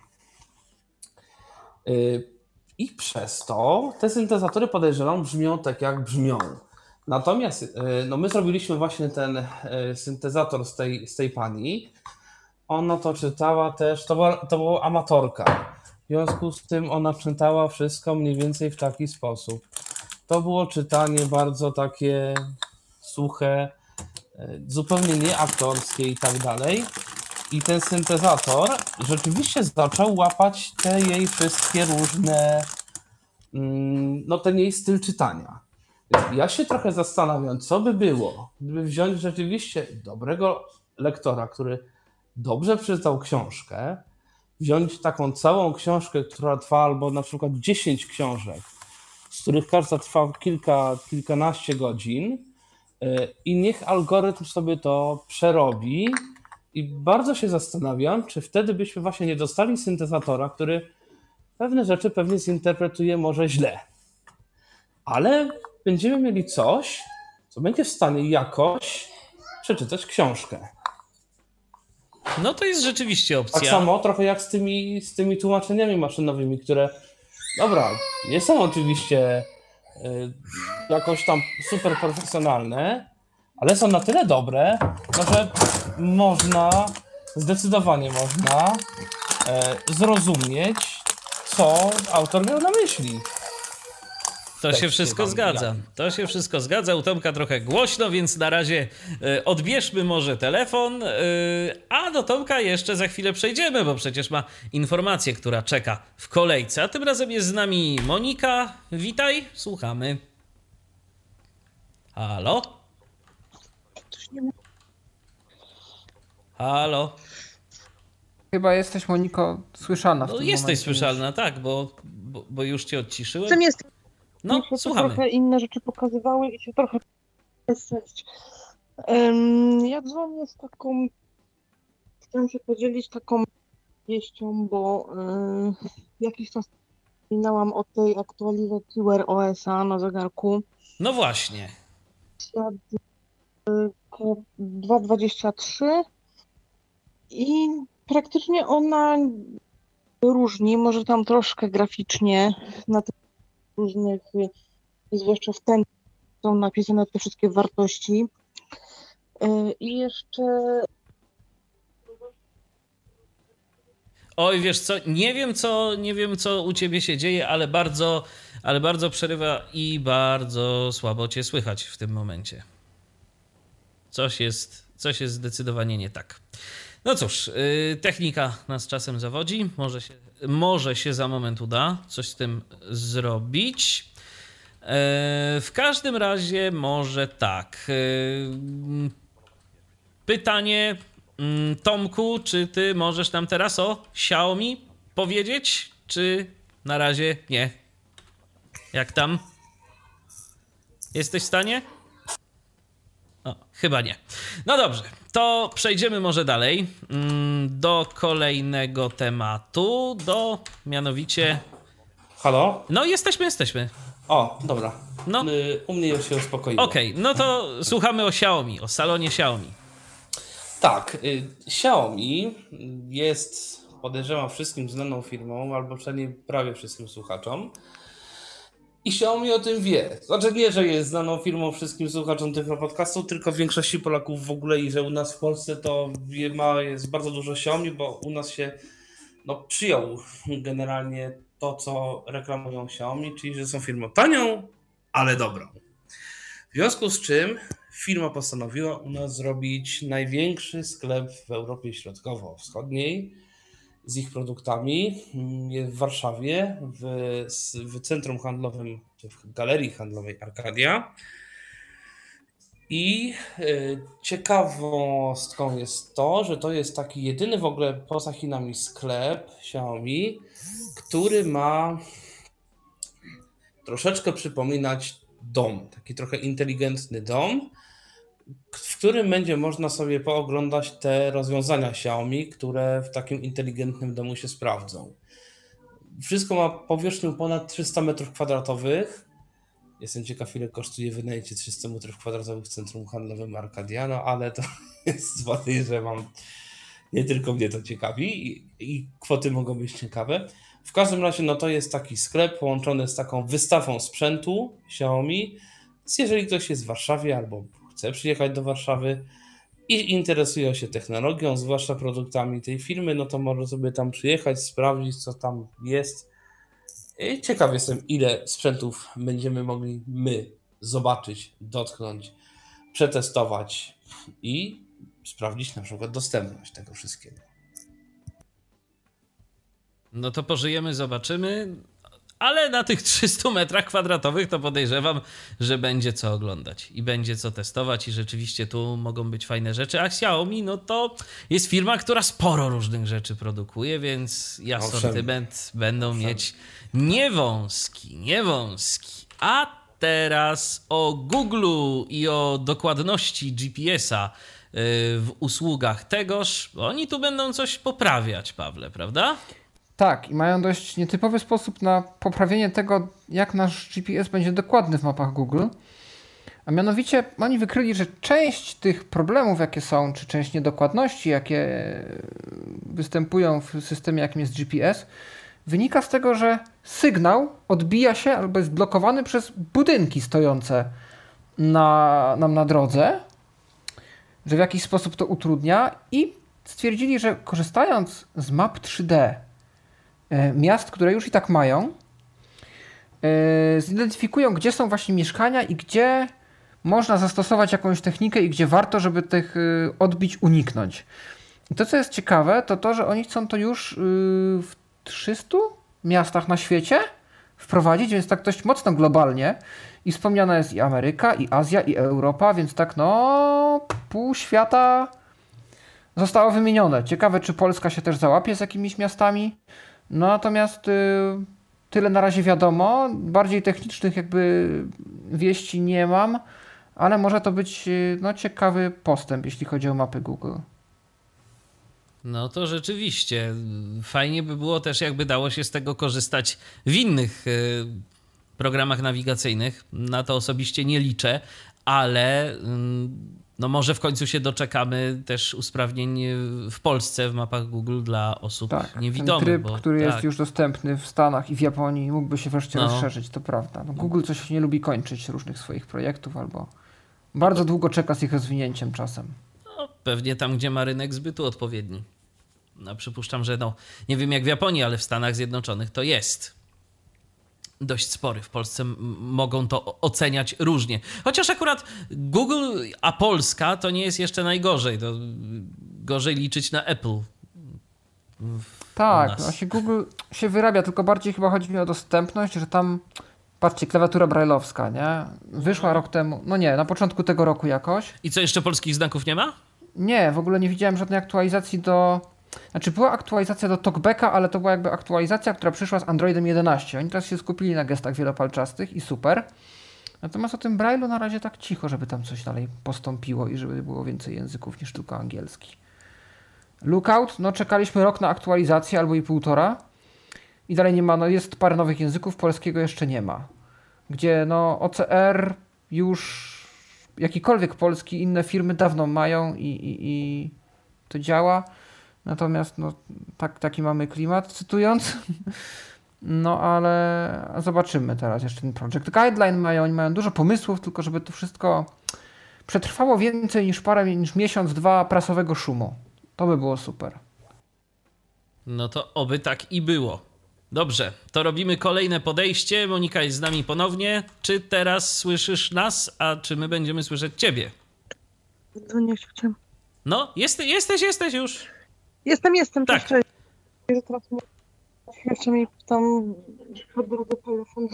I przez to te syntezatory podejrzewam brzmią tak, jak brzmią. Natomiast e, no my zrobiliśmy właśnie ten e, syntezator z tej, z tej pani. Ona to czytała też, to była, to była amatorka. W związku z tym ona czytała wszystko mniej więcej w taki sposób. To było czytanie bardzo takie suche, e, zupełnie nieaktorskie i tak dalej. I ten syntezator rzeczywiście zaczął łapać te jej wszystkie różne, mm, no ten jej styl czytania. Ja się trochę zastanawiam, co by było, gdyby wziąć rzeczywiście dobrego lektora, który dobrze przeczytał książkę, wziąć taką całą książkę, która trwa albo na przykład 10 książek, z których każda trwa kilka, kilkanaście godzin e, i niech algorytm sobie to przerobi i bardzo się zastanawiam, czy wtedy byśmy właśnie nie dostali syntezatora, który pewne rzeczy pewnie zinterpretuje może źle. Ale będziemy mieli coś, co będzie w stanie jakoś przeczytać książkę. No to jest rzeczywiście opcja. Tak samo trochę jak z tymi, z tymi tłumaczeniami maszynowymi, które dobra, nie są oczywiście y, jakoś tam super profesjonalne, ale są na tyle dobre, no, że można, zdecydowanie można e, zrozumieć, co autor miał na myśli. To się wszystko zgadza. To się wszystko zgadza. U Tomka trochę głośno, więc na razie e, odbierzmy może telefon, e, a do Tomka jeszcze za chwilę przejdziemy, bo przecież ma informację, która czeka w kolejce. A tym razem jest z nami Monika. Witaj, słuchamy. Halo? Halo? Chyba jesteś, Moniko, słyszana w No tym jesteś momencie słyszalna, tak, bo, bo, bo już cię odciszyłem. Czym jest? No, mi się słuchamy. trochę inne rzeczy pokazywały i się trochę. Um, ja dzwonię z taką. Chciałam się podzielić taką wieścią, bo y, jakiś czas wspominałam o tej aktualizacji Wear OS-a na zegarku. No właśnie. Świat 2.23 i praktycznie ona różni, może tam troszkę graficznie na tych różnych, zwłaszcza w ten są napisane te wszystkie wartości. Y, I jeszcze Oj, wiesz co, nie wiem co, nie wiem co u ciebie się dzieje, ale bardzo, ale bardzo przerywa i bardzo słabo cię słychać w tym momencie. Coś jest, coś jest zdecydowanie nie tak. No cóż, yy, technika nas czasem zawodzi. Może się, może się za moment uda coś z tym zrobić. Yy, w każdym razie, może tak. Yy, pytanie, mm, Tomku, czy ty możesz nam teraz o Xiaomi powiedzieć, czy na razie nie? Jak tam? Jesteś w stanie? O, chyba nie. No dobrze, to przejdziemy może dalej mm, do kolejnego tematu, do mianowicie... Halo? No jesteśmy, jesteśmy. O, dobra. No. Y, U mnie już się uspokoiło. Okej, no to słuchamy o Xiaomi, o salonie Xiaomi. Tak, y, Xiaomi jest, podejrzewam, wszystkim znaną firmą, albo przynajmniej prawie wszystkim słuchaczom. I Xiaomi o tym wie. Znaczy nie, że jest znaną firmą wszystkim słuchaczom tego podcastu, tylko większości Polaków w ogóle i że u nas w Polsce to ma, jest bardzo dużo Xiaomi, bo u nas się no, przyjął generalnie to, co reklamują Xiaomi, czyli że są firmą tanią, ale dobrą. W związku z czym firma postanowiła u nas zrobić największy sklep w Europie Środkowo-Wschodniej z ich produktami. Mm, w Warszawie, w, w centrum handlowym, w galerii handlowej Arkadia. I y, ciekawostką jest to, że to jest taki jedyny w ogóle poza Chinami sklep Xiaomi, który ma troszeczkę przypominać dom, taki trochę inteligentny dom, którym będzie można sobie pooglądać te rozwiązania Xiaomi, które w takim inteligentnym domu się sprawdzą. Wszystko ma powierzchnię ponad 300 m2. Jestem ciekaw, ile kosztuje wynajęcie 300 m2 w centrum handlowym Arkadia, no ale to jest podejrzewam, nie tylko mnie to ciekawi i, i kwoty mogą być ciekawe. W każdym razie, no to jest taki sklep połączony z taką wystawą sprzętu Xiaomi. Więc jeżeli ktoś jest w Warszawie albo chce przyjechać do Warszawy i interesuje się technologią, zwłaszcza produktami tej firmy, no to może sobie tam przyjechać, sprawdzić, co tam jest. I ciekaw jestem, ile sprzętów będziemy mogli my zobaczyć, dotknąć, przetestować i sprawdzić na przykład dostępność tego wszystkiego. No to pożyjemy, zobaczymy. Ale na tych 300 metrach kwadratowych to podejrzewam, że będzie co oglądać i będzie co testować i rzeczywiście tu mogą być fajne rzeczy. A Xiaomi, no to jest firma, która sporo różnych rzeczy produkuje, więc i Owszem. asortyment będą mieć niewąski, niewąski. A teraz o Google i o dokładności GPS-a y, w usługach tegoż. Oni tu będą coś poprawiać, Pawle, prawda? Tak, i mają dość nietypowy sposób na poprawienie tego, jak nasz GPS będzie dokładny w mapach Google. A mianowicie oni wykryli, że część tych problemów, jakie są, czy część niedokładności, jakie występują w systemie, jakim jest GPS, wynika z tego, że sygnał odbija się albo jest blokowany przez budynki stojące na, nam na drodze, że w jakiś sposób to utrudnia i stwierdzili, że korzystając z map 3D e, miast, które już i tak mają, e, zidentyfikują, gdzie są właśnie mieszkania i gdzie można zastosować jakąś technikę i gdzie warto, żeby tych e, odbić uniknąć. I to, co jest ciekawe, to to, że oni chcą to już w 300 miastach na świecie wprowadzić, więc tak dość mocno globalnie. I wspomniana jest i Ameryka, i Azja, i Europa, więc tak no pół świata zostało wymienione. Ciekawe, czy Polska się też załapie z jakimiś miastami. No, natomiast y, tyle na razie wiadomo. Bardziej technicznych jakby wieści nie mam, ale może to być y, no, ciekawy postęp, jeśli chodzi o mapy Google. No to rzeczywiście. Fajnie by było też, jakby dało się z tego korzystać w innych y, programach nawigacyjnych. Na to osobiście nie liczę, ale no może w końcu się doczekamy też usprawnień w Polsce w mapach Google dla osób tak, niewidomych. Ten tryb, bo, który tak. jest już dostępny w Stanach i w Japonii, mógłby się wreszcie no. rozszerzyć, to prawda. No, Google coś nie lubi kończyć różnych swoich projektów albo bardzo długo czeka z ich rozwinięciem czasem. No, pewnie tam, gdzie ma rynek zbytu odpowiedni. No, przypuszczam, że no, nie wiem jak w Japonii, ale w Stanach Zjednoczonych to jest dość spory. W Polsce mogą to oceniać różnie. Chociaż akurat Google, a Polska to nie jest jeszcze najgorzej. To gorzej liczyć na Apple. Tak, właśnie Google się wyrabia, tylko bardziej chyba chodzi mi o dostępność, że tam patrzcie, klawiatura brajlowska, nie? Wyszła rok temu, no nie, na początku tego roku jakoś. I co, jeszcze polskich znaków nie ma? Nie, w ogóle nie widziałem żadnej aktualizacji do znaczy była aktualizacja do TalkBacka, ale to była jakby aktualizacja, która przyszła z Androidem 11. Oni teraz się skupili na gestach wielopalczastych i super. Natomiast o tym Braille'u na razie tak cicho, żeby tam coś dalej postąpiło i żeby było więcej języków niż tylko angielski. Lookout, no czekaliśmy rok na aktualizację albo i półtora i dalej nie ma, no jest parę nowych języków, polskiego jeszcze nie ma. Gdzie no OCR już jakikolwiek polski inne firmy dawno mają i, i, i to działa. Natomiast no, tak, taki mamy klimat, cytując. No ale zobaczymy teraz jeszcze ten Project Guideline mają, oni mają dużo pomysłów, tylko żeby to wszystko przetrwało więcej niż parę, niż miesiąc, dwa prasowego szumu. To by było super. No to oby tak i było. Dobrze, to robimy kolejne podejście. Monika jest z nami ponownie. Czy teraz słyszysz nas, a czy my będziemy słyszeć ciebie? No nie chciałem. No, jesteś, jesteś, jesteś już. Jestem, jestem. Tak. Cześć. Teraz jeszcze mi tam po drodze telefon.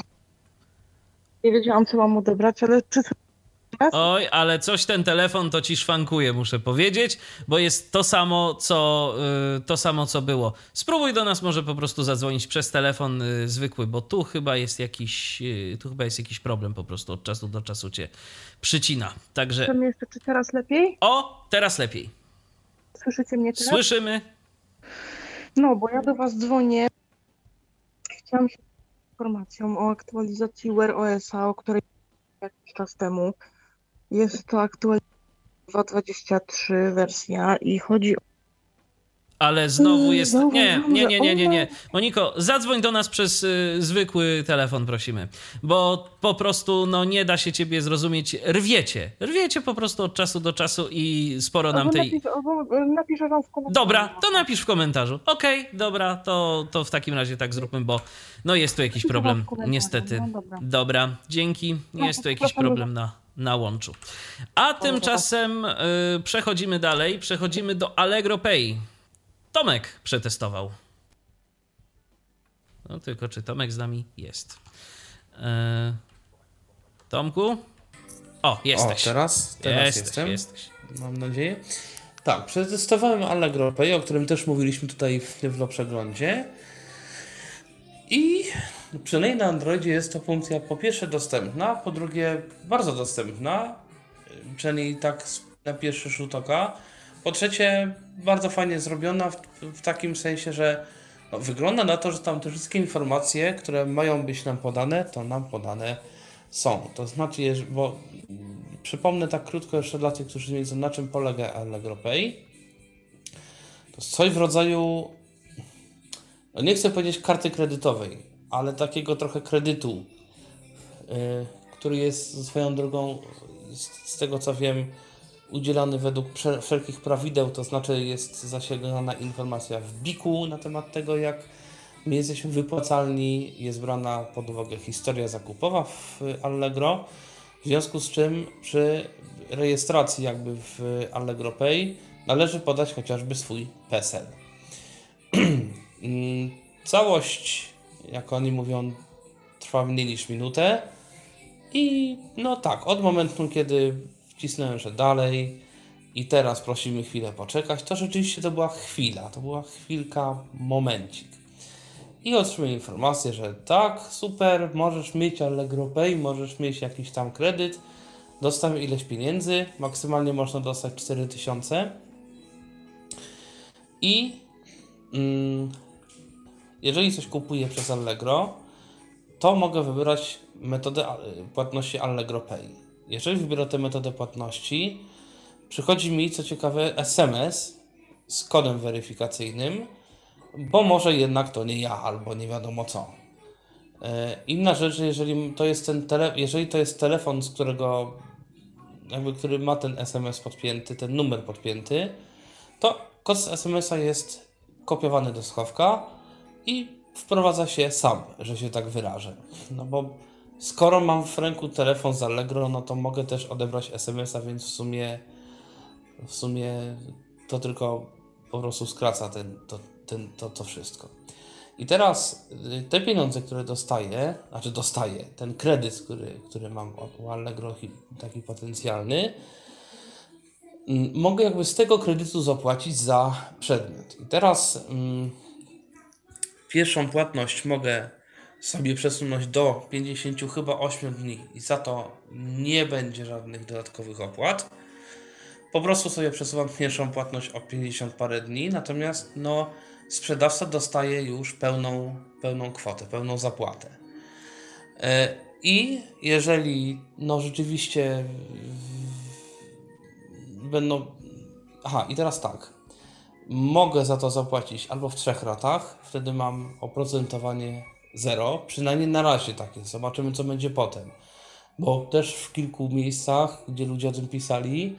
Nie wiedziałam, co mam odebrać, ale czy Oj, ale coś ten telefon to ci szwankuje, muszę powiedzieć, bo jest to samo, co, yy, to samo, co było. Spróbuj do nas może po prostu zadzwonić przez telefon yy, zwykły, bo tu chyba jest jakiś, yy, tu chyba jest jakiś problem po prostu od czasu do czasu cię przycina. Także. Czy teraz lepiej? O, teraz lepiej. Słyszycie mnie teraz? Słyszymy. No, bo ja do Was dzwonię. Chciałam się informacją o aktualizacji Wear OS-a, o której jakiś czas temu. Jest to aktualizacja 2.23 wersja i chodzi o ale znowu jest. Nie, nie, nie, nie, nie, nie. Moniko, zadzwoń do nas przez y, zwykły telefon, prosimy. Bo po prostu no, nie da się ciebie zrozumieć. Rwiecie. Rwiecie po prostu od czasu do czasu i sporo nam tej. Napisz, napiszę wam w komentarzu. Dobra, to napisz w komentarzu. Okej, okay, dobra, to, to w takim razie tak zróbmy, bo no jest tu jakiś problem. Niestety. No, dobra. dobra, dzięki. Jest tu jakiś problem na na łączu. A tymczasem y, przechodzimy dalej, przechodzimy do Allegro Pay. Tomek przetestował. No tylko czy Tomek z nami jest? Eee, Tomku? O, jesteś. O, teraz? Teraz jesteś, jestem. Jesteś. Mam nadzieję. Tak, przetestowałem Allegro Pay, o którym też mówiliśmy tutaj w Tyflo Przeglądzie. I przynajmniej na Androidzie jest to funkcja po pierwsze dostępna, po drugie bardzo dostępna, przynajmniej tak na pierwszy rzut oka. Po trzecie, bardzo fajnie zrobiona w, w takim sensie, że no, wygląda na to, że tam te wszystkie informacje, które mają być nam podane, to nam podane są. To znaczy, bo przypomnę tak krótko jeszcze dla tych, którzy nie wiedzą, na czym polega Allegro Pay. To jest coś w rodzaju no nie chcę powiedzieć karty kredytowej, ale takiego trochę kredytu, yy, który jest swoją drogą, z, z tego co wiem, udzielany według wszelkich prawideł, to znaczy jest zasięgana informacja w biku na temat tego, jak my jesteśmy wypłacalni, jest brana pod uwagę historia zakupowa w Allegro, w związku z czym przy rejestracji jakby w Allegro Pay należy podać chociażby swój PESEL. Całość, jak oni mówią, trwa mniej niż minutę i no tak, od momentu, kiedy wcisnąłem, że dalej. I teraz prosimy chwilę poczekać, to rzeczywiście to była chwila, to była chwilka, momencik. I otrzymuję informację, że tak, super, możesz mieć Allegro Pay, możesz mieć jakiś tam kredyt, dostaw ileś pieniędzy, maksymalnie można dostać 4000 i mm, jeżeli coś kupuję przez Allegro, to mogę wybrać metodę płatności Allegro Pay. Jeżeli wybiorę tę metodę płatności, przychodzi mi, co ciekawe, SMS z kodem weryfikacyjnym, bo może jednak to nie ja, albo nie wiadomo co. E, inna rzecz, jeżeli to jest ten tele, jeżeli to jest telefon, z którego jakby, który ma ten SMS podpięty, ten numer podpięty, to kod z SMS-a jest kopiowany do schowka i wprowadza się sam, że się tak wyrażę. No bo skoro mam w ręku telefon z Allegro, no to mogę też odebrać SMS-a, więc w sumie w sumie to tylko po prostu skraca ten, to, ten, to, to wszystko. I teraz y, te pieniądze, które dostaję, znaczy dostaję, ten kredyt, który, który mam u Allegro, taki potencjalny, mm, mogę jakby z tego kredytu zapłacić za przedmiot. I teraz mm, pierwszą płatność mogę sobie przesunąć do 50 chyba 8 dni i za to nie będzie żadnych dodatkowych opłat. Po prostu sobie przesuwam pierwszą płatność o 50 parę dni, natomiast no sprzedawca dostaje już pełną, pełną kwotę, pełną zapłatę. E, I jeżeli no rzeczywiście będą. Aha, i teraz tak. Mogę za to zapłacić albo w trzech ratach, wtedy mam oprocentowanie zero, przynajmniej na razie tak jest. Zobaczymy, co będzie potem. Bo też w kilku miejscach, gdzie ludzie o tym pisali,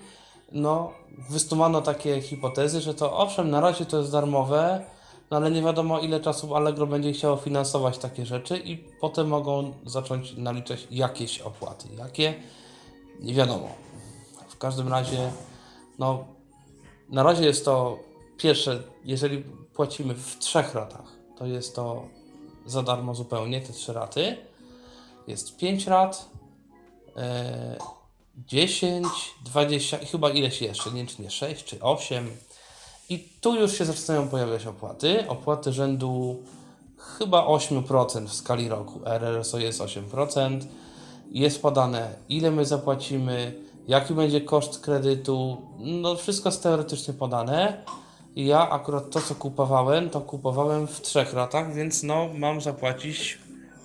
no, wystumano takie hipotezy, że to owszem, na razie to jest darmowe, no ale nie wiadomo ile czasu Allegro będzie chciało finansować takie rzeczy i potem mogą zacząć naliczać jakieś opłaty. Jakie? Nie wiadomo. W każdym razie, no, na razie jest to pierwsze, jeżeli płacimy w trzech ratach, to jest to za darmo zupełnie, te trzy raty. Jest pięć rat, e, 10, 20 chyba ileś jeszcze, nie czy nie 6 czy 8 i tu już się zaczynają pojawiać opłaty. Opłaty rzędu chyba 8% w skali roku. RRSO jest 8%. Jest podane, ile my zapłacimy, jaki będzie koszt kredytu. No, wszystko jest teoretycznie podane. Ja akurat to, co kupowałem, to kupowałem w trzech latach, więc no, mam zapłacić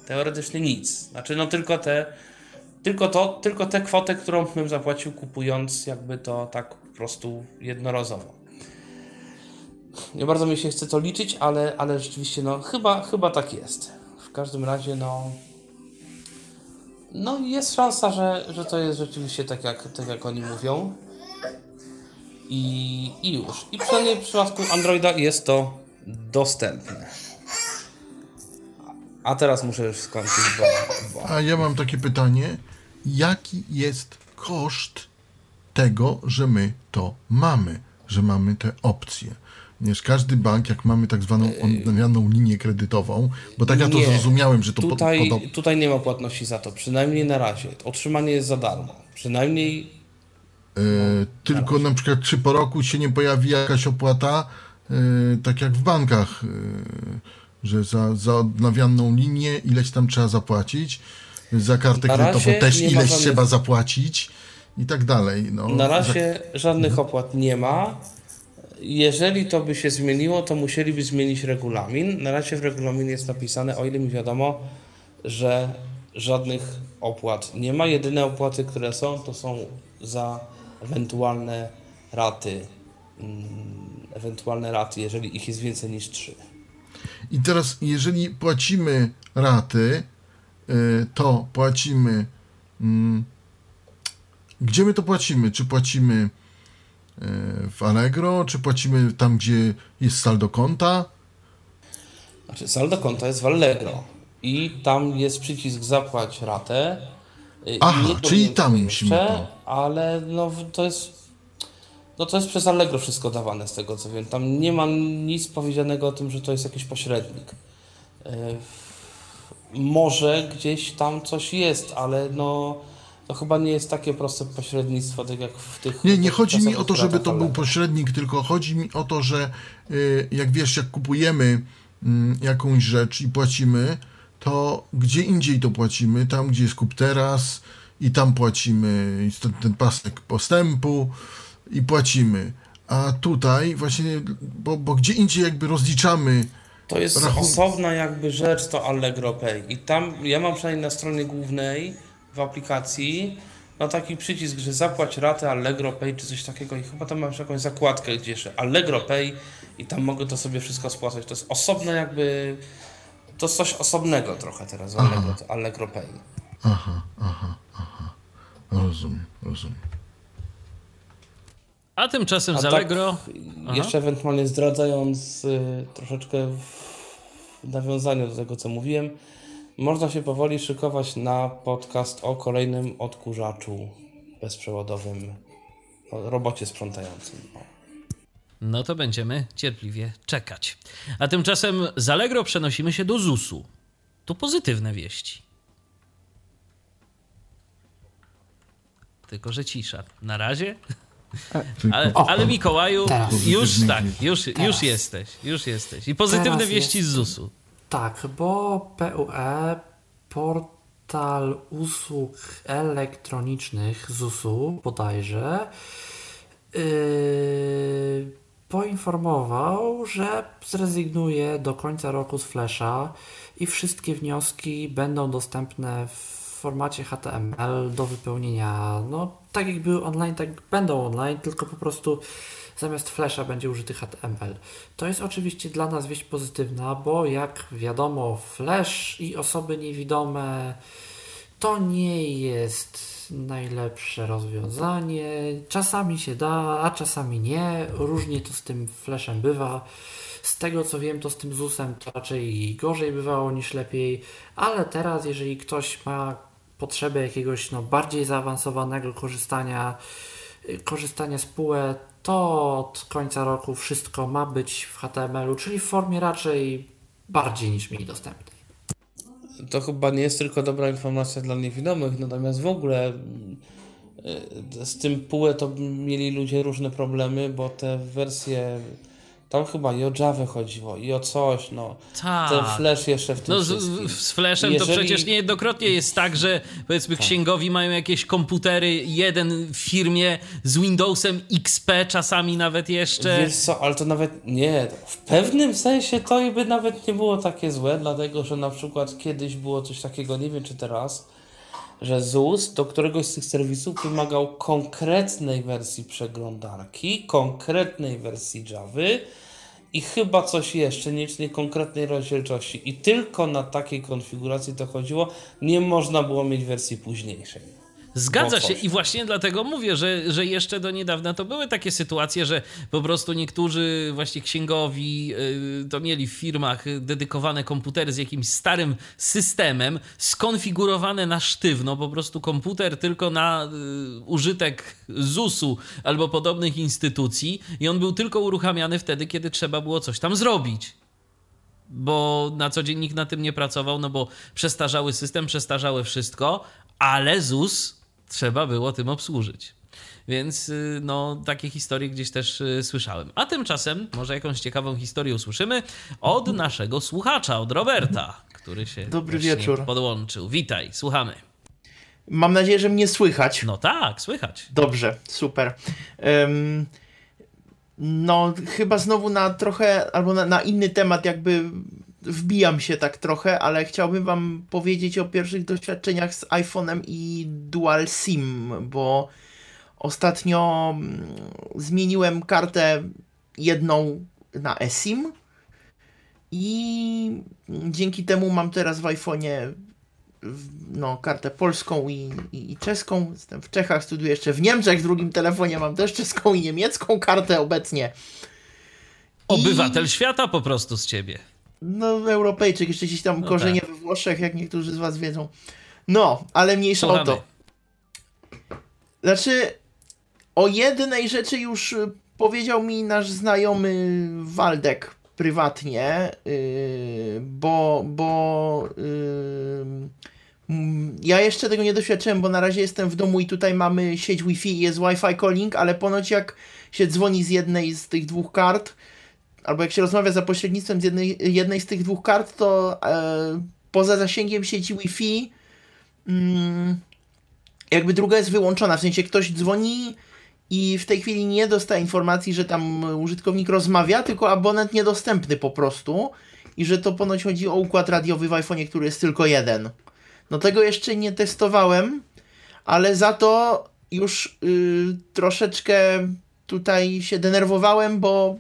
teoretycznie nic. Znaczy, no tylko te, tylko to, tylko tę kwotę, którą bym zapłacił kupując jakby to tak po prostu jednorazowo. Nie bardzo mi się chce to liczyć, ale, ale rzeczywiście, no chyba, chyba tak jest. W każdym razie, no. No jest szansa, że, że to jest rzeczywiście tak jak, tak jak oni mówią. I, I już. I przynajmniej w przypadku Androida jest to dostępne. A teraz muszę już skończyć, bo, bo... A ja mam takie pytanie. Jaki jest koszt tego, że my to mamy, że mamy te opcje? Wiesz, każdy bank, jak mamy tak zwaną odnawianą linię kredytową, bo tak ja to nie, zrozumiałem, że to tutaj, po, tutaj nie ma płatności za to, przynajmniej na razie. Otrzymanie jest za darmo. Przynajmniej. E, tylko na, przykład, czy po roku się nie pojawi jakaś opłata, e, tak jak w bankach, e, że za, za odnawianą linię ileś tam trzeba zapłacić, za kartę kredytową też ileś żadnych... trzeba zapłacić i tak dalej. No, na razie za... żadnych opłat nie ma jeżeli to by się zmieniło, to musieliby zmienić regulamin. Na razie w regulaminie jest napisane, o ile mi wiadomo, że żadnych opłat nie ma. Jedyne opłaty, które są, to są za ewentualne raty, mm, ewentualne raty, jeżeli ich jest więcej niż 3. I teraz, jeżeli płacimy raty, y, to płacimy. mm, Gdzie my to płacimy? Czy płacimy y, w Allegro, czy płacimy tam, gdzie jest saldo konta? Znaczy, saldo konta jest w Allegro i tam jest przycisk zapłać ratę. Y, Aha, nie czyli tam musimy jeszcze, to. Ale no to jest. No to jest przez Allegro wszystko dawane z tego co wiem. Tam nie ma nic powiedzianego o tym, że to jest jakiś pośrednik. Y, Może gdzieś tam coś jest, ale no to chyba nie jest takie proste pośrednictwo, tak jak w tych. Nie, nie chodzi mi o to, żeby to był pośrednik, tylko chodzi mi o to, że y, jak wiesz, jak kupujemy mm, jakąś rzecz i płacimy, to gdzie indziej to płacimy, tam gdzie jest kup teraz i tam płacimy ten, ten pasek postępu i płacimy. A tutaj właśnie, bo, bo gdzie indziej jakby rozliczamy To jest Rachun- osobna jakby rzecz, to Allegro Pay. I tam, ja mam przynajmniej na stronie głównej w aplikacji, no taki przycisk, że zapłać ratę Allegro Pay czy coś takiego i chyba tam masz jakąś zakładkę, gdzie jeszcze Allegro Pay i tam mogę to sobie wszystko spłacać. To jest osobne jakby, to coś osobnego trochę teraz w Allegro, to Allegro Pay. Aha, aha, aha. Rozumiem, rozumiem. A tymczasem A z tak, Allegro... Aha. Jeszcze ewentualnie zdradzając y, troszeczkę w, w nawiązaniu do tego, co mówiłem, można się powoli szykować na podcast o kolejnym odkurzaczu bezprzewodowym, o robocie sprzątającym. No to będziemy cierpliwie czekać. A tymczasem z Allegro przenosimy się do ZUS-u. Tu pozytywne wieści. Tylko, że cisza. Na razie. Ale, ale Mikołaju, teraz. już tak, już, już jesteś, już jesteś. I pozytywne Teraz wieści z jest- ZUS-u. Tak, bo PUE, portal usług elektronicznych ZUS-u bodajże, yy, poinformował, że zrezygnuje do końca roku z Flasha i wszystkie wnioski będą dostępne w formacie HTML do wypełnienia. No, tak jak były online, tak będą online, tylko po prostu zamiast Flasha będzie użyty HTML. To jest oczywiście dla nas wieść pozytywna, bo jak wiadomo, Flash i osoby niewidome to nie jest najlepsze rozwiązanie. Czasami się da, a czasami nie. Różnie to z tym Flashem bywa. Z tego co wiem, to z tym ZUS-em to raczej gorzej bywało niż lepiej, ale teraz, jeżeli ktoś ma potrzebę jakiegoś no, bardziej zaawansowanego korzystania, korzystania z PUE, to od końca roku wszystko ma być w HTML-u, czyli w formie raczej bardziej niż mniej dostępnej. To chyba nie jest tylko dobra informacja dla niewidomych, natomiast w ogóle y, z tym PUE to mieli ludzie różne problemy, bo te wersje, tam chyba i o Java chodziło, i o coś, no. Tak. Ten Flash jeszcze w tym No z, z Flashem to Jeżeli- przecież niejednokrotnie jest tak, że powiedzmy księgowi mają jakieś komputery, jeden w firmie z Windowsem XP, czasami nawet jeszcze. Wiesz co, ale to nawet nie, w pewnym sensie to i by nawet nie było takie złe, dlatego że na przykład kiedyś było coś takiego, nie wiem czy teraz, że ZUS do któregoś z tych serwisów wymagał konkretnej wersji przeglądarki, konkretnej wersji Javy i chyba coś jeszcze, niecznie konkretnej rozdzielczości. I tylko na takiej konfiguracji to chodziło, nie można było mieć wersji późniejszej. Zgadza się. I właśnie dlatego mówię, że, że jeszcze do niedawna to były takie sytuacje, że po prostu niektórzy właśnie księgowi y, to mieli w firmach dedykowane komputery z jakimś starym systemem, skonfigurowane na sztywno, po prostu komputer tylko na y, użytek ZUS-u albo podobnych instytucji i on był tylko uruchamiany wtedy, kiedy trzeba było coś tam zrobić. Bo na co dzień nikt na tym nie pracował, no bo przestarzały system, przestarzałe wszystko, ale ZUS trzeba było tym obsłużyć. Więc y, no, takie historie gdzieś też y, słyszałem. A tymczasem może jakąś ciekawą historię usłyszymy od naszego słuchacza, od Roberta, który się Dobry wieczór. podłączył. Witaj, słuchamy. Mam nadzieję, że mnie słychać. No tak, słychać. Dobrze, super. Em, no, chyba znowu na trochę, albo na, na inny temat, jakby wbijam się tak trochę, ale chciałbym Wam powiedzieć o pierwszych doświadczeniach z iPhone'em i Dual SIM, bo ostatnio mm, zmieniłem kartę jedną na eSIM i dzięki temu mam teraz w iPhone'ie no, kartę polską i, i, i, czeską. Jestem w Czechach, studiuję jeszcze w Niemczech. W drugim telefonie mam też czeską i niemiecką kartę obecnie. Obywatel I... świata po prostu z ciebie. No, Europejczyk, jeszcze gdzieś tam no korzenie tak. we Włoszech, jak niektórzy z was wiedzą. No, ale mniejsza Słuchamy. o to. Znaczy, o jednej rzeczy już powiedział mi nasz znajomy Waldek prywatnie, yy, bo, bo yy, ja jeszcze tego nie doświadczyłem, bo na razie jestem w domu i tutaj mamy sieć Wi-Fi i jest Wi-Fi calling, ale ponoć jak się dzwoni z jednej z tych dwóch kart, albo jak się rozmawia za pośrednictwem z jednej, jednej z tych dwóch kart, to e, poza zasięgiem sieci Wi-Fi mm, jakby druga jest wyłączona, w sensie ktoś dzwoni i w tej chwili nie dostaje informacji, że tam użytkownik rozmawia, tylko abonent niedostępny po prostu i że to ponoć chodzi o układ radiowy w iPhone, który jest tylko jeden. No tego jeszcze nie testowałem, ale za to już yy, troszeczkę tutaj się denerwowałem, bo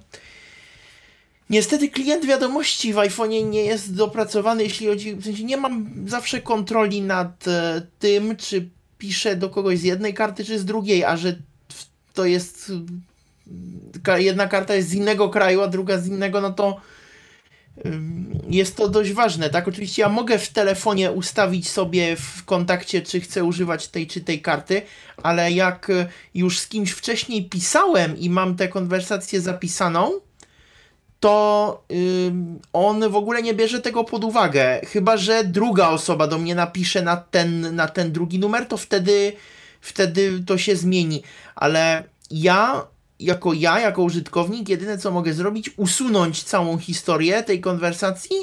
niestety klient wiadomości w iPhone'ie nie jest dopracowany, jeśli chodzi, w sensie nie mam zawsze kontroli nad e, tym, czy piszę do kogoś z jednej karty, czy z drugiej, a że to jest jedna karta jest z innego kraju, a druga z innego, no to jest to dość ważne, tak? Oczywiście ja mogę w telefonie ustawić sobie w kontakcie, czy chcę używać tej czy tej karty, ale jak już z kimś wcześniej pisałem i mam tę konwersację zapisaną, to on w ogóle nie bierze tego pod uwagę. Chyba, że druga osoba do mnie napisze na ten, na ten drugi numer, to wtedy wtedy to się zmieni. Ale ja, jako ja, jako użytkownik, jedyne co mogę zrobić, usunąć całą historię tej konwersacji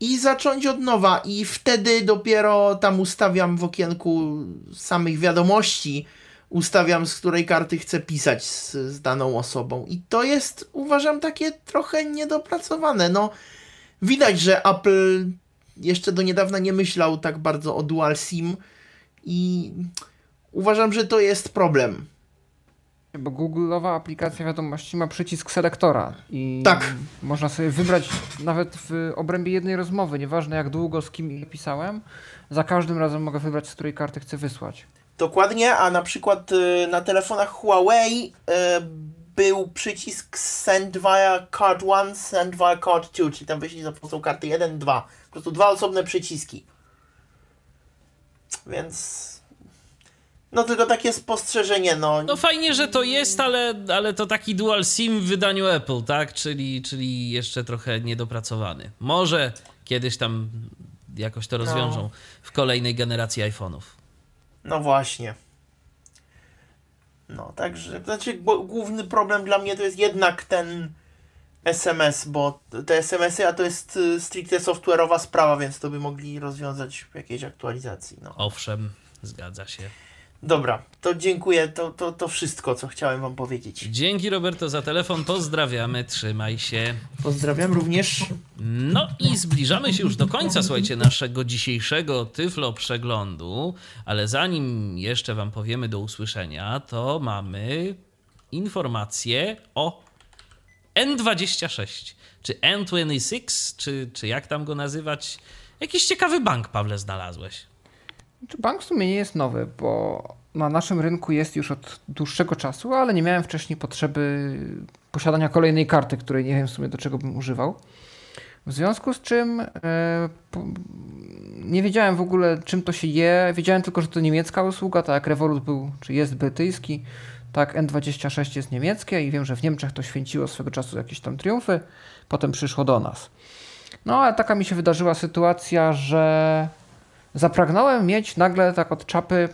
i zacząć od nowa. I wtedy dopiero tam ustawiam w okienku samych wiadomości, ustawiam z której karty chcę pisać z, z daną osobą. I to jest, uważam, takie trochę niedopracowane. No, widać, że Apple jeszcze do niedawna nie myślał tak bardzo o dual SIM i uważam, że to jest problem. Bo Google'owa aplikacja wiadomości ma przycisk selektora i tak. można sobie wybrać nawet w obrębie jednej rozmowy, nieważne jak długo z kim pisałem, za każdym razem mogę wybrać, z której karty chcę wysłać. Dokładnie, a na przykład y, na telefonach Huawei y, był przycisk send via card 1, send via card 2, czyli tam wyślij za pomocą karty 1, 2. Po prostu dwa osobne przyciski. Więc no tylko takie spostrzeżenie, no. No fajnie, że to jest, ale, ale to taki dual SIM w wydaniu Apple, tak? Czyli, czyli jeszcze trochę niedopracowany. Może kiedyś tam jakoś to rozwiążą no. w kolejnej generacji iPhone'ów. No właśnie. No, także, znaczy główny problem dla mnie to jest jednak ten SMS, bo te SMS-y, a to jest y, stricte software'owa sprawa, więc to by mogli rozwiązać w jakiejś aktualizacji. No. Owszem, zgadza się. Dobra, to dziękuję. To, to, to wszystko, co chciałem Wam powiedzieć. Dzięki Roberto za telefon. Pozdrawiamy, trzymaj się. Pozdrawiam również. No i zbliżamy się już do końca, słuchajcie, naszego dzisiejszego Tyflo przeglądu. Ale zanim jeszcze Wam powiemy do usłyszenia, to mamy informację o N26 czy N26, czy, czy jak tam go nazywać. Jakiś ciekawy bank, Pawle, znalazłeś. Bank w sumie nie jest nowy, bo na naszym rynku jest już od dłuższego czasu, ale nie miałem wcześniej potrzeby posiadania kolejnej karty, której nie wiem w sumie do czego bym używał. W związku z czym e, nie wiedziałem w ogóle czym to się je. Wiedziałem tylko, że to niemiecka usługa, tak jak Revolut był, czy jest brytyjski, tak N26 jest niemieckie i wiem, że w Niemczech to święciło swego czasu jakieś tam triumfy, potem przyszło do nas. No ale taka mi się wydarzyła sytuacja, że zapragnąłem mieć nagle tak od czapy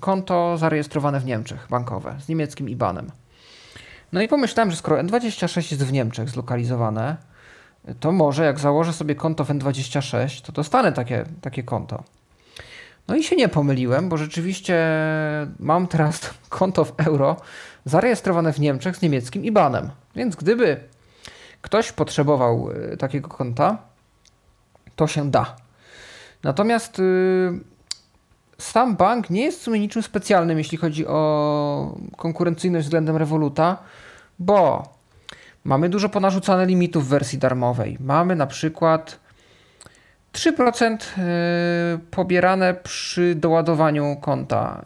konto zarejestrowane w Niemczech, bankowe, z niemieckim IBANem. No i pomyślałem, że skoro N26 jest w Niemczech zlokalizowane, to może jak założę sobie konto w N26, to dostanę takie, takie konto. No i się nie pomyliłem, bo rzeczywiście mam teraz konto w euro zarejestrowane w Niemczech z niemieckim IBANem. Więc gdyby ktoś potrzebował y, takiego konta, to się da. Natomiast y, sam bank nie jest w sumie niczym specjalnym, jeśli chodzi o konkurencyjność względem Revoluta, bo Mamy dużo ponarzucane limitów w wersji darmowej. Mamy na przykład 3% y, pobierane przy doładowaniu konta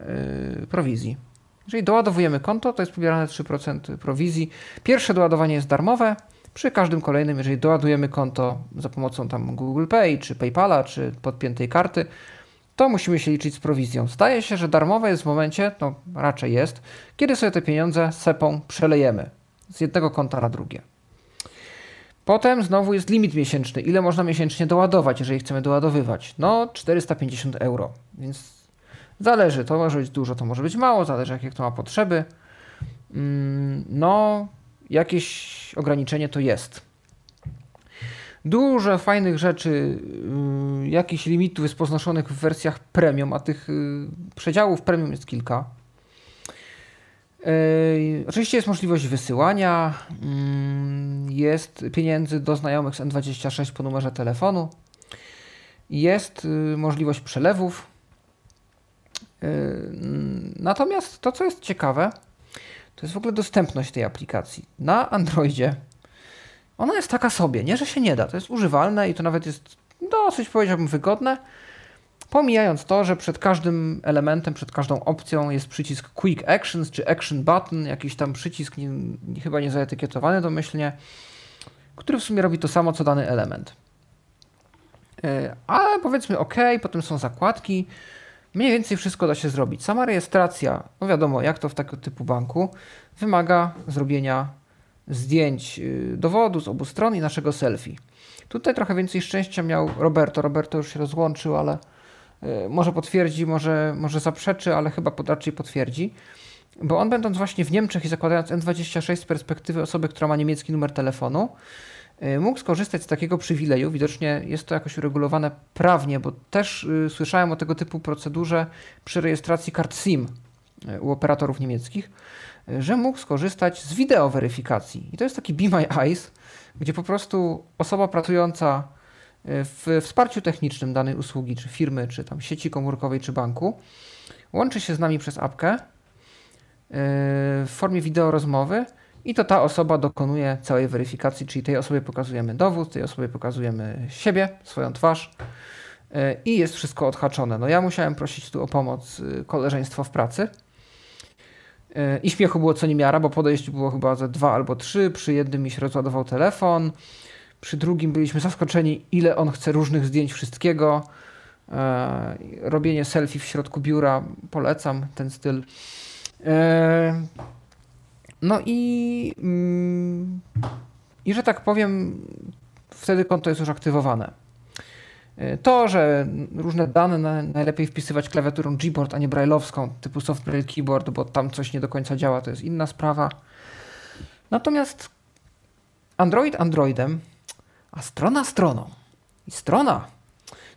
y, prowizji. Jeżeli doładowujemy konto, to jest pobierane 3% prowizji. Pierwsze doładowanie jest darmowe. Przy każdym kolejnym, jeżeli doładujemy konto za pomocą tam Google Pay, czy PayPala, czy podpiętej karty, to musimy się liczyć z prowizją. Zdaje się, że darmowe jest w momencie, no raczej jest, kiedy sobie te pieniądze sepą przelejemy z jednego konta na drugie. Potem znowu jest limit miesięczny. Ile można miesięcznie doładować, jeżeli chcemy doładowywać? No 450 euro, więc zależy. To może być dużo, to może być mało, zależy jakie kto ma potrzeby. Mm, no, jakieś ograniczenie to jest. Dużo fajnych rzeczy, yy, jakichś limitów jest poznaczonych w wersjach premium, a tych yy, przedziałów premium jest kilka. Yy, oczywiście jest możliwość wysyłania, yy, jest pieniędzy do znajomych z N26 po numerze telefonu, jest możliwość przelewów. Natomiast to, co jest ciekawe, to jest w ogóle dostępność tej aplikacji. Na Androidzie ona jest taka sobie, nie, że się nie da. To jest używalne i to nawet jest dosyć, powiedziałbym, wygodne. Pomijając to, że przed każdym elementem, przed każdą opcją jest przycisk Quick Actions czy Action Button, jakiś tam przycisk nie, chyba nie zaetykietowany domyślnie, który w sumie robi to samo co dany element. E, ale powiedzmy OK, potem są zakładki. Mniej więcej wszystko da się zrobić. Sama rejestracja, no wiadomo, jak to w takiego typu banku, wymaga zrobienia zdjęć y, dowodu z obu stron i naszego selfie. Tutaj trochę więcej szczęścia miał Roberto. Roberto już się rozłączył, ale y, może potwierdzi, może, może zaprzeczy, ale chyba raczej potwierdzi. Bo on będąc właśnie w Niemczech i zakładając N26 z perspektywy osoby, która ma niemiecki numer telefonu, mógł skorzystać z takiego przywileju. Widocznie jest to jakoś uregulowane prawnie, bo też słyszałem o tego typu procedurze przy rejestracji kart SIM u operatorów niemieckich że mógł skorzystać z wideo weryfikacji. I to jest taki Be My Eyes, gdzie po prostu osoba pracująca e, w wsparciu technicznym danej usługi, czy firmy, czy tam sieci komórkowej, czy banku, łączy się z nami przez apkę e, w formie wideo rozmowy i to ta osoba dokonuje całej weryfikacji, czyli tej osobie pokazujemy dowód, tej osobie pokazujemy siebie, swoją twarz e, i jest wszystko odhaczone. No ja musiałem prosić tu o pomoc koleżeństwo w pracy, E, I śmiechu było co niemiara, bo podejść było chyba ze dwa albo trzy. Przy jednym mi się rozładował telefon, przy drugim byliśmy zaskoczeni, ile on chce różnych zdjęć wszystkiego. Robienie selfie w środku biura, polecam ten styl. E, no i, mm, i że tak powiem, wtedy konto jest już aktywowane. To, że różne dane najlepiej wpisywać klawiaturą Gboard, a nie brailleowską, typu software keyboard, bo tam coś nie do końca działa, to jest inna sprawa. Natomiast Android Androidem, a strona stroną. I strona,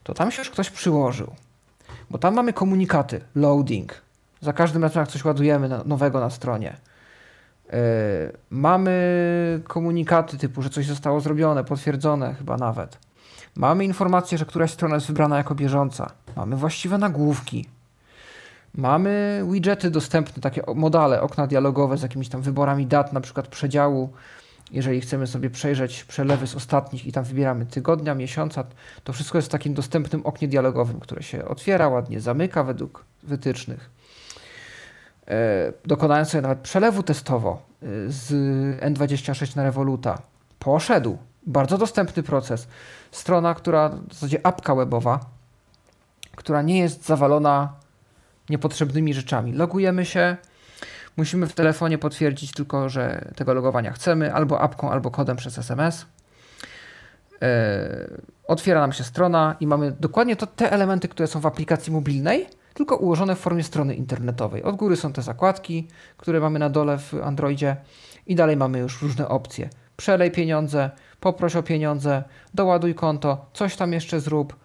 to tam się już ktoś przyłożył. Bo tam mamy komunikaty, loading. Za każdym razem, jak coś ładujemy nowego na stronie. Yy, mamy komunikaty typu, że coś zostało zrobione, potwierdzone chyba nawet Mamy informację, że któraś strona jest wybrana jako bieżąca. Mamy właściwe nagłówki. Mamy widgety dostępne, takie modale, okna dialogowe z jakimiś tam wyborami dat, na przykład przedziału. Jeżeli chcemy sobie przejrzeć przelewy z ostatnich i tam wybieramy tygodnia, miesiąca, to wszystko jest w takim dostępnym oknie dialogowym, które się otwiera, ładnie zamyka według wytycznych. E, dokonałem sobie nawet przelewu testowo e, z N26 na Revoluta. Poszedł. Bardzo dostępny proces strona, która w zasadzie apka webowa, która nie jest zawalona niepotrzebnymi rzeczami. Logujemy się, musimy w telefonie potwierdzić tylko, że tego logowania chcemy, albo apką, albo kodem przez SMS. Yy, otwiera nam się strona i mamy dokładnie to, te elementy, które są w aplikacji mobilnej, tylko ułożone w formie strony internetowej. Od góry są te zakładki, które mamy na dole w Androidzie i dalej mamy już różne opcje. Przelej pieniądze, poproś o pieniądze, doładuj konto, coś tam jeszcze zrób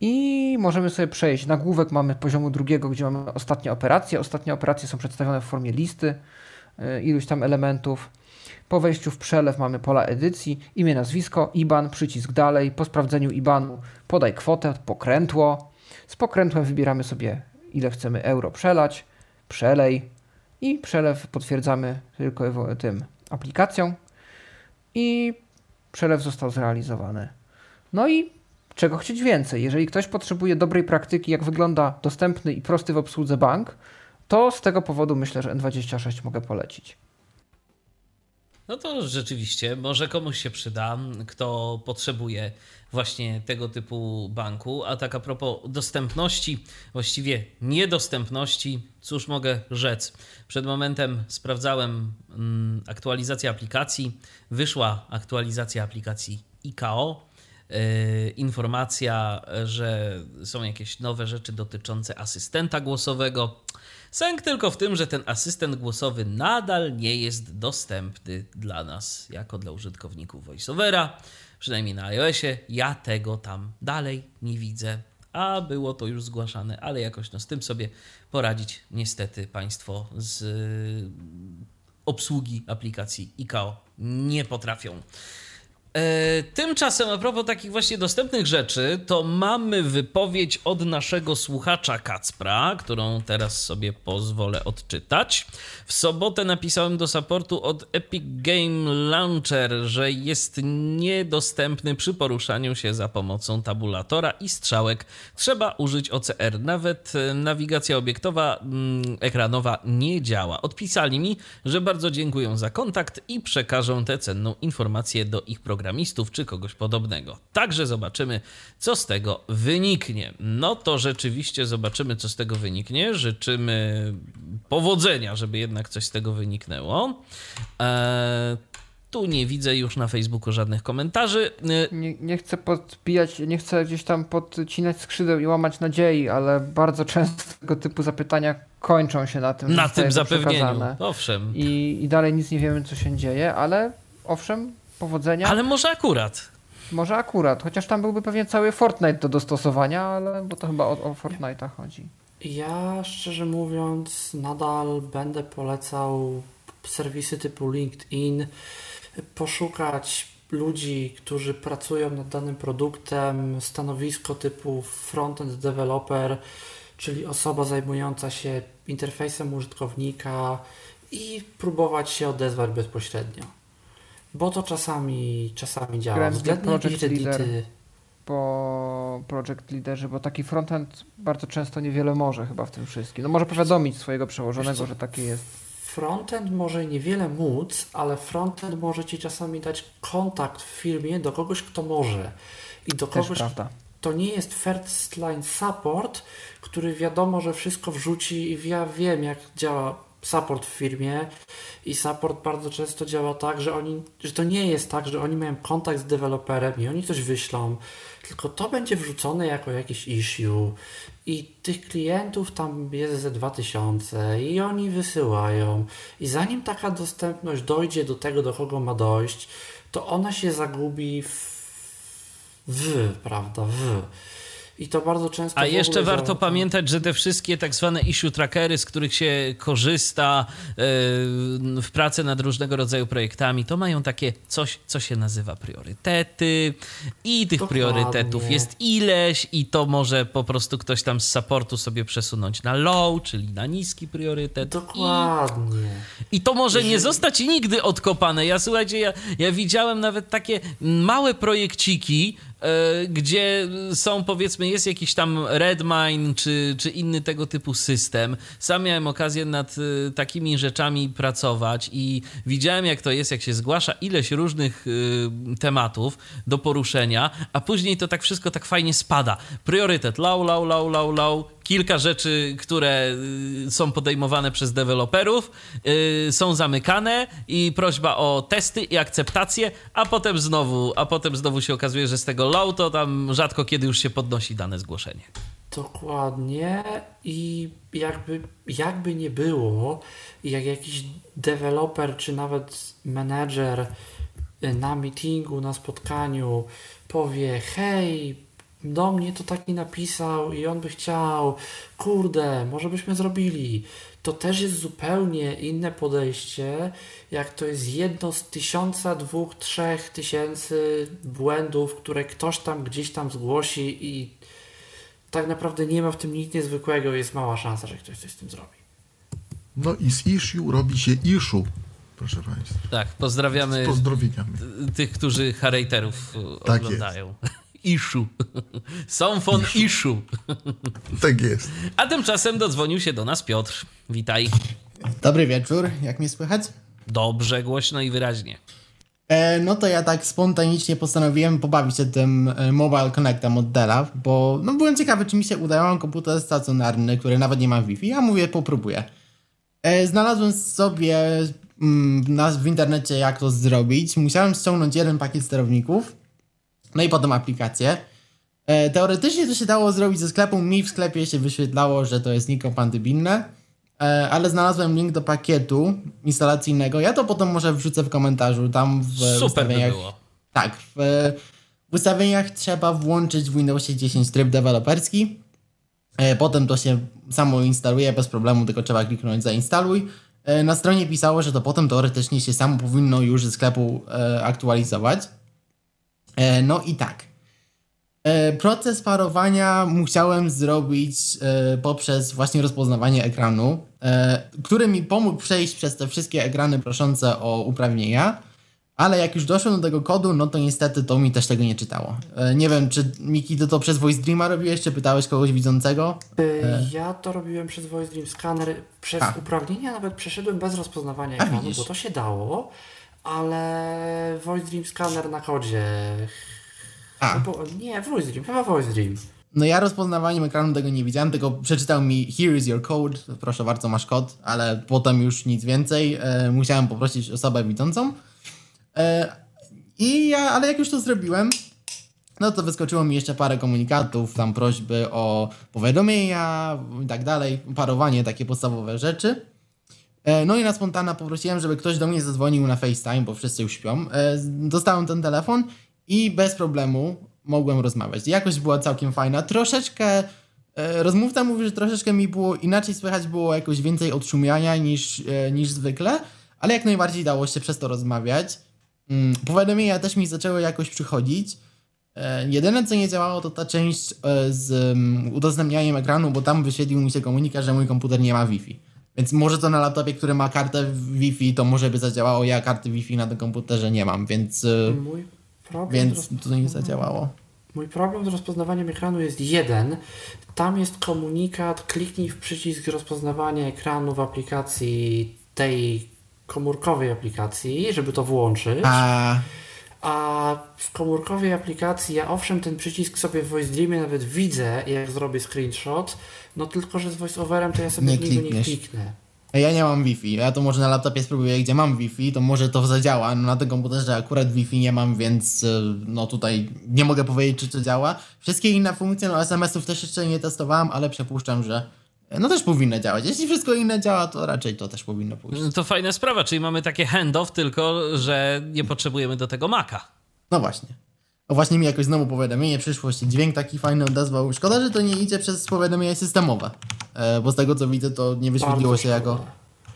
i możemy sobie przejść. Nagłówek mamy poziomu drugiego, gdzie mamy ostatnie operacje. Ostatnie operacje są przedstawione w formie listy y, iluś tam elementów. Po wejściu w przelew mamy pola edycji, imię, nazwisko, IBAN, przycisk dalej. Po sprawdzeniu IBANu podaj kwotę, pokrętło. Z pokrętłem wybieramy sobie ile chcemy euro przelać, przelej i przelew potwierdzamy tylko tym aplikacją i przelew został zrealizowany. No i czego chcieć więcej? Jeżeli ktoś potrzebuje dobrej praktyki, jak wygląda dostępny i prosty w obsłudze bank, to z tego powodu myślę, że N26 mogę polecić. No to rzeczywiście, może komuś się przyda, kto potrzebuje właśnie tego typu banku. A tak a propos dostępności, właściwie niedostępności, cóż mogę rzec? Przed momentem sprawdzałem mm, aktualizację aplikacji. Wyszła aktualizacja aplikacji IKO. Yy, informacja, że są jakieś nowe rzeczy dotyczące asystenta głosowego. Sęk tylko w tym, że ten asystent głosowy nadal nie jest dostępny dla nas, jako dla użytkowników VoiceOvera, przynajmniej na iOSie. Ja tego tam dalej nie widzę, a było to już zgłaszane, ale jakoś no z tym sobie poradzić niestety Państwo z obsługi aplikacji ICAO nie potrafią. E, tymczasem, a propos takich właśnie dostępnych rzeczy, to mamy wypowiedź od naszego słuchacza Kacpra, którą teraz sobie pozwolę odczytać. W sobotę napisałem do supportu od Epic Game Launcher, że jest niedostępny przy poruszaniu się za pomocą tabulatora i strzałek. Trzeba użyć OCR. Nawet nawigacja obiektowa mm, ekranowa nie działa. Odpisali mi, że bardzo dziękuję za kontakt i przekażą tę cenną informację do ich programu programistów czy kogoś podobnego. Także zobaczymy, co z tego wyniknie. No to rzeczywiście zobaczymy, co z tego wyniknie. Życzymy powodzenia, żeby jednak coś z tego wyniknęło. Eee, tu nie widzę już na Facebooku żadnych komentarzy. E, nie, nie, chcę podbijać, nie chcę gdzieś tam podcinać skrzydeł i łamać nadziei, ale bardzo często tego typu zapytania kończą się na tym, na tym zapewnieniu. Owszem. I, I dalej nic nie wiemy, co się dzieje, ale owszem, powodzenia. Ale może akurat. Może akurat, chociaż tam byłby pewnie cały Fortnite do dostosowania, ale bo to chyba o, o Fortnite'a chodzi. Ja szczerze mówiąc nadal będę polecał serwisy typu LinkedIn, poszukać ludzi, którzy pracują nad danym produktem, stanowisko typu frontend developer, czyli osoba zajmująca się interfejsem użytkownika i próbować się odezwać bezpośrednio. Bo to czasami, czasami działa. Grałem Project Leader po Project Leaderze, bo taki frontend bardzo często niewiele może chyba w tym wszystkim. No może powiadomić swojego przełożonego, że takie jest. Frontend może niewiele móc, ale frontend może ci czasami dać kontakt w firmie do kogoś, kto może. I do Też kogoś, prawda. to nie jest first line support, który wiadomo, że wszystko wrzuci i ja wiem, jak działa support w firmie i support bardzo często działa tak, że oni, że to nie jest tak, że oni mają kontakt z deweloperem i oni coś wyślą, tylko to będzie wrzucone jako jakiś issue i tych klientów tam jest ze 2000 i oni wysyłają. I zanim taka dostępność dojdzie do tego, do kogo ma dojść, to ona się zagubi w, w prawda, w i to bardzo często. A jeszcze warto pamiętać, że te wszystkie tak zwane issue trackery, z których się korzysta yy, w pracy nad różnego rodzaju projektami, to mają takie coś, co się nazywa priorytety. I tych Dokładnie. priorytetów jest ileś, i to może po prostu ktoś tam z supportu sobie przesunąć na low, czyli na niski priorytet. Dokładnie. I, i to może nie zostać nigdy odkopane. Ja słuchajcie, ja, ja widziałem nawet takie małe projekciki, E, gdzie są powiedzmy, jest jakiś tam Redmine czy, czy inny tego typu system. Sam miałem okazję nad e, takimi rzeczami pracować i widziałem jak to jest, jak się zgłasza ileś różnych e, tematów do poruszenia, a później to tak wszystko tak fajnie spada. Priorytet low, low, low, low, low, kilka rzeczy, które y, są podejmowane przez deweloperów, yy, są zamykane i prośba o testy i akceptację, a potem znowu, a potem znowu się okazuje, że z tego low to tam rzadko kiedy już się podnosi dane zgłoszenie. Dokładnie i jakby, jakby nie było, jak jakiś deweloper czy nawet menedżer na meetingu, na spotkaniu powie, hej, do mnie to taki napisał i on by chciał, kurde, może byśmy zrobili. To też jest zupełnie inne podejście, jak to jest jedno z tysiąca, dwóch, trzech tysięcy błędów, które ktoś tam gdzieś tam zgłosi i tak naprawdę nie ma w tym nic niezwykłego, jest mała szansa, że ktoś coś z tym zrobi. No i z issue robi się issue. proszę Państwa. Tak, pozdrawiamy Z pozdrowieniami. tych, którzy Harejterów Tak oglądają. Iszu. Są von Iszu. Tak jest. A tymczasem dodzwonił się do nas Piotr. Witaj. Dobry wieczór, jak mnie słychać? Dobrze, głośno i wyraźnie. E, no to ja tak spontanicznie postanowiłem pobawić się tym e, Mobile Connectem od Della, bo no, byłem ciekawy, czy mi się udało. Mam komputer stacjonarny, który nawet nie ma Wi-Fi. Ja mówię, popróbuję. E, znalazłem sobie mm, na, w internecie, jak to zrobić. Musiałem ściągnąć jeden pakiet sterowników, no i potem aplikację. E, teoretycznie to się dało zrobić ze sklepu. Mi w sklepie się wyświetlało, że to jest niekompatybilne. E, ale znalazłem link do pakietu instalacyjnego. Ja to potem może wrzucę w komentarzu. Tam w Super by ustawieniach. było. Tak, w, w ustawieniach trzeba włączyć w Windowsie 10 tryb deweloperski. E, Potem to się samo instaluje bez problemu, tylko trzeba kliknąć zainstaluj. Na stronie pisało, że to potem teoretycznie się samo powinno już ze sklepu aktualizować. E, No i tak. E, Proces parowania musiałem zrobić e, poprzez właśnie rozpoznawanie ekranu, który mi pomógł przejść przez te wszystkie ekrany proszące o uprawnienia, ale jak już doszłem do tego kodu, no to niestety to mi też tego nie czytało. Nie wiem, czy Miki, ty to przez Voice Dreama robiłeś, czy pytałeś kogoś widzącego? Ja to robiłem przez Voice Dream Scanner. Przez A. uprawnienia nawet przeszedłem bez rozpoznawania A, ekranu, widzisz. bo to się dało, ale Voice Dream Scanner na kodzie. A. Bo, nie, Voice Dream, chyba Voice Dream. No ja rozpoznawaniem ekranu tego nie widziałem, tylko przeczytał mi here is your code, proszę bardzo, masz kod, ale potem już nic więcej. E, musiałem poprosić osobę widzącą. E, I ja, ale jak już to zrobiłem, no to wyskoczyło mi jeszcze parę komunikatów, tam prośby o powiadomienia i tak dalej, parowanie, takie podstawowe rzeczy. E, No i na spontana poprosiłem, żeby ktoś do mnie zadzwonił na FaceTime, bo wszyscy już śpią. E, Dostałem ten telefon i bez problemu mogłem rozmawiać. Jakość była całkiem fajna. Troszeczkę e, rozmówca mówi, że troszeczkę mi było inaczej słychać, było jakoś więcej odszumiania niż, niż zwykle, ale jak najbardziej dało się przez to rozmawiać. Mm, Powiadomienia też mi zaczęły jakoś przychodzić. Jedyne co nie działało to ta część z um, udostępnianiem ekranu, bo tam wyświetlił mi się komunikat, że mój komputer nie ma Wi-Fi. Więc może to na laptopie, który ma kartę Wi-Fi, to może by zadziałało. Ja karty Wi-Fi na tym komputerze nie mam, więc, e, Mój problem, więc to nie zadziałało. mój problem z rozpoznawaniem ekranu jest jeden. Tam jest komunikat, kliknij w przycisk rozpoznawania ekranu w aplikacji tej komórkowej aplikacji, żeby to włączyć. A A w komórkowej aplikacji ja owszem ten przycisk sobie w Voice Dreamie nawet widzę, jak zrobię screenshot, no tylko, że z voiceoverem to ja sobie Nie niego nie kliknę. ja nie mam Wi-Fi. Ja to może na laptopie spróbuję, gdzie mam Wi-Fi, to może to zadziała. No na tym komputerze akurat Wi-Fi nie mam, więc e, no tutaj nie mogę powiedzieć, czy to działa. Wszystkie inne funkcje, no SMS-ów też jeszcze nie testowałem, ale przypuszczam, że no też powinny działać. Jeśli wszystko inne działa, to raczej to też powinno pójść. To fajna sprawa, czyli mamy takie handoff, tylko że nie potrzebujemy do tego Maca. No właśnie. No właśnie mi jakoś znowu powiadomienie przyszło, się dźwięk taki fajny odezwał. Szkoda, że to nie idzie przez powiadomienia systemowe. E, bo z tego co widzę, to nie wyświetliło się jako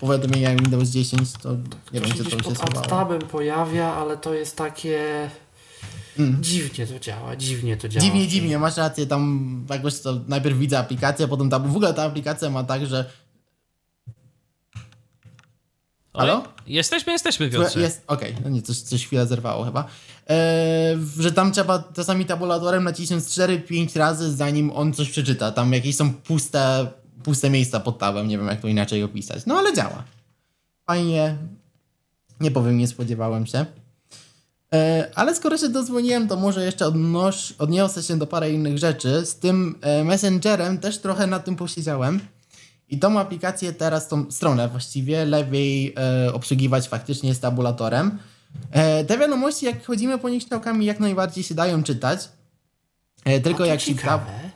powiadomienia Windows 10, to nie To wiem, się czy to się pod schowało. tabem pojawia, ale to jest takie... Dziwnie to działa, dziwnie to działa. Mm. Dziwnie, dziwnie, masz rację, tam jakoś to najpierw widzę aplikację, potem ta, w ogóle ta aplikacja ma tak, że Halo? Oj, Jesteśmy, jesteśmy, Piotrze. jest, okej, no nie, coś, coś chwilę zerwało chyba, e, że tam trzeba czasami tabulatorem nacisnąć 4-5 razy, zanim on coś przeczyta, tam jakieś są puste, puste miejsca pod tabem, nie wiem jak to inaczej opisać, no ale działa. Fajnie, nie powiem, nie spodziewałem się. E, Ale skoro się dozwoniłem, to może jeszcze odnoś, odniosę się do parę innych rzeczy. Z tym e, Messengerem też trochę na tym posiedziałem. I tą aplikację teraz, tą stronę właściwie, lepiej e, obsługiwać faktycznie z tabulatorem. E, te wiadomości, jak chodzimy po nich strzałkami, jak najbardziej się dają czytać. E, tylko jak shift, tab, ciekawe.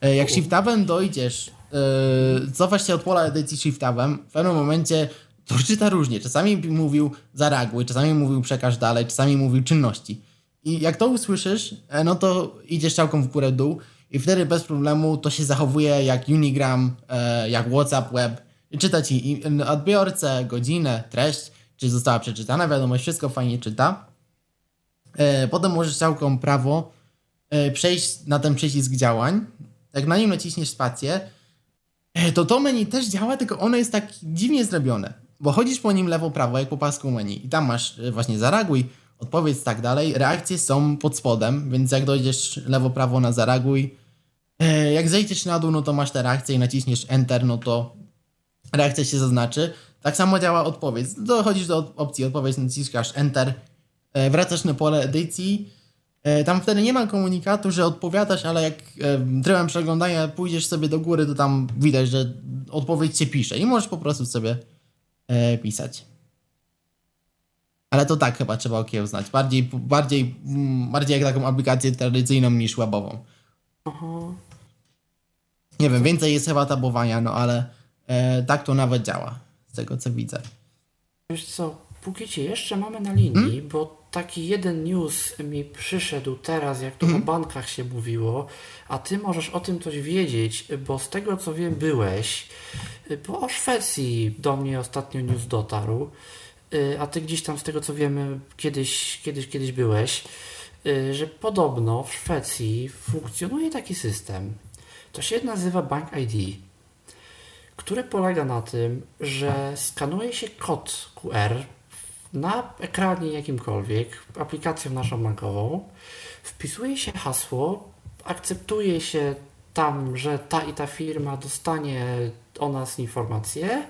e, jak shift tabem dojdziesz, e, cofasz się od pola edycji shift tabem, w pewnym momencie to czyta różnie. Czasami mówił zareaguj, czasami mówił przekaż dalej, czasami mówił czynności. I jak to usłyszysz, e, no to idziesz strzałką w górę dół i wtedy bez problemu to się zachowuje jak Unigram, e, jak WhatsApp Web. Czyta ci odbiorcę, godzinę, treść, czy została przeczytana wiadomość, wszystko fajnie czyta. E, Potem możesz strzałką prawo przejść na ten przycisk działań. Jak na nim naciśniesz spację, to to menu też działa, tylko ono jest tak dziwnie zrobione. Bo chodzisz po nim lewo-prawo, jak po pasku menu i tam masz y, właśnie zareaguj, odpowiedz tak dalej, reakcje są pod spodem, więc jak dojdziesz lewo-prawo na zareaguj, e, jak zejdziesz na dół, no to masz te reakcje i naciśniesz Enter, no to reakcja się zaznaczy. Tak samo działa odpowiedź. Dochodzisz do opcji odpowiedź, naciskasz Enter, e, wracasz na pole edycji, e, tam wtedy nie ma komunikatu, że odpowiadasz, ale jak trybem przeglądania pójdziesz sobie do góry, to tam widać, że odpowiedź się pisze i możesz po prostu sobie pisać. Ale to tak chyba trzeba okiełznać. Bardziej, bardziej, mm, bardziej jak taką aplikację tradycyjną niż webową. Aha. Nie wiem, więcej jest chyba tabowania, no ale e, tak to nawet działa, z tego co widzę. Wiesz co, póki cię jeszcze mamy na linii, hmm? bo taki jeden news mi przyszedł teraz, jak tu hmm? o bankach się mówiło, a ty możesz o tym coś wiedzieć, bo z tego co wiem byłeś, bo o Szwecji do mnie ostatnio news dotarł, Y, a ty gdzieś tam z tego co wiemy kiedyś, kiedyś, kiedyś byłeś, y, że podobno w Szwecji funkcjonuje taki system. To się nazywa Bank ID, który polega na tym, że skanuje się kod QR na ekranie jakimkolwiek, aplikacją naszą bankową, wpisuje się hasło, akceptuje się tam, że ta i ta firma dostanie o nas informacje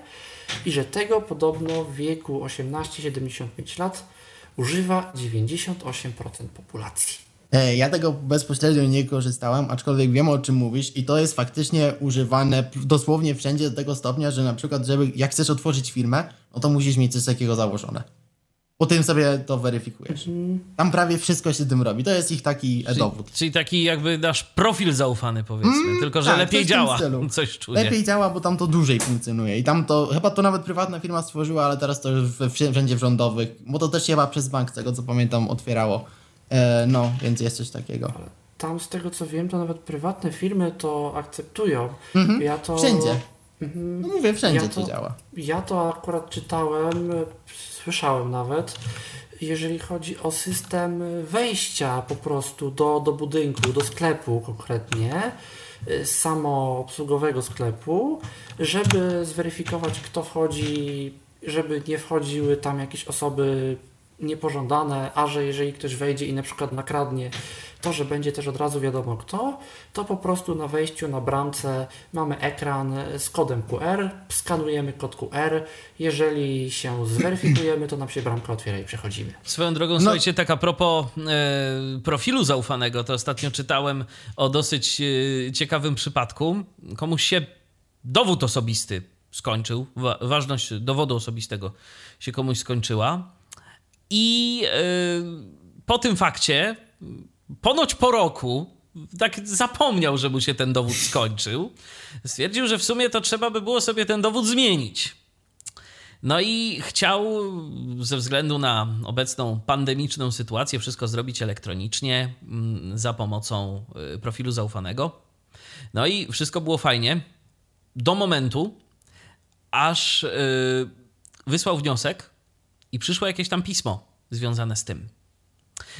i że tego podobno w wieku 18-75 lat używa 98% populacji. E, ja tego bezpośrednio nie korzystałem, aczkolwiek wiem o czym mówisz i to jest faktycznie używane dosłownie wszędzie do tego stopnia, że na przykład, żeby jak chcesz otworzyć firmę, no to musisz mieć coś takiego założone. Po tym sobie to weryfikujesz. Mhm. Tam prawie wszystko się tym robi. To jest ich taki czyli, dowód. Czyli taki jakby nasz profil zaufany powiedzmy, mm, tylko że tak, lepiej działa. Coś czuję. Lepiej działa, bo tam to dłużej funkcjonuje. I tam to, chyba to nawet prywatna firma stworzyła, ale teraz to już wszędzie w rządowych, bo to też chyba przez bank, z tego co pamiętam, otwierało. E, no, więc jest coś takiego. Tam z tego co wiem, to nawet prywatne firmy to akceptują. Mhm, ja to... Wszędzie. No mówię, wszędzie ja to, to działa. Ja to akurat czytałem słyszałem nawet, jeżeli chodzi o system wejścia po prostu do, do budynku, do sklepu konkretnie, y, samoobsługowego sklepu, żeby zweryfikować, kto wchodzi, żeby nie wchodziły tam jakieś osoby niepożądane, a że jeżeli ktoś wejdzie i na przykład nakradnie to, że będzie też od razu wiadomo kto, to po prostu na wejściu na bramce mamy ekran z kodem QR, skanujemy kod QR, jeżeli się zweryfikujemy, to nam się bramka otwiera i przechodzimy. Swoją drogą, no. słuchajcie, tak a propos e, profilu zaufanego, to ostatnio czytałem o dosyć e, ciekawym przypadku. Komuś się dowód osobisty skończył, wa ważność dowodu osobistego się komuś skończyła i e, po tym fakcie ponoć po roku tak zapomniał, że mu się ten dowód skończył. Stwierdził, że w sumie to trzeba by było sobie ten dowód zmienić. No i chciał ze względu na obecną pandemiczną sytuację wszystko zrobić elektronicznie mm, za pomocą y, profilu zaufanego. No i wszystko było fajnie do momentu, aż yy, wysłał wniosek i przyszło jakieś tam pismo związane z tym.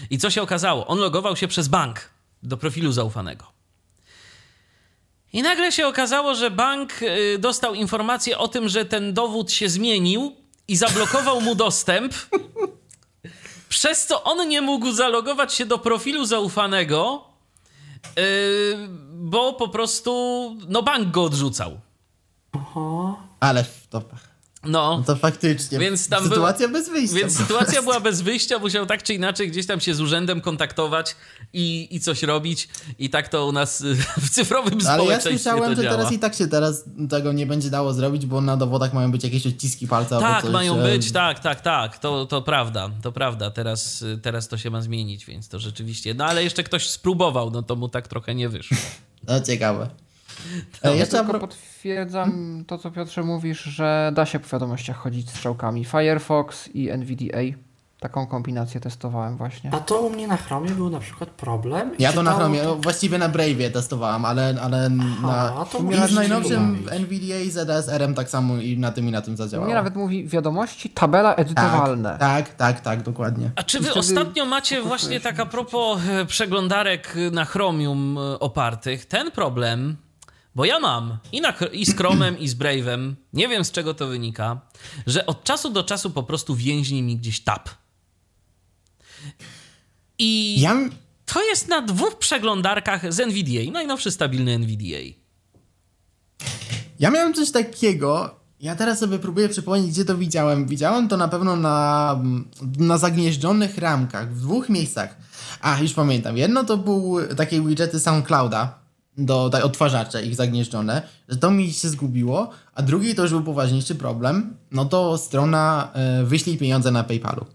I co się okazało? On logował się przez bank do profilu zaufanego. I nagle się okazało, że bank y, dostał informację o tym, że ten dowód się zmienił i zablokował mu dostęp, przez co on nie mógł zalogować się do profilu zaufanego, yy, bo po prostu no bank go odrzucał. Aha. Ale w topach. No, no to faktycznie. Więc tam sytuacja bez wyjścia. Więc sytuacja była bez wyjścia, musiał tak czy inaczej gdzieś tam się z urzędem kontaktować i, i coś robić. I tak to u nas w cyfrowym Ale społeczeństwie Ale ja słyszałem, że teraz i tak się teraz tego nie będzie dało zrobić, bo na dowodach mają być jakieś odciski palca Tak, mają być, tak, tak, tak. To, to prawda, to prawda. Teraz, teraz to się ma zmienić, więc to rzeczywiście. No ale jeszcze ktoś spróbował, no to mu tak trochę nie wyszło. No ciekawe. No, ja tylko potwierdzam to, co Piotrze mówisz, że da się po wiadomościach chodzić strzałkami. Firefox i NVDA. Taką kombinację testowałem właśnie. A to u mnie na Chromie był na przykład problem. Ja to na Chromie, to... właściwie na Brave'ie testowałem, ale, ale Aha, na... To I z najnowszym NVDA i ZSR-em tak samo i na tym i na tym zadziałało. Mnie nawet mówi wiadomości, tabela edytowalne. Tak, tak, tak, tak dokładnie. A czy wy wtedy... ostatnio macie właśnie tak a propos e, przeglądarek na Chromium e, opartych, ten problem Bo ja mam i, na, i z Chromem, i z Brave'em, nie wiem z czego to wynika, że od czasu do czasu po prostu więźni mi gdzieś tap. I Ja, to jest na dwóch przeglądarkach z NVDA, najnowszy stabilny NVDA. ja miałem coś takiego. Ja teraz sobie próbuję przypomnieć, gdzie to widziałem. Widziałem to na pewno na, na zagnieżdżonych ramkach w dwóch miejscach. A, już pamiętam. Jedno to był takie widgety SoundClouda do tak, odtwarzacze ich zagnieżdżone, że to mi się zgubiło, a drugi to już był poważniejszy problem, no to strona y, wyślij pieniądze na PayPalu.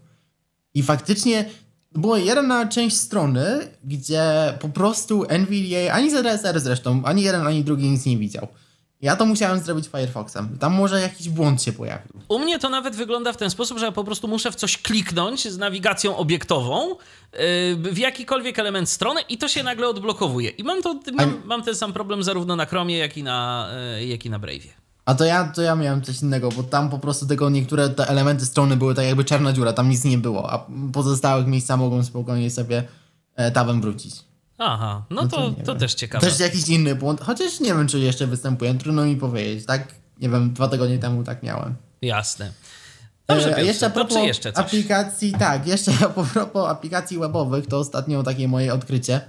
I faktycznie była jedna część strony, gdzie po prostu NVDA, ani ZSR zresztą, ani jeden, ani drugi nic nie widział. Ja to musiałem zrobić Firefoxem. Tam może jakiś błąd się pojawił. U mnie to nawet wygląda w ten sposób, że ja po prostu muszę w coś kliknąć z nawigacją obiektową yy, w jakikolwiek element strony i to się nagle odblokowuje. I mam, to, mam, mam ten sam problem zarówno na Chromie, jak i na, yy, jak i na Brave'ie. A to ja, to ja miałem coś innego, bo tam po prostu tego niektóre te elementy strony były tak jakby czarna dziura, tam nic nie było, a pozostałych miejsca mogą spokojnie sobie e, tabem wrócić. Aha, no, No to, to to, też ciekawe. Też jakiś inny błąd, chociaż nie wiem, czy jeszcze występuje, trudno mi powiedzieć, tak? Nie wiem, dwa tygodnie temu tak miałem. Jasne. Dobrze, E, jeszcze a to propos czy jeszcze coś? aplikacji, tak, jeszcze a propos aplikacji webowych, to ostatnio takie moje odkrycie,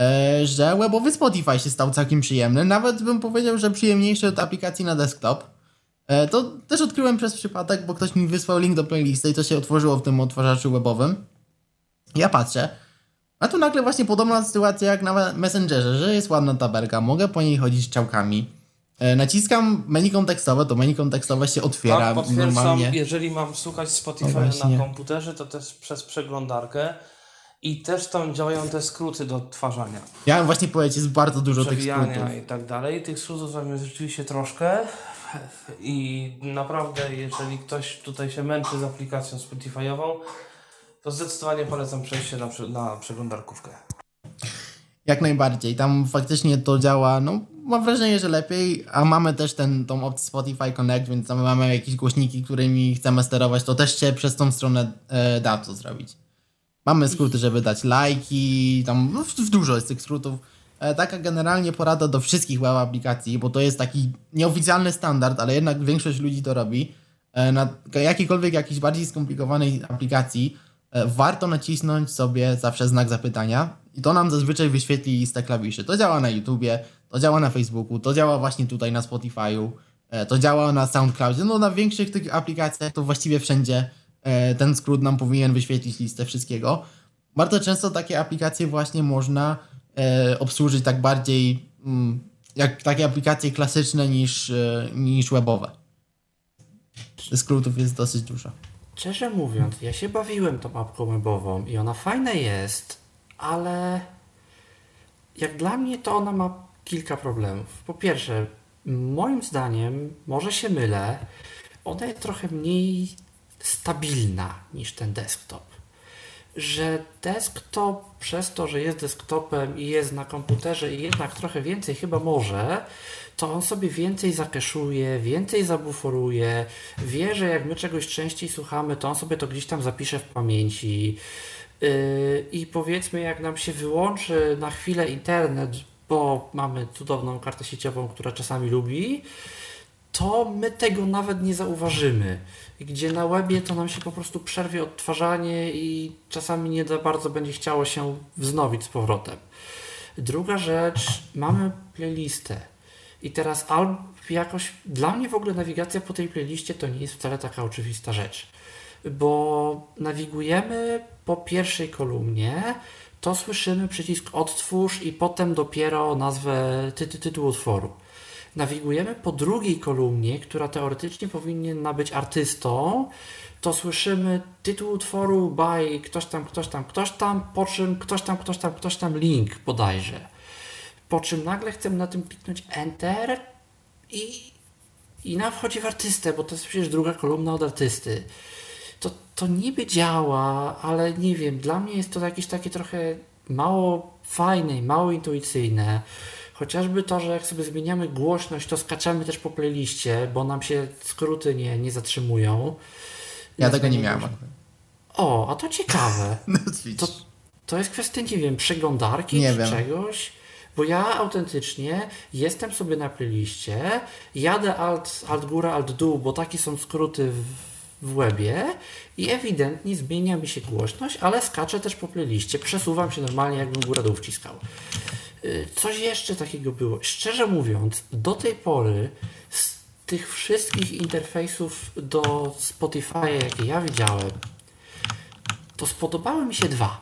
e, że webowy Spotify się stał całkiem przyjemny, nawet bym powiedział, że przyjemniejszy od aplikacji na desktop. E, to też odkryłem przez przypadek, bo ktoś mi wysłał link do playlisty i to się otworzyło w tym odtwarzaczu webowym. Ja patrzę, a tu nagle właśnie podobna sytuacja jak na Messengerze, że jest ładna tabelka, mogę po niej chodzić strzałkami. E, Naciskam menu kontekstowe, to menu kontekstowe się otwiera Tak, potwierdzam, normalnie. jeżeli mam słuchać No Spotify'a właśnie. na komputerze, to też przez przeglądarkę i też tam działają te skróty do odtwarzania. Ja bym właśnie powiedzieć, jest bardzo dużo tych skrótów. i tak dalej. Tych skrótów tam jest rzeczywiście troszkę i naprawdę jeżeli ktoś tutaj się męczy z aplikacją Spotify'ową, to zdecydowanie polecam przejście na, na przeglądarkówkę. Jak najbardziej. Tam faktycznie to działa, no mam wrażenie, że lepiej, a mamy też ten, tą opcję Spotify Connect, więc tam mamy jakieś głośniki, którymi chcemy sterować, to też się przez tą stronę e, da to zrobić. Mamy skróty, żeby dać lajki, tam no, dużo jest tych skrótów. E, taka generalnie porada do wszystkich web aplikacji, bo to jest taki nieoficjalny standard, ale jednak większość ludzi to robi. E, na jakiejkolwiek jakiejś bardziej skomplikowanej aplikacji warto nacisnąć sobie zawsze znak zapytania i to nam zazwyczaj wyświetli listę klawiszy. To działa na YouTubie, to działa na Facebooku, to działa właśnie tutaj na Spotify'u, e, to działa na SoundCloudzie. No na większych tych aplikacjach to właściwie wszędzie e, ten skrót nam powinien wyświetlić listę wszystkiego. Bardzo często takie aplikacje właśnie można e, obsłużyć tak bardziej mm, jak takie aplikacje klasyczne niż, e, niż webowe. Skrótów jest dosyć dużo. Szczerze mówiąc, ja się bawiłem tą apką webową i ona fajna jest, ale jak dla mnie to ona ma kilka problemów. Po pierwsze, moim zdaniem, może się mylę, ona jest trochę mniej stabilna niż ten desktop. Że desktop przez to, że jest desktopem i jest na komputerze i jednak trochę więcej chyba może, to on sobie więcej zakeszuje, więcej zabuforuje, wie, że jak my czegoś częściej słuchamy, to on sobie to gdzieś tam zapisze w pamięci. Yy, I powiedzmy, jak nam się wyłączy na chwilę internet, bo mamy cudowną kartę sieciową, która czasami lubi, to my tego nawet nie zauważymy. Gdzie na webie to nam się po prostu przerwie odtwarzanie i czasami nie za bardzo będzie chciało się wznowić z powrotem. Druga rzecz, mamy playlistę. I teraz albo jakoś, dla mnie w ogóle nawigacja po tej playliście to nie jest wcale taka oczywista rzecz. Bo nawigujemy po pierwszej kolumnie, to słyszymy przycisk odtwórz i potem dopiero nazwę ty, ty, tytuł utworu. Nawigujemy po drugiej kolumnie, która teoretycznie powinna być artystą, to słyszymy tytuł utworu by ktoś tam, ktoś tam, ktoś tam, po czym ktoś tam, ktoś tam, ktoś tam link bodajże. Po czym nagle chcemy na tym kliknąć Enter i, i nam wchodzi w artystę, bo to jest przecież druga kolumna od artysty. To, to niby działa, ale nie wiem, dla mnie jest to jakieś takie trochę mało fajne i mało intuicyjne. Chociażby to, że jak sobie zmieniamy głośność, to skaczemy też po playliście, bo nam się skróty nie, nie zatrzymują. Ja tego nie miałem. O, a to ciekawe. To, to jest kwestia, nie wiem, przeglądarki Nie czy wiem. czegoś, Bo ja autentycznie jestem sobie na playliście, jadę alt, alt góra, alt dół, bo takie są skróty w, w webie i ewidentnie zmienia mi się głośność, ale skaczę też po playliście, przesuwam się normalnie jakbym góra dół wciskał. Y, Coś jeszcze takiego było. Szczerze mówiąc, do tej pory z tych wszystkich interfejsów do Spotify'a, jakie ja widziałem, to spodobały mi się dwa.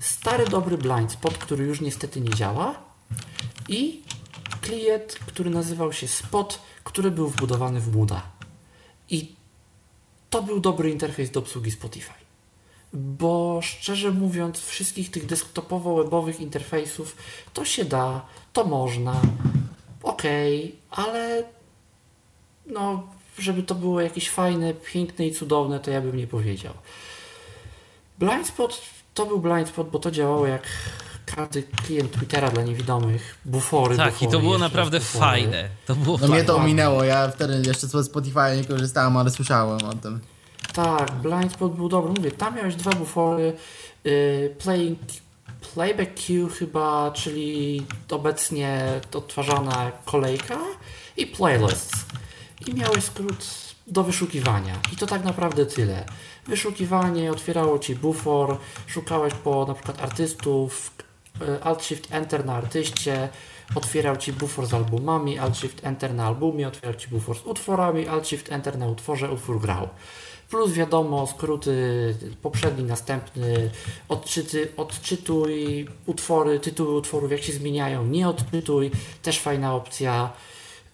Stary dobry blind spot, który już niestety nie działa i klient, który nazywał się Spot, który był wbudowany w Mooda. I to był dobry interfejs do obsługi Spotify. Bo szczerze mówiąc, wszystkich tych desktopowo-webowych interfejsów to się da, to można, okej, ale no, żeby to było jakieś fajne, piękne i cudowne, to ja bym nie powiedział. Blindspot to był blindspot, bo to działało jak każdy klient Twittera dla niewidomych. Bufory, Tak, bufory, i to było naprawdę bufory. fajne. To było No mnie fajne. to ominęło, ja wtedy jeszcze z Spotify nie korzystałem, ale słyszałem o tym. Tak, Blindspot był dobry. Mówię, tam miałeś dwa bufory. Yy, playing, playback queue chyba, czyli obecnie odtwarzana kolejka i playlists. I miałeś skrót do wyszukiwania. I to tak naprawdę tyle. Wyszukiwanie otwierało Ci bufor, szukałeś po na przykład artystów, y, Alt Shift Enter na artyście, otwierał Ci bufor z albumami, Alt Shift Enter na albumie, otwierał Ci bufor z utworami, Alt Shift Enter na utworze, utwór grał. Plus wiadomo, skróty poprzedni, następny, odczyty, odczytuj utwory, tytuły utworów, jak się zmieniają, nie odczytuj, też fajna opcja.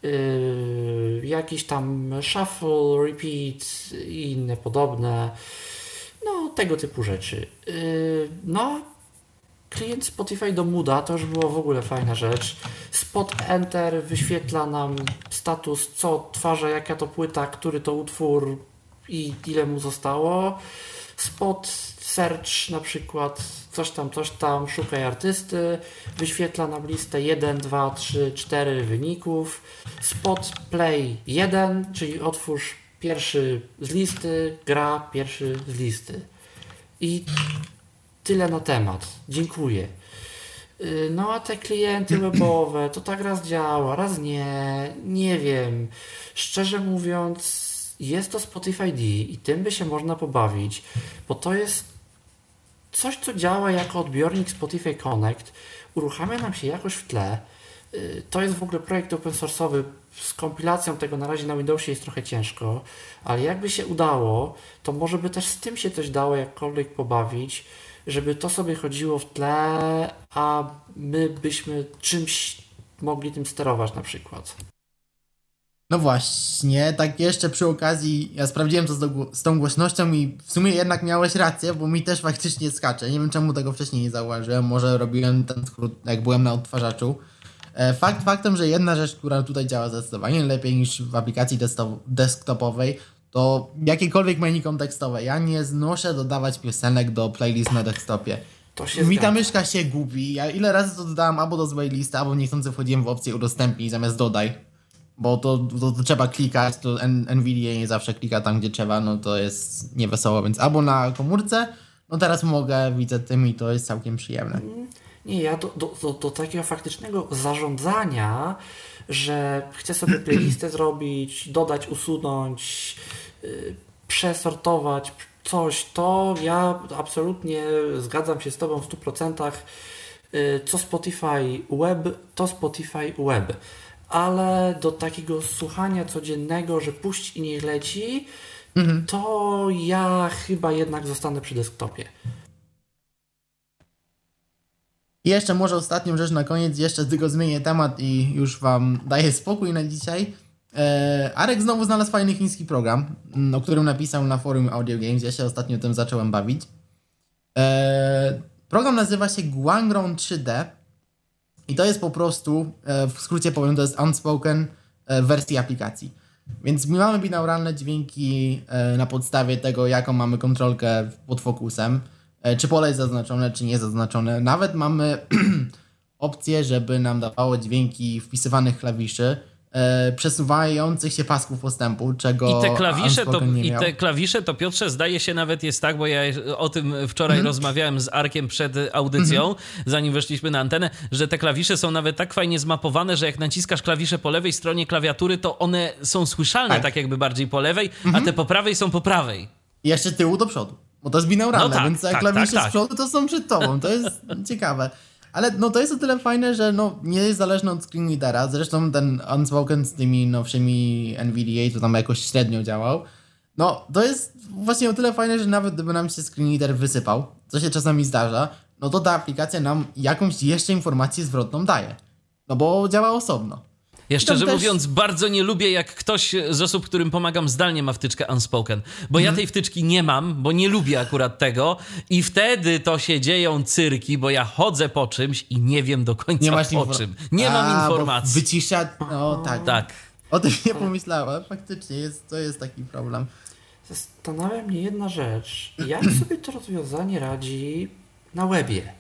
Yy, jakiś tam shuffle, repeat i inne podobne. No, tego typu rzeczy. Yy, no, klient Spotify do Mooda to już było w ogóle fajna rzecz. Spot Enter wyświetla nam status, co odtwarza, jaka to płyta, który to utwór i ile mu zostało. Spot Search na przykład, coś tam, coś tam, szukaj artysty, wyświetla nam listę 1, 2, 3, 4 wyników. Spot Play 1, czyli otwórz pierwszy z listy, gra pierwszy z listy. I tyle na temat. Dziękuję. Yy, No a te klienty webowe, to tak raz działa, raz nie, nie wiem. Szczerze mówiąc, jest to Spotify D i tym by się można pobawić, bo to jest coś, co działa jako odbiornik Spotify Connect, uruchamia nam się jakoś w tle. Yy, To jest w ogóle projekt open source'owy. Z kompilacją tego na razie na Windowsie jest trochę ciężko, ale jakby się udało, to może by też z tym się coś dało jakkolwiek pobawić, żeby to sobie chodziło w tle, a my byśmy czymś mogli tym sterować na przykład. No właśnie, tak jeszcze przy okazji, ja sprawdziłem to z, do, z tą głośnością i w sumie jednak miałeś rację, bo mi też faktycznie skacze. Nie wiem czemu tego wcześniej nie zauważyłem, może robiłem ten skrót, jak byłem na odtwarzaczu. E, Fakt faktem, że jedna rzecz, która tutaj działa zdecydowanie lepiej niż w aplikacji desktopowej, to jakiekolwiek menu kontekstowe. Ja nie znoszę dodawać piosenek do playlist na desktopie. To się Mi ta myszka się gubi. Ja ile razy to dodałem albo do złej listy, albo niechcący wchodziłem w opcję udostępnij zamiast dodaj. Bo to, to, to trzeba klikać, to Nvidia nie zawsze klika tam, gdzie trzeba, no to jest niewesoło, więc albo na komórce, no teraz mogę, widzę tym i to jest całkiem przyjemne. Nie, ja do, do, do, do takiego faktycznego zarządzania, że chcę sobie playlistę zrobić, dodać, usunąć, yy, przesortować coś, to ja absolutnie zgadzam się z Tobą w 100%. Yy, co Spotify Web, to Spotify Web. Ale do takiego słuchania codziennego, że puść i niech leci, to ja chyba jednak zostanę przy desktopie. I jeszcze może ostatnią rzecz na koniec, jeszcze tylko zmienię temat i już wam daję spokój na dzisiaj. E, Arek znowu znalazł fajny chiński program, mm, o którym napisał na forum Audio Games. Ja się ostatnio tym zacząłem bawić. E, program nazywa się Guangrong 3D i to jest po prostu, e, w skrócie powiem, to jest unspoken e, wersji aplikacji. Więc my mamy binauralne dźwięki e, na podstawie tego, jaką mamy kontrolkę pod fokusem. Czy pole jest zaznaczone, czy nie zaznaczone. Nawet mamy opcję, żeby nam dawało dźwięki wpisywanych klawiszy. E, przesuwających się pasków postępu, czego I te klawisze to, Unspoken i te klawisze to Piotrze zdaje się nawet jest tak, bo ja o tym wczoraj Mhm. rozmawiałem z Arkiem przed audycją, zanim weszliśmy na antenę, że te klawisze są nawet tak fajnie zmapowane, że jak naciskasz klawisze po lewej stronie klawiatury, to one są słyszalne tak, Tak. jakby bardziej po lewej, a Mhm. te po prawej są po prawej. I jeszcze tyłu do przodu, bo to jest binauralne, No tak, więc tak, klawisze tak, tak. z przodu to są przed tobą, to jest ciekawe. Ale no to jest o tyle fajne, że no nie jest zależne od screen readera, zresztą ten Unspoken z tymi nowszymi NVDA to tam jakoś średnio działał. No to jest właśnie o tyle fajne, że nawet gdyby nam się screen reader wysypał, co się czasami zdarza, no to ta aplikacja nam jakąś jeszcze informację zwrotną daje. No bo działa osobno. Ja szczerze też- mówiąc, bardzo nie lubię, jak ktoś z osób, którym pomagam zdalnie, ma wtyczkę Unspoken. Bo Mhm. ja tej wtyczki nie mam, bo nie lubię akurat tego. I wtedy to się dzieją cyrki, bo ja chodzę po czymś i nie wiem do końca Nie masz po infor- czym. Nie A, mam informacji. Wycisza, no tak. Tak. O tym nie pomyślałem, faktycznie jest, to jest taki problem. Zastanawia mnie jedna rzecz. Jak sobie to rozwiązanie radzi na webie?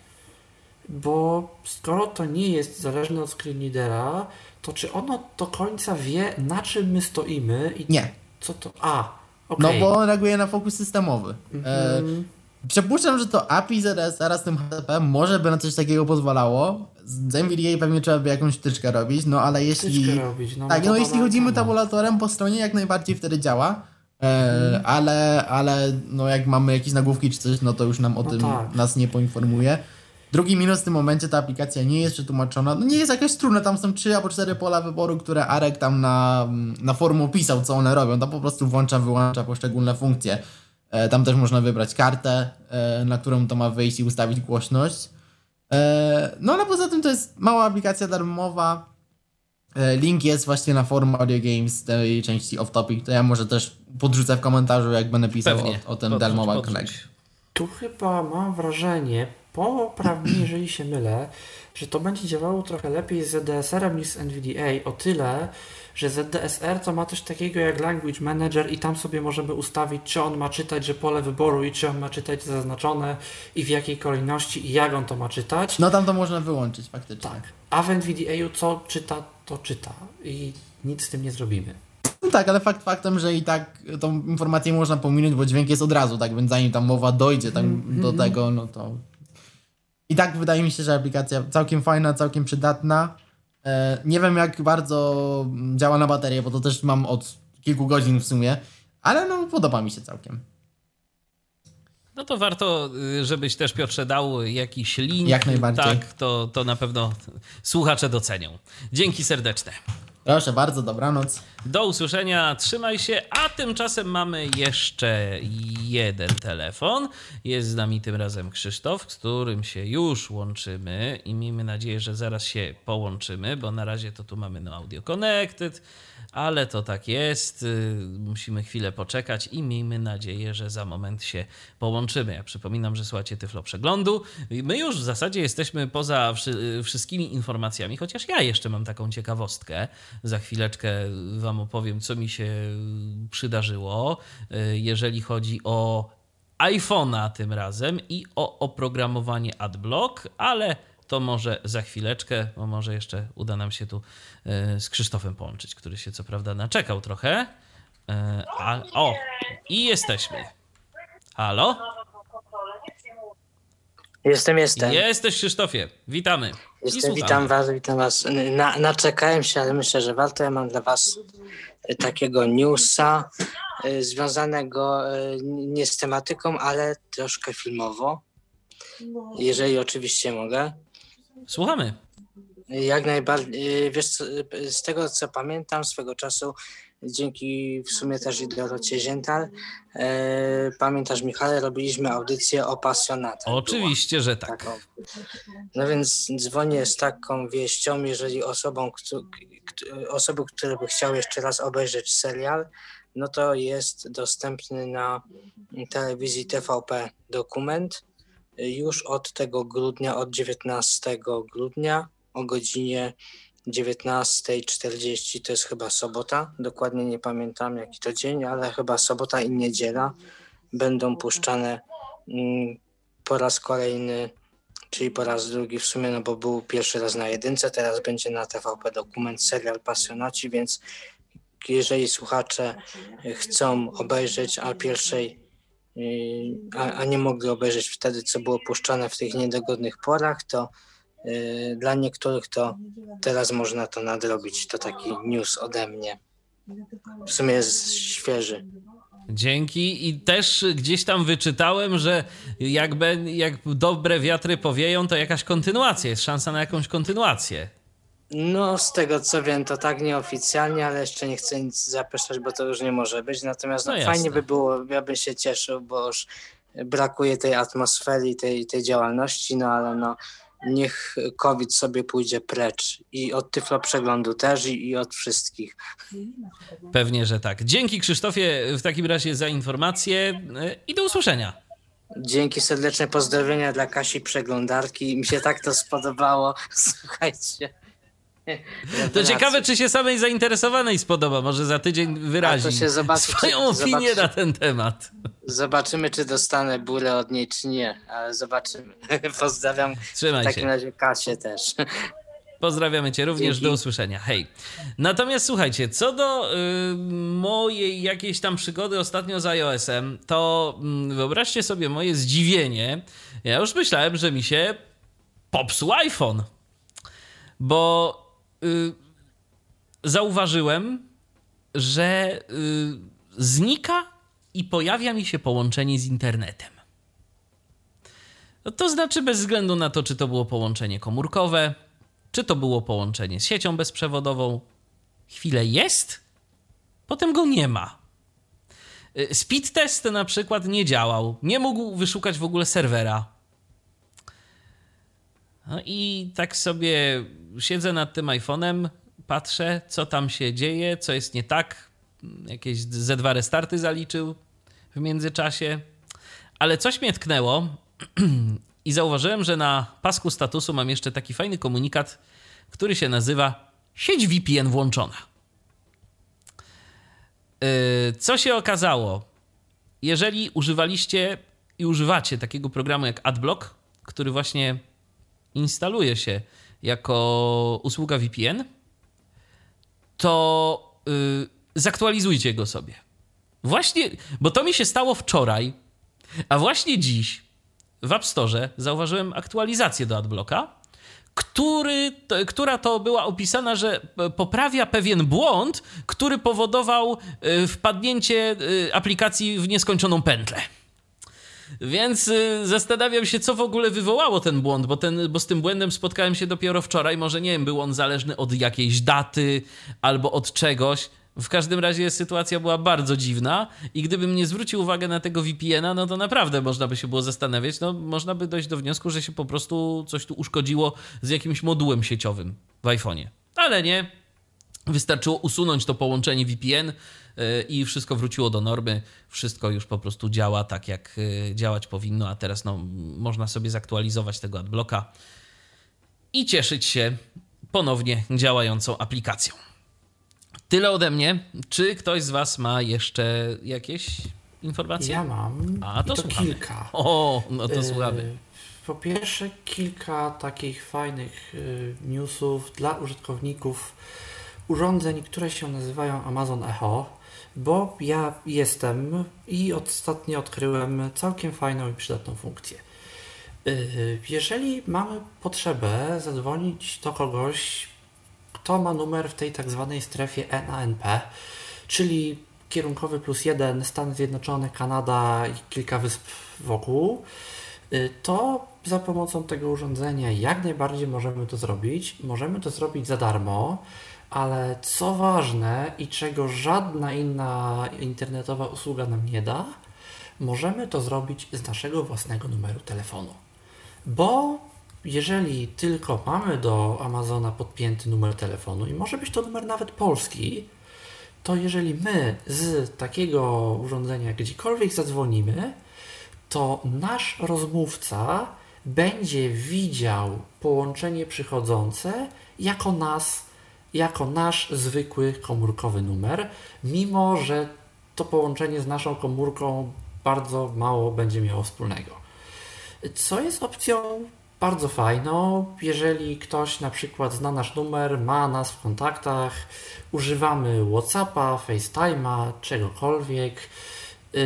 Bo skoro to nie jest zależne od screen readera, to czy ono do końca wie, na czym my stoimy i Nie. co to... A, No okej. bo on reaguje na fokus systemowy. E, Mhm. przypuszczam, że to API ZSR z tym HTTP może by na coś takiego pozwalało. Z NVDA pewnie trzeba by jakąś wtyczkę robić, no ale jeśli... Wtyczkę robić, no, tak, no no jeśli chodzimy temat. tabulatorem po stronie, jak najbardziej wtedy działa. E, Mhm. ale, ale no jak mamy jakieś nagłówki czy coś, no to już nam o No tym tak. nas nie poinformuje. Drugi minus w tym momencie ta aplikacja nie jest przetłumaczona. No nie jest jakaś trudna, tam są trzy albo cztery pola wyboru, które Arek tam na, na forum opisał, co one robią. Tam po prostu włącza, wyłącza poszczególne funkcje. E, tam też można wybrać kartę, e, na którą to ma wyjść i ustawić głośność. E, no ale poza tym to jest mała aplikacja darmowa. E, link jest właśnie na forum Audio Games tej części off topic. To ja może też podrzucę w komentarzu, jak będę pisał Pewnie. o, o ten podrzuć. Connect. Tu chyba mam wrażenie, poprawnie jeżeli się mylę, że to będzie działało trochę lepiej z ZDSR-em niż z NVDA, o tyle, że ZDSR to ma coś takiego jak Language Manager i tam sobie możemy ustawić, czy on ma czytać, że pole wyboru i czy on ma czytać zaznaczone i w jakiej kolejności i jak on to ma czytać. No tam to można wyłączyć faktycznie. Tak. A w NVDA co czyta, to czyta i nic z tym nie zrobimy. No tak, ale fakt faktem, że i tak tą informację można pominąć, bo dźwięk jest od razu, tak więc zanim tam mowa dojdzie tam do tego, no to... I tak wydaje mi się, że aplikacja całkiem fajna, całkiem przydatna. E, nie wiem jak bardzo działa na baterię, bo to też mam od kilku godzin w sumie, ale no podoba mi się całkiem. No to warto, y, żebyś też Piotrze dał jakiś link. Jak najbardziej. Tak, to, to na pewno słuchacze docenią. Dzięki serdeczne. Proszę bardzo, dobranoc. Do usłyszenia, trzymaj się, a tymczasem mamy jeszcze jeden telefon. Jest z nami tym razem Krzysztof, z którym się już łączymy i miejmy nadzieję, że zaraz się połączymy, bo na razie to tu mamy no Audio Connected, ale to tak jest. y, Musimy chwilę poczekać i miejmy nadzieję, że za moment się połączymy. Ja przypominam, że słuchacie Tyflo Przeglądu. My już w zasadzie jesteśmy poza wszy- wszystkimi informacjami, chociaż ja jeszcze mam taką ciekawostkę. Za chwileczkę Wam opowiem, co mi się przydarzyło, y, jeżeli chodzi o iPhone'a tym razem i o oprogramowanie AdBlock, ale to może za chwileczkę, bo może jeszcze uda nam się tu y, z Krzysztofem połączyć, który się co prawda naczekał trochę. Y, A, o, i jesteśmy. Halo? Jestem, jestem. Jesteś Krzysztofie, witamy. Jestem, witam was, witam was. Na, naczekałem się, ale myślę, że warto. Ja mam dla was e, takiego newsa e, związanego e, nie z tematyką, ale troszkę filmowo. Jeżeli oczywiście mogę. Słuchamy. Jak najbardziej, wiesz, co, z tego co pamiętam swego czasu, dzięki w sumie też i Dorocie Ziętal, e, pamiętasz Michale, robiliśmy audycję o pasjonatach. Oczywiście, że tak. Taką. No więc dzwonię z taką wieścią, jeżeli osobom, któ- któ- osoby, które by chciały jeszcze raz obejrzeć serial, no to jest dostępny na telewizji TVP dokument już od tego grudnia, od 19 grudnia o godzinie 19.40, to jest chyba sobota, dokładnie nie pamiętam jaki to dzień, ale chyba sobota i niedziela będą puszczane mm, po raz kolejny czyli po raz drugi w sumie, no bo był pierwszy raz na jedynce, teraz będzie na TVP dokument serial Pasjonaci, więc jeżeli słuchacze chcą obejrzeć a pierwszej, a, a nie mogli obejrzeć wtedy, co było puszczane w tych niedogodnych porach, to yy, dla niektórych to teraz można to nadrobić. To taki news ode mnie. W sumie jest świeży. Dzięki i też gdzieś tam wyczytałem, że jakby, jak dobre wiatry powieją, to jakaś kontynuacja, jest szansa na jakąś kontynuację. No, z tego co wiem, to tak nieoficjalnie, ale jeszcze nie chcę nic zapeszać, bo to już nie może być. Natomiast no, No fajnie by było, ja bym się cieszył, bo już brakuje tej atmosfery i tej, tej działalności, no ale no niech COVID sobie pójdzie precz i od Tyflo Przeglądu też i, i od wszystkich. Pewnie, że tak. Dzięki Krzysztofie w takim razie za informację y, i do usłyszenia. Dzięki serdeczne pozdrowienia dla Kasi Przeglądarki. Mi się tak to spodobało. Słuchajcie. To ciekawe, czy się samej zainteresowanej spodoba. Może za tydzień wyrazi to się zobaczy, swoją czy- opinię zobaczy- na ten temat. Zobaczymy, czy dostanę burę od niej, czy nie, ale zobaczymy. Pozdrawiam Trzymaj w takim się. razie Kasię też. Pozdrawiamy Cię również, Dzięki. do usłyszenia. Hej. Natomiast słuchajcie, co do y, mojej jakiejś tam przygody ostatnio z iOS-em, to y, wyobraźcie sobie moje zdziwienie. Ja już myślałem, że mi się popsuł iPhone. Bo y, zauważyłem, że y, znika i pojawia mi się połączenie z internetem. No to znaczy, bez względu na to, czy to było połączenie komórkowe, czy to było połączenie z siecią bezprzewodową, chwilę jest, potem go nie ma. Y, Speed test na przykład nie działał, nie mógł wyszukać w ogóle serwera. No i tak sobie siedzę nad tym iPhone'em, patrzę, co tam się dzieje, co jest nie tak. Jakieś Z2 restarty zaliczył w międzyczasie. Ale coś mnie tknęło i zauważyłem, że na pasku statusu mam jeszcze taki fajny komunikat, który się nazywa sieć VPN włączona. Yy, Co się okazało? Jeżeli używaliście i używacie takiego programu jak AdBlock, który właśnie instaluje się jako usługa VPN, to yy, zaktualizujcie go sobie. Właśnie, bo to mi się stało wczoraj, a właśnie dziś w App Store zauważyłem aktualizację do AdBlocka, który, która to była opisana, że poprawia pewien błąd, który powodował e, wpadnięcie e, aplikacji w nieskończoną pętlę. Więc y, zastanawiam się, co w ogóle wywołało ten błąd, bo, ten, bo z tym błędem spotkałem się dopiero wczoraj. Może nie wiem, był on zależny od jakiejś daty albo od czegoś. W każdym razie sytuacja była bardzo dziwna i gdybym nie zwrócił uwagi na tego VPN-a, no to naprawdę można by się było zastanawiać. No, można by dojść do wniosku, że się po prostu coś tu uszkodziło z jakimś modułem sieciowym w iPhone'ie. Ale nie. Wystarczyło usunąć to połączenie VPN i wszystko wróciło do normy. Wszystko już po prostu działa tak, jak yy, działać powinno, a teraz no, można sobie zaktualizować tego adblocka i cieszyć się ponownie działającą aplikacją. Tyle ode mnie. Czy ktoś z Was ma jeszcze jakieś informacje? Ja mam. A, to I to słuchamy. kilka. O, no to Yy, słuchamy. Po pierwsze, kilka takich fajnych newsów dla użytkowników urządzeń, które się nazywają Amazon Echo, bo ja jestem i ostatnio odkryłem całkiem fajną i przydatną funkcję. Yy, Jeżeli mamy potrzebę zadzwonić do kogoś, kto ma numer w tej tak zwanej strefie NANP, czyli kierunkowy plus jeden, Stany Zjednoczone, Kanada i kilka wysp wokół, y, to za pomocą tego urządzenia jak najbardziej możemy to zrobić. Możemy to zrobić za darmo, ale co ważne i czego żadna inna internetowa usługa nam nie da, możemy to zrobić z naszego własnego numeru telefonu. Bo jeżeli tylko mamy do Amazona podpięty numer telefonu i może być to numer nawet polski, to jeżeli my z takiego urządzenia gdziekolwiek zadzwonimy, to nasz rozmówca będzie widział połączenie przychodzące jako nas, jako nasz zwykły komórkowy numer, mimo że to połączenie z naszą komórką bardzo mało będzie miało wspólnego. Co jest opcją bardzo fajną. Jeżeli ktoś na przykład zna nasz numer, ma nas w kontaktach, używamy WhatsAppa, FaceTime'a, czegokolwiek yy,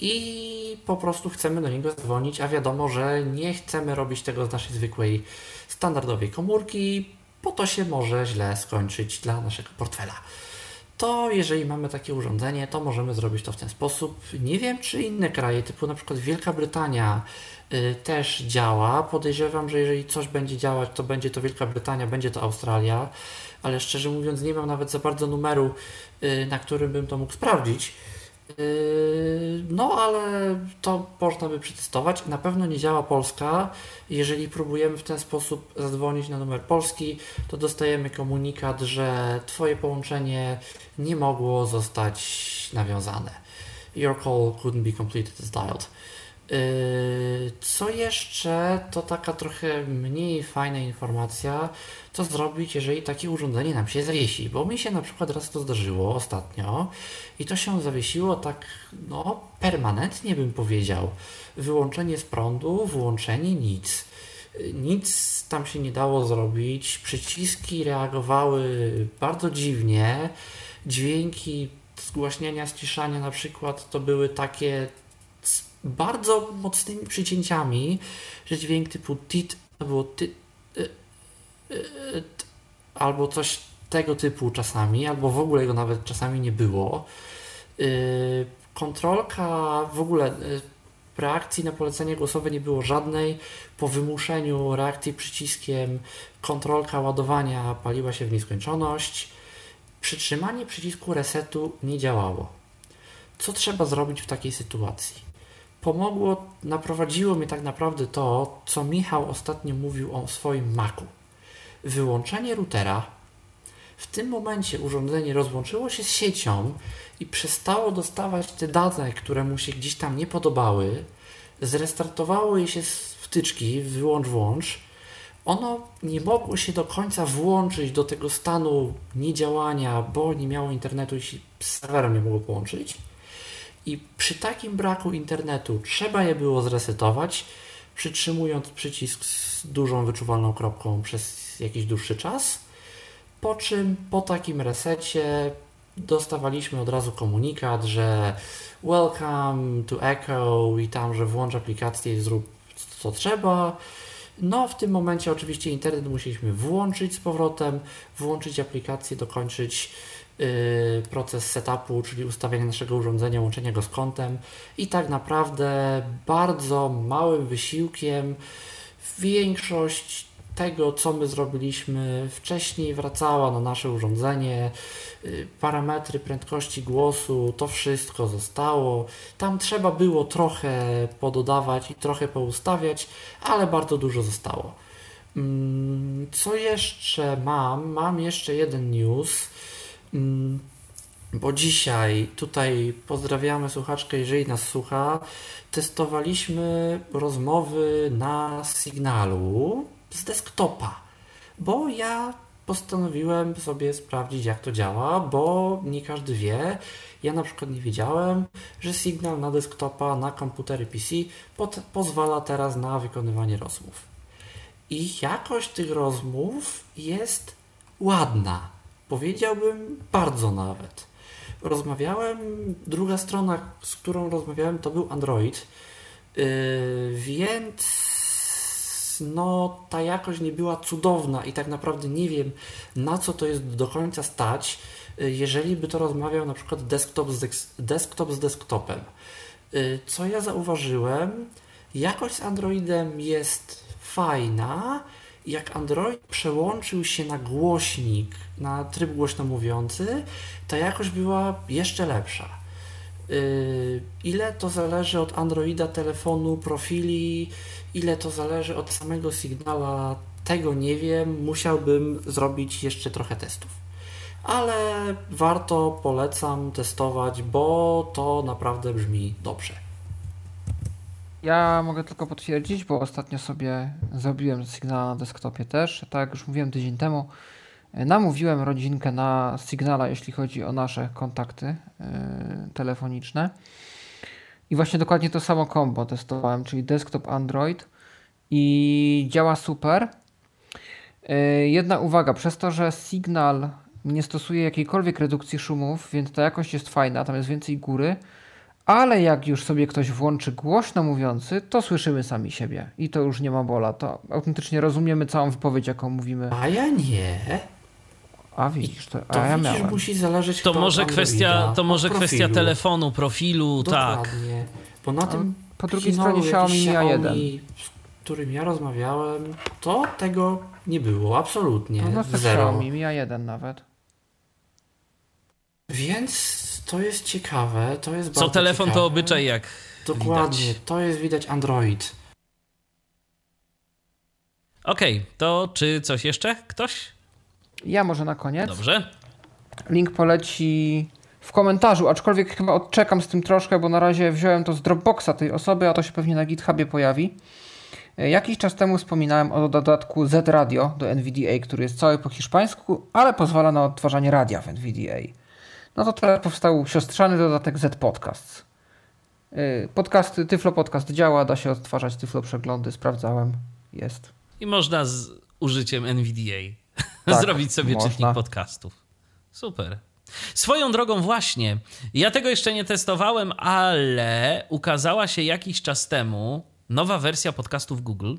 i po prostu chcemy do niego dzwonić, a wiadomo, że nie chcemy robić tego z naszej zwykłej standardowej komórki, bo to się może źle skończyć dla naszego portfela to jeżeli mamy takie urządzenie, to możemy zrobić to w ten sposób. Nie wiem, czy inne kraje, typu na przykład Wielka Brytania, y, też działa. Podejrzewam, że jeżeli coś będzie działać, to będzie to Wielka Brytania, będzie to Australia, ale szczerze mówiąc, nie mam nawet za bardzo numeru, y, na którym bym to mógł sprawdzić. Yy, no, ale to można by przetestować. Na pewno nie działa Polska. Jeżeli próbujemy w ten sposób zadzwonić na numer polski, to dostajemy komunikat, że Twoje połączenie nie mogło zostać nawiązane. Your call couldn't be completed as dialed. Yy, co jeszcze, to taka trochę mniej fajna informacja, co zrobić, jeżeli takie urządzenie nam się zawiesi, bo mi się na przykład raz to zdarzyło ostatnio i to się zawiesiło tak, no, permanentnie bym powiedział. Wyłączenie z prądu, włączenie, nic. Nic tam się nie dało zrobić, przyciski reagowały bardzo dziwnie, dźwięki zgłaśniania, ściszania na przykład to były takie bardzo mocnymi przycięciami, że dźwięk typu tit było ty, y, y, y, albo coś tego typu czasami, albo w ogóle go nawet czasami nie było. Kontrolka w ogóle reakcji na polecenie głosowe nie było żadnej. Po wymuszeniu reakcji przyciskiem kontrolka ładowania paliła się w nieskończoność. Przytrzymanie przycisku resetu nie działało. Co trzeba zrobić w takiej sytuacji? Pomogło, naprowadziło mnie tak naprawdę to, co Michał ostatnio mówił o swoim Macu. Wyłączenie routera. W tym momencie urządzenie rozłączyło się z siecią i przestało dostawać te dane, które mu się gdzieś tam nie podobały. Zrestartowało je się z wtyczki, wyłącz, włącz. Ono nie mogło się do końca włączyć do tego stanu niedziałania, bo nie miało internetu i się z serwerem nie mogło połączyć i przy takim braku internetu trzeba je było zresetować, przytrzymując przycisk z dużą wyczuwalną kropką przez jakiś dłuższy czas. Po czym po takim resecie dostawaliśmy od razu komunikat, że welcome to Echo i tam, że włącz aplikację i zrób co trzeba. No, w tym momencie oczywiście internet musieliśmy włączyć z powrotem, włączyć aplikację, dokończyć proces setupu, czyli ustawienia naszego urządzenia, łączenia go z kątem i tak naprawdę bardzo małym wysiłkiem większość tego, co my zrobiliśmy wcześniej, wracała na nasze urządzenie. Y, parametry prędkości głosu, to wszystko zostało. Tam trzeba było trochę pododawać i trochę poustawiać, ale bardzo dużo zostało. Mm, co jeszcze mam? Mam jeszcze jeden news. Mm, bo dzisiaj tutaj pozdrawiamy słuchaczkę, jeżeli nas słucha. Testowaliśmy rozmowy na sygnalu z desktopa, bo ja postanowiłem sobie sprawdzić, jak to działa, bo nie każdy wie. Ja na przykład nie wiedziałem, że sygnał na desktopa, na komputery PC pozwala teraz na wykonywanie rozmów. I jakość tych rozmów jest ładna Powiedziałbym bardzo nawet. Rozmawiałem, druga strona, z którą rozmawiałem, to był Android, yy, więc no ta jakość nie była cudowna i tak naprawdę nie wiem na co to jest do końca stać, yy, jeżeli by to rozmawiał na przykład desktop z, desktop z desktopem. Yy, co ja zauważyłem, jakość z Androidem jest fajna, jak Android przełączył się na głośnik, na tryb głośno mówiący, ta jakość była jeszcze lepsza. Yy, ile to zależy od Androida, telefonu, profili, ile to zależy od samego sygnała, tego nie wiem. Musiałbym zrobić jeszcze trochę testów. Ale warto, polecam testować, bo to naprawdę brzmi dobrze. Ja mogę tylko potwierdzić, bo ostatnio sobie zrobiłem sygnał na desktopie też. Tak jak już mówiłem tydzień temu, e, namówiłem rodzinkę na Signala, jeśli chodzi o nasze kontakty yy, telefoniczne. I właśnie dokładnie to samo kombo testowałem, czyli desktop Android i działa super. E, jedna uwaga, przez to, że Signal nie stosuje jakiejkolwiek redukcji szumów, więc ta jakość jest fajna, tam jest więcej góry, ale jak już sobie ktoś włączy głośno mówiący, to słyszymy sami siebie i to już nie ma bola. To autentycznie rozumiemy całą wypowiedź, jaką mówimy. A ja nie. A widzisz, to, To a ja widzisz, miałem. musi zależeć To może od kwestia, to może kwestia telefonu, profilu, tak. Dokładnie. Bo na tym po drugiej stronie Xiaomi Mi A1. Xiaomi, z którym ja rozmawiałem, to tego nie było, absolutnie. No to Zero. Xiaomi Mi A1 nawet. Więc to jest ciekawe, to jest Co bardzo telefon ciekawe. to obyczaj, jak Dokładnie, widać. to jest widać Android. Okej, to czy coś jeszcze? Ktoś? Ja może na koniec. Dobrze. Link poleci w komentarzu, aczkolwiek chyba odczekam z tym troszkę, bo na razie wziąłem to z Dropboxa tej osoby, a to się pewnie na GitHubie pojawi. E, Jakiś czas temu wspominałem o dodatku Z Radio do NVDA, który jest cały po hiszpańsku, ale pozwala na odtwarzanie radia w NVDA. No to teraz powstał siostrzany dodatek Z Podcasts. E, Podcast, Tyflo Podcast działa, da się odtwarzać Tyflo Przeglądy, sprawdzałem, jest. I można z użyciem NVDA Tak, zrobić sobie można. czytnik podcastów. Super. Swoją drogą właśnie, ja tego jeszcze nie testowałem, ale ukazała się jakiś czas temu nowa wersja podcastów Google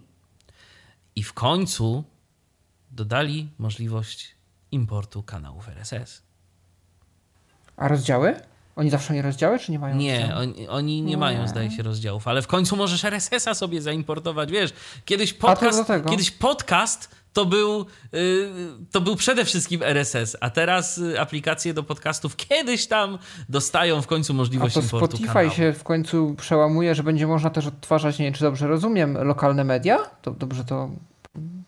i w końcu dodali możliwość importu kanałów RSS. A rozdziały? Oni zawsze nie rozdziały, czy nie mają Nie, rozdziału? oni, oni nie mają, Nie. zdaje się, rozdziałów, ale w końcu możesz RSS-a sobie zaimportować, wiesz. Kiedyś podcast, kiedyś podcast to był, y, to był przede wszystkim RSS, a teraz y, aplikacje do podcastów kiedyś tam dostają w końcu A możliwość to importu Spotify kanału. się w końcu przełamuje, że będzie można też odtwarzać, nie wiem czy dobrze rozumiem, lokalne media? To dobrze to,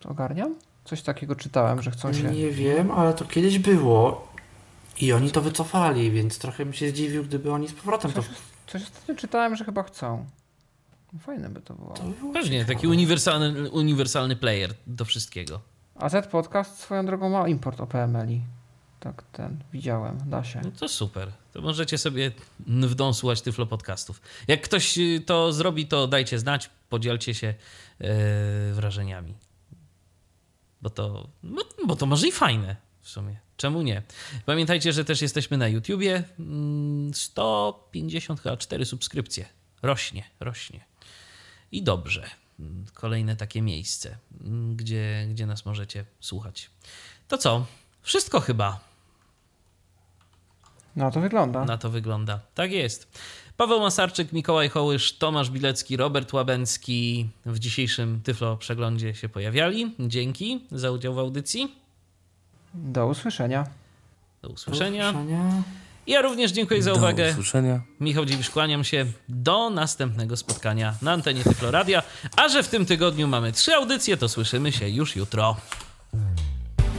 to ogarniam? Coś takiego czytałem, że chcą się... Nie wiem, ale to kiedyś było i oni to wycofali, więc trochę bym się zdziwił, gdyby oni z powrotem to... Coś ostatnio czytałem, że chyba chcą. Fajne by to było. Pewnie, taki uniwersalny, uniwersalny player do wszystkiego. A Z Podcast swoją drogą ma import OPML-i. Tak, ten, widziałem, da się. No to super. To możecie sobie w dom słuchać tyflo podcastów. Jak ktoś y, to zrobi, to dajcie znać, podzielcie się e, wrażeniami. Bo to, bo, bo to może i fajne w sumie. Czemu nie? Pamiętajcie, że też jesteśmy na YouTubie. Mm, 154 subskrypcje. Rośnie, rośnie. I dobrze. Mm, Kolejne takie miejsce, mm, gdzie, gdzie nas możecie słuchać. To co? Wszystko chyba. No to wygląda. Na to wygląda. Tak jest. Paweł Masarczyk, Mikołaj Hołysz, Tomasz Bilecki, Robert Łabęcki w dzisiejszym Tyflo przeglądzie się pojawiali. Dzięki za udział w audycji. Do usłyszenia. Do usłyszenia. usłyszenia. Ja również dziękuję za Do uwagę. usłyszenia. Michał Dziwisz, kłaniam się. Do następnego spotkania na antenie Tyflo Radia. A że w tym tygodniu mamy trzy audycje, to słyszymy się już jutro.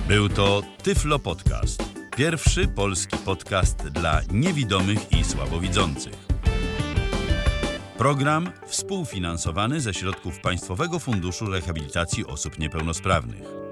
Był to Tyflo Podcast. Pierwszy polski podcast dla niewidomych i słabowidzących. Program współfinansowany ze środków Państwowego Funduszu Rehabilitacji Osób Niepełnosprawnych.